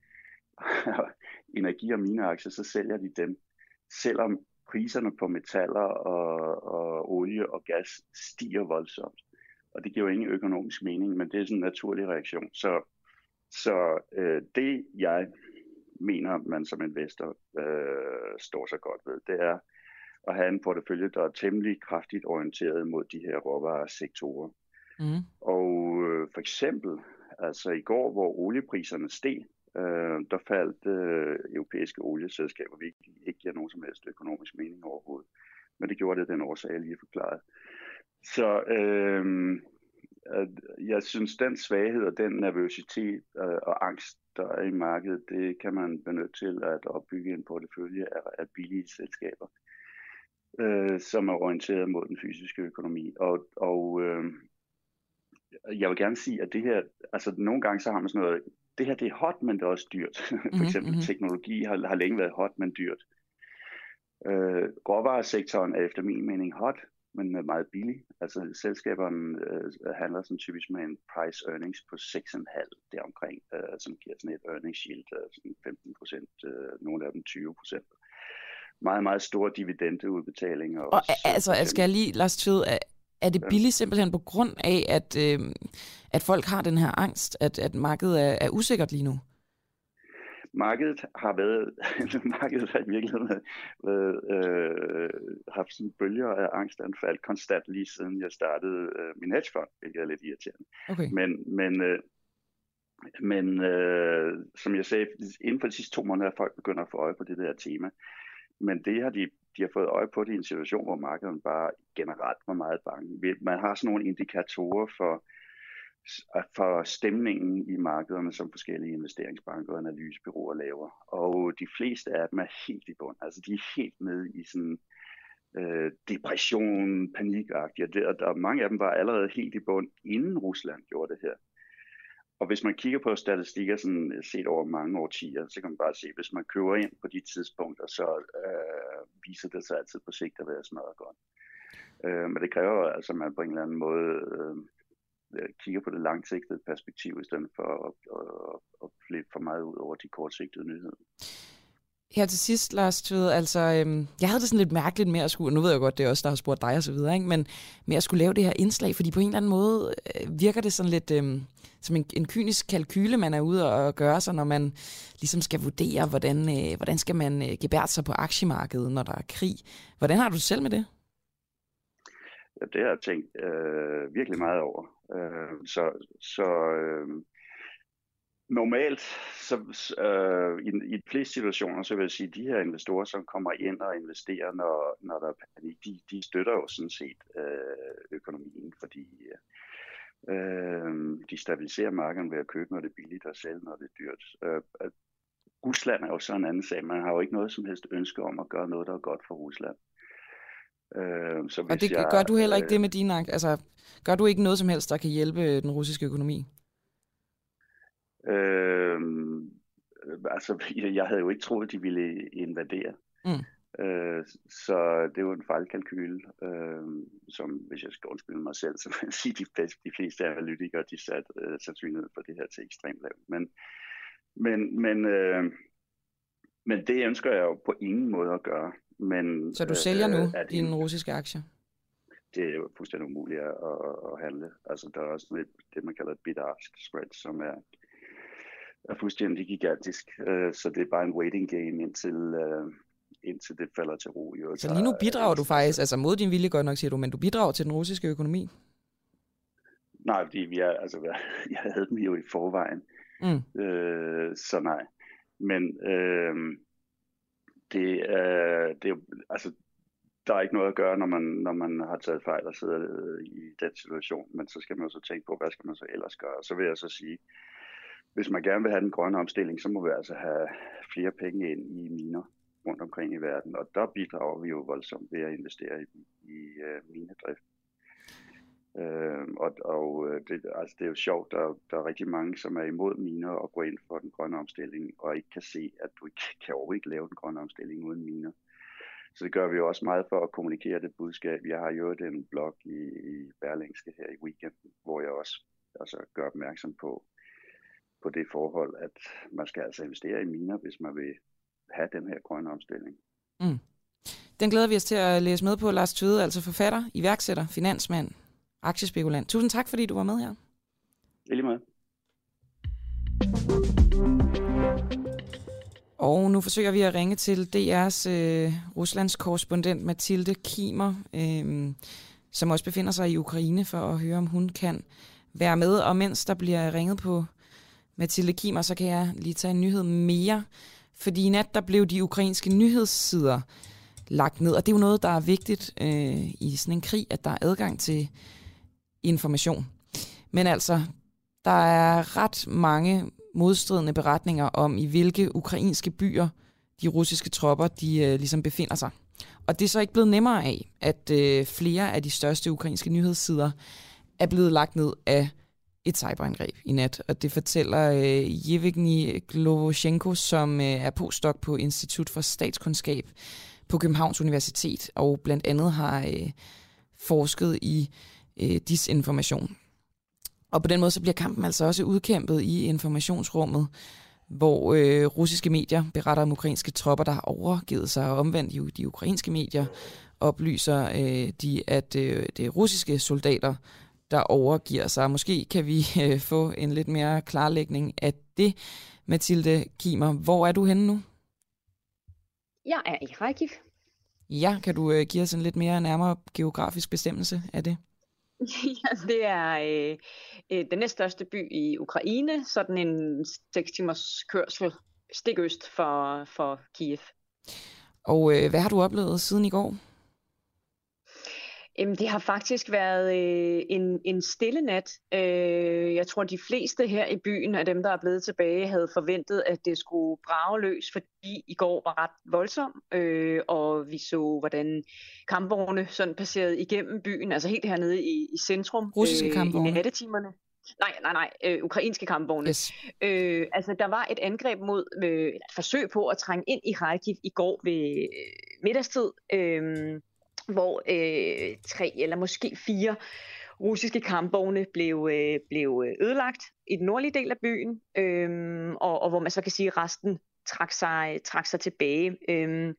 energi- og mineaktier, så sælger de dem, selvom priserne på metaller og, og olie og gas stiger voldsomt. Og det giver jo ingen økonomisk mening, men det er sådan en naturlig reaktion. Så, så øh, det, jeg mener, man som investor øh, står så godt ved, det er at have en portefølje, der er temmelig kraftigt orienteret mod de her råvaresektorer. Mm. Og øh, for eksempel, altså i går, hvor oliepriserne steg, øh, der faldt øh, europæiske olieselskaber, hvilket ikke giver nogen som helst økonomisk mening overhovedet. Men det gjorde det den årsag, jeg lige forklaret. Så øh, jeg synes, den svaghed og den nervøsitet øh, og angst, der er i markedet, det kan man benytte til at opbygge en portefølje af, af billige selskaber, øh, som er orienteret mod den fysiske økonomi. Og, og øh, jeg vil gerne sige, at det her, altså nogle gange så har man sådan noget, det her det er hot, men det er også dyrt. For eksempel mm-hmm. teknologi har, har længe været hot, men dyrt. Øh, råvaresektoren er efter min mening hot, men meget billig. Altså selskaberne øh, handler sådan typisk med en price earnings på 6,5 deromkring, øh, som giver sådan et earnings yield af sådan 15 procent, øh, nogle af dem 20 procent. Meget, meget store dividendeudbetalinger. Og også, altså, skal jeg lige, Lars Tved, er, er det billigt simpelthen på grund af, at, øh, at folk har den her angst, at, at markedet er, er usikkert lige nu? Markedet har været, markedet har i virkeligheden været, øh, haft sådan bølger af angstanfald konstant lige siden jeg startede øh, min hedgefond, hvilket er lidt irriterende. Okay. Men, men, øh, men øh, som jeg sagde, inden for de sidste to måneder er folk begyndt at få øje på det der tema. Men det har de, de har fået øje på det i en situation, hvor markedet bare generelt var meget bange. Man har sådan nogle indikatorer for, for stemningen i markederne, som forskellige investeringsbanker og analysebyråer laver. Og de fleste af dem er helt i bund. Altså de er helt nede i sådan øh, depression, panikagtige. Og der, mange af dem var allerede helt i bund, inden Rusland gjorde det her. Og hvis man kigger på statistikker sådan øh, set over mange årtier, så kan man bare se, at hvis man køber ind på de tidspunkter, så øh, viser det sig altid på sigt at være smadret godt. Øh, men det kræver altså, at man på en eller anden måde øh Øh, kigger på det langsigtede perspektiv, i stedet for at, at, at flippe for meget ud over de kortsigtede nyheder. Her til sidst, Lars Tved, altså, øhm, jeg havde det sådan lidt mærkeligt med at skulle, nu ved jeg godt, det er også der har spurgt dig og så videre, ikke? men med at skulle lave det her indslag, fordi på en eller anden måde øh, virker det sådan lidt øhm, som en, en kynisk kalkyle, man er ude og gøre sig, når man ligesom skal vurdere, hvordan, øh, hvordan skal man øh, gebære sig på aktiemarkedet, når der er krig. Hvordan har du det selv med det? Ja, det har jeg tænkt øh, virkelig meget over. Øh, så så øh, normalt, så, øh, i, i de fleste situationer, så vil jeg sige, at de her investorer, som kommer ind og investerer, når, når der er panik, de, de støtter jo sådan set øh, økonomien, fordi øh, de stabiliserer markedet ved at købe, når det er billigt, og sælge, når det er dyrt. Øh, Rusland er jo så en anden sag. Man har jo ikke noget som helst ønske om at gøre noget, der er godt for Rusland. Øh, så og det jeg, gør du heller ikke det med dine Altså, gør du ikke noget som helst, der kan hjælpe den russiske økonomi? Øh, altså, jeg havde jo ikke troet, de ville invadere. Mm. Øh, så det var en fejlkalkyl, øh, som hvis jeg skal undskylde mig selv, så vil jeg sige, at de, de fleste analytikere, de satte øh, sandsynligheden for det her til ekstremt lavt. Men, men, men, øh, men det ønsker jeg jo på ingen måde at gøre. Men, så du sælger nu øh, dine russiske aktier? Det er jo fuldstændig umuligt at, at, handle. Altså, der er også et, det, man kalder et bid-ask spread, som er er fuldstændig gigantisk. Øh, så det er bare en waiting game indtil, øh, indtil det falder til ro. Jo. Så lige nu bidrager du faktisk, altså mod din vilje godt nok siger du, men du bidrager til den russiske økonomi? Nej, fordi vi er, altså, jeg havde dem jo i forvejen. Mm. Øh, så nej. Men øh, det, øh, det er altså, der er ikke noget at gøre, når man, når man har taget fejl og sidder øh, i den situation, men så skal man så tænke på, hvad skal man så ellers gøre. Så vil jeg så sige, hvis man gerne vil have den grønne omstilling, så må vi altså have flere penge ind i miner rundt omkring i verden, og der bidrager vi jo voldsomt ved at investere i, i uh, minedrift. Øh, og og øh, det, altså det er jo sjovt, der, der er rigtig mange, som er imod miner og går ind for den grønne omstilling, og ikke kan se, at du ikke kan overhovedet ikke lave den grønne omstilling uden miner. Så det gør vi jo også meget for at kommunikere det budskab. Jeg har jo en blog i, i Berlingske her i weekenden, hvor jeg også altså, gør opmærksom på, på det forhold, at man skal altså investere i miner, hvis man vil have den her grønne omstilling. Mm. Den glæder vi os til at læse med på, Lars Tvede, altså forfatter, iværksætter, finansmand, aktiespekulant. Tusind tak, fordi du var med her. I lige Og nu forsøger vi at ringe til DR's øh, Ruslands korrespondent Mathilde Kimer, øh, som også befinder sig i Ukraine, for at høre, om hun kan være med. Og mens der bliver ringet på Mathilde Kimer, så kan jeg lige tage en nyhed mere. Fordi i nat der blev de ukrainske nyhedssider lagt ned, og det er jo noget, der er vigtigt øh, i sådan en krig, at der er adgang til information. Men altså, der er ret mange modstridende beretninger om, i hvilke ukrainske byer de russiske tropper de øh, ligesom befinder sig. Og det er så ikke blevet nemmere af, at øh, flere af de største ukrainske nyhedssider er blevet lagt ned af et cyberangreb i nat, og det fortæller øh, Jevgeny Glovoshenko, som øh, er postdoc på Institut for Statskundskab på Københavns Universitet, og blandt andet har øh, forsket i øh, disinformation. Og på den måde så bliver kampen altså også udkæmpet i informationsrummet, hvor øh, russiske medier beretter om ukrainske tropper, der har overgivet sig, og omvendt jo de ukrainske medier oplyser øh, de, at øh, det er russiske soldater, der overgiver sig. Måske kan vi øh, få en lidt mere klarlægning af det. Mathilde Kimer, hvor er du henne nu? Jeg er i Kharkiv. Ja, kan du øh, give os en lidt mere nærmere geografisk bestemmelse af det? ja, det er øh, øh, den næststørste by i Ukraine, sådan en 6 timers kørsel stik øst for, for Kiev. Og øh, hvad har du oplevet siden i går? Jamen, det har faktisk været øh, en, en stille nat. Øh, jeg tror, de fleste her i byen af dem, der er blevet tilbage, havde forventet, at det skulle brage løs, fordi i går var ret voldsom, øh, og vi så, hvordan kampvogne sådan passerede igennem byen, altså helt hernede i, i centrum. Russiske øh, kampvogne? I nattetimerne. Nej, nej, nej, øh, ukrainske kampvogne. Yes. Øh, altså, der var et angreb mod, øh, et forsøg på at trænge ind i Kharkiv i går ved øh, middagstid. Øh, hvor øh, tre eller måske fire russiske kampvogne blev, øh, blev ødelagt i den nordlige del af byen, øh, og, og hvor man så kan sige, at resten trak sig, trak sig tilbage. Øh,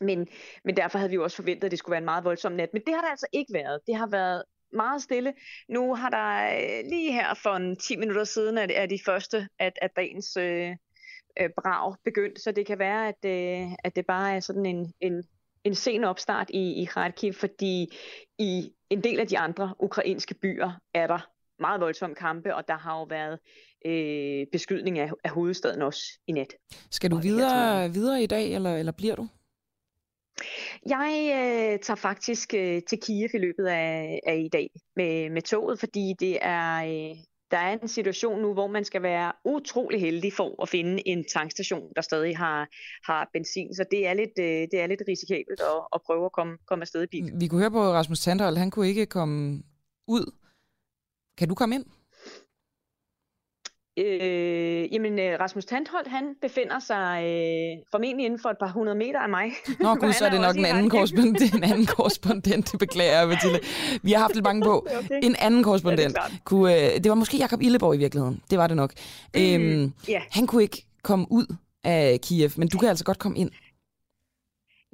men, men derfor havde vi jo også forventet, at det skulle være en meget voldsom nat. Men det har der altså ikke været. Det har været meget stille. Nu har der øh, lige her for en 10 minutter siden, at, at de første at, at dagens øh, øh, brag begyndt, så det kan være, at, øh, at det bare er sådan en, en, en sen opstart i, i Kharkiv, fordi i en del af de andre ukrainske byer er der meget voldsomme kampe, og der har jo været øh, beskydning af, af hovedstaden også i nat. Skal du videre, videre i dag, eller, eller bliver du? Jeg øh, tager faktisk øh, til Kiev i løbet af, af i dag med, med toget, fordi det er øh, der er en situation nu, hvor man skal være utrolig heldig for at finde en tankstation, der stadig har, har benzin. Så det er lidt, øh, det er lidt risikabelt at, at prøve at komme, komme afsted i bil. Vi kunne høre på Rasmus Tandhold, han kunne ikke komme ud. Kan du komme ind? Øh, jamen, øh, Rasmus Tandholt, han befinder sig øh, formentlig inden for et par hundrede meter af mig. Nå gud, så er det nok en anden, korrespondent, en anden korrespondent, det beklager jeg, Mathilde. Vi har haft lidt mange på. Okay. En anden korrespondent. Ja, det, kunne, øh, det var måske Jakob Illeborg i virkeligheden. Det var det nok. Mm, øhm, yeah. Han kunne ikke komme ud af Kiev, men du kan altså godt komme ind.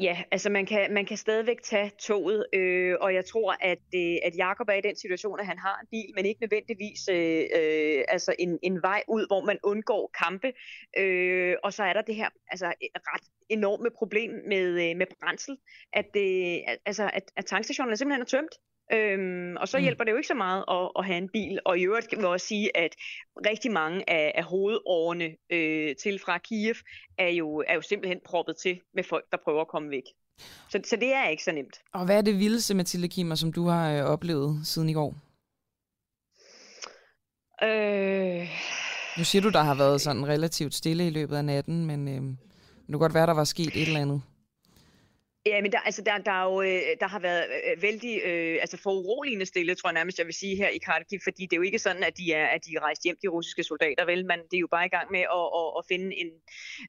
Ja, altså man kan, man kan stadigvæk tage toget, øh, og jeg tror, at, øh, at Jakob er i den situation, at han har en bil, men ikke nødvendigvis øh, øh, altså en, en vej ud, hvor man undgår kampe. Øh, og så er der det her altså, øh, ret enorme problem med, øh, med brændsel, at, øh, altså, at, at tankstationerne simpelthen er tømt. Øhm, og så mm. hjælper det jo ikke så meget at, at have en bil. Og i øvrigt kan vi også sige, at rigtig mange af, af hovedårene øh, til fra Kiev er jo, er jo simpelthen proppet til med folk, der prøver at komme væk. Så, så det er ikke så nemt. Og hvad er det vildeste, Mathilde Kimmer, som du har øh, oplevet siden i går? Øh... Nu siger du, der har været sådan relativt stille i løbet af natten, men øh, det kan godt være, der var sket et eller andet. Ja, men der, altså der, der, er jo, øh, der har været øh, øh, vældig øh, altså foruroligende stille, tror jeg nærmest, jeg vil sige her i Kharkiv, fordi det er jo ikke sådan, at de er, at de er rejst hjem, de russiske soldater, vel? Man, det er jo bare i gang med at, at, at finde en,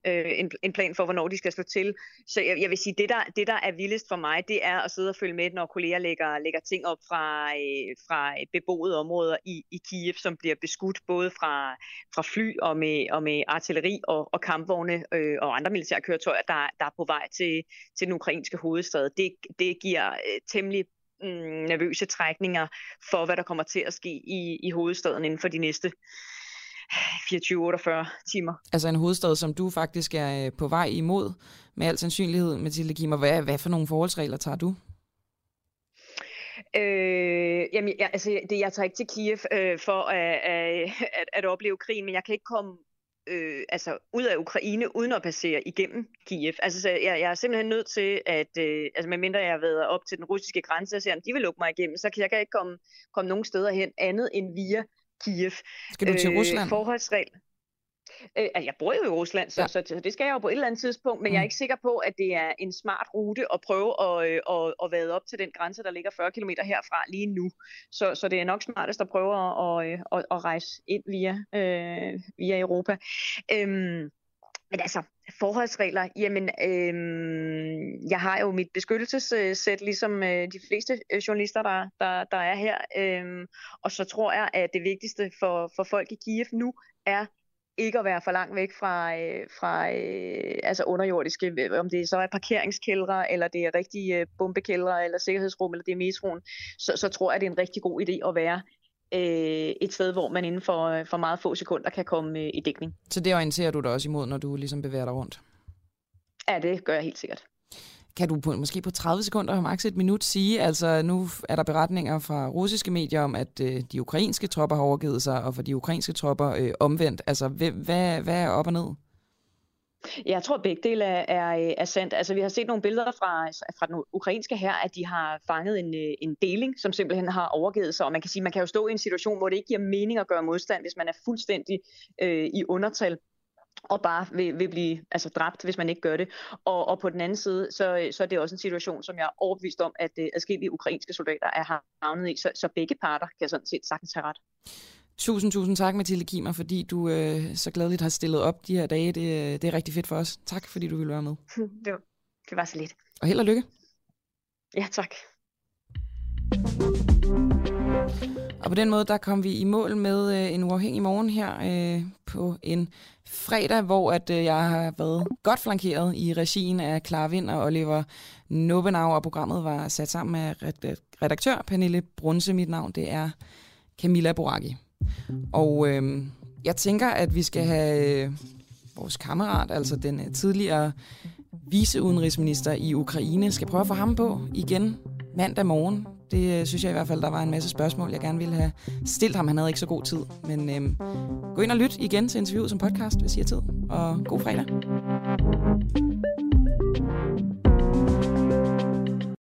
øh, en, en plan for, hvornår de skal slå til. Så jeg, jeg vil sige, det der, det der er vildest for mig, det er at sidde og følge med, når kolleger lægger, lægger ting op fra, øh, fra beboede områder i, i Kiev, som bliver beskudt både fra, fra fly og med, og med artilleri og, og kampvogne øh, og andre militære køretøjer, der, der er på vej til, til den ukrainske ukrainske hovedstad, det, det giver øh, temmelig mm, nervøse trækninger for, hvad der kommer til at ske i, i hovedstaden inden for de næste 24-48 timer. Altså en hovedstad, som du faktisk er øh, på vej imod, med al sandsynlighed, Mathilde Kimmer. Hvad, hvad for nogle forholdsregler tager du? Øh, jamen, jeg, altså, det, jeg tager ikke til Kiev øh, for at, at, at opleve krig, men jeg kan ikke komme øh, altså ud af Ukraine, uden at passere igennem Kiev. Altså, så jeg, jeg er simpelthen nødt til, at øh, altså, medmindre jeg har været op til den russiske grænse og ser, om de vil lukke mig igennem, så kan jeg kan ikke komme, komme nogen steder hen andet end via Kiev. Skal du til øh, Rusland? Forholdsregel. Øh, altså, jeg bor jo i Rusland, så, ja. så, så det skal jeg jo på et eller andet tidspunkt, men mm. jeg er mm. ikke sikker på, at det er en smart rute at prøve at, øh, at, at vade op til den grænse, der ligger 40 km herfra lige nu. Så, så det er nok smartest at prøve at, at, at, at rejse ind via, øh, via Europa. Øhm, men altså, forholdsregler, jamen, øhm, jeg har jo mit beskyttelsessæt, ligesom øh, de fleste øh, journalister, der, der, der er her. Øhm, og så tror jeg, at det vigtigste for, for folk i Kiev nu er ikke at være for langt væk fra, øh, fra øh, altså underjordiske, om det så er parkeringskældre, eller det er rigtige øh, bombekældre, eller sikkerhedsrum, eller det er metroen, så, så tror jeg, det er en rigtig god idé at være øh, et sted, hvor man inden for, øh, for meget få sekunder kan komme øh, i dækning. Så det orienterer du dig også imod, når du ligesom bevæger dig rundt? Ja, det gør jeg helt sikkert. Kan du på, måske på 30 sekunder, maks et minut, sige, altså nu er der beretninger fra russiske medier om, at øh, de ukrainske tropper har overgivet sig, og for de ukrainske tropper øh, omvendt. Altså, hvad, hvad, hvad er op og ned? Jeg tror begge dele er, er, er sandt. Altså, vi har set nogle billeder fra, fra den ukrainske her, at de har fanget en, øh, en deling, som simpelthen har overgivet sig. Og man kan sige, man kan jo stå i en situation, hvor det ikke giver mening at gøre modstand, hvis man er fuldstændig øh, i undertal og bare vil, vil blive altså, dræbt, hvis man ikke gør det. Og, og på den anden side, så, så er det også en situation, som jeg er overbevist om, at uh, adskillige ukrainske soldater er havnet i. Så, så begge parter kan sådan set sagtens have ret. Tusind, tusind tak, Mathilde Kimer, fordi du øh, så glædeligt har stillet op de her dage. Det, det er rigtig fedt for os. Tak, fordi du ville være med. Det var, det var så lidt. Og held og lykke. Ja, tak. Og på den måde, der kom vi i mål med øh, en uafhængig morgen her øh, på en fredag, hvor at øh, jeg har været godt flankeret i regien af Clara Vind og Oliver Nobenau, og programmet var sat sammen med øh, redaktør Pernille Brunse. Mit navn, det er Camilla Boraki. Og øh, jeg tænker, at vi skal have øh, vores kammerat, altså den øh, tidligere viceudenrigsminister i Ukraine, skal prøve at få ham på igen mandag morgen. Det øh, synes jeg i hvert fald, der var en masse spørgsmål, jeg gerne ville have stillet ham. Han havde ikke så god tid. Men øhm, gå ind og lyt igen til interviewet som podcast, hvis I har tid. Og god fredag.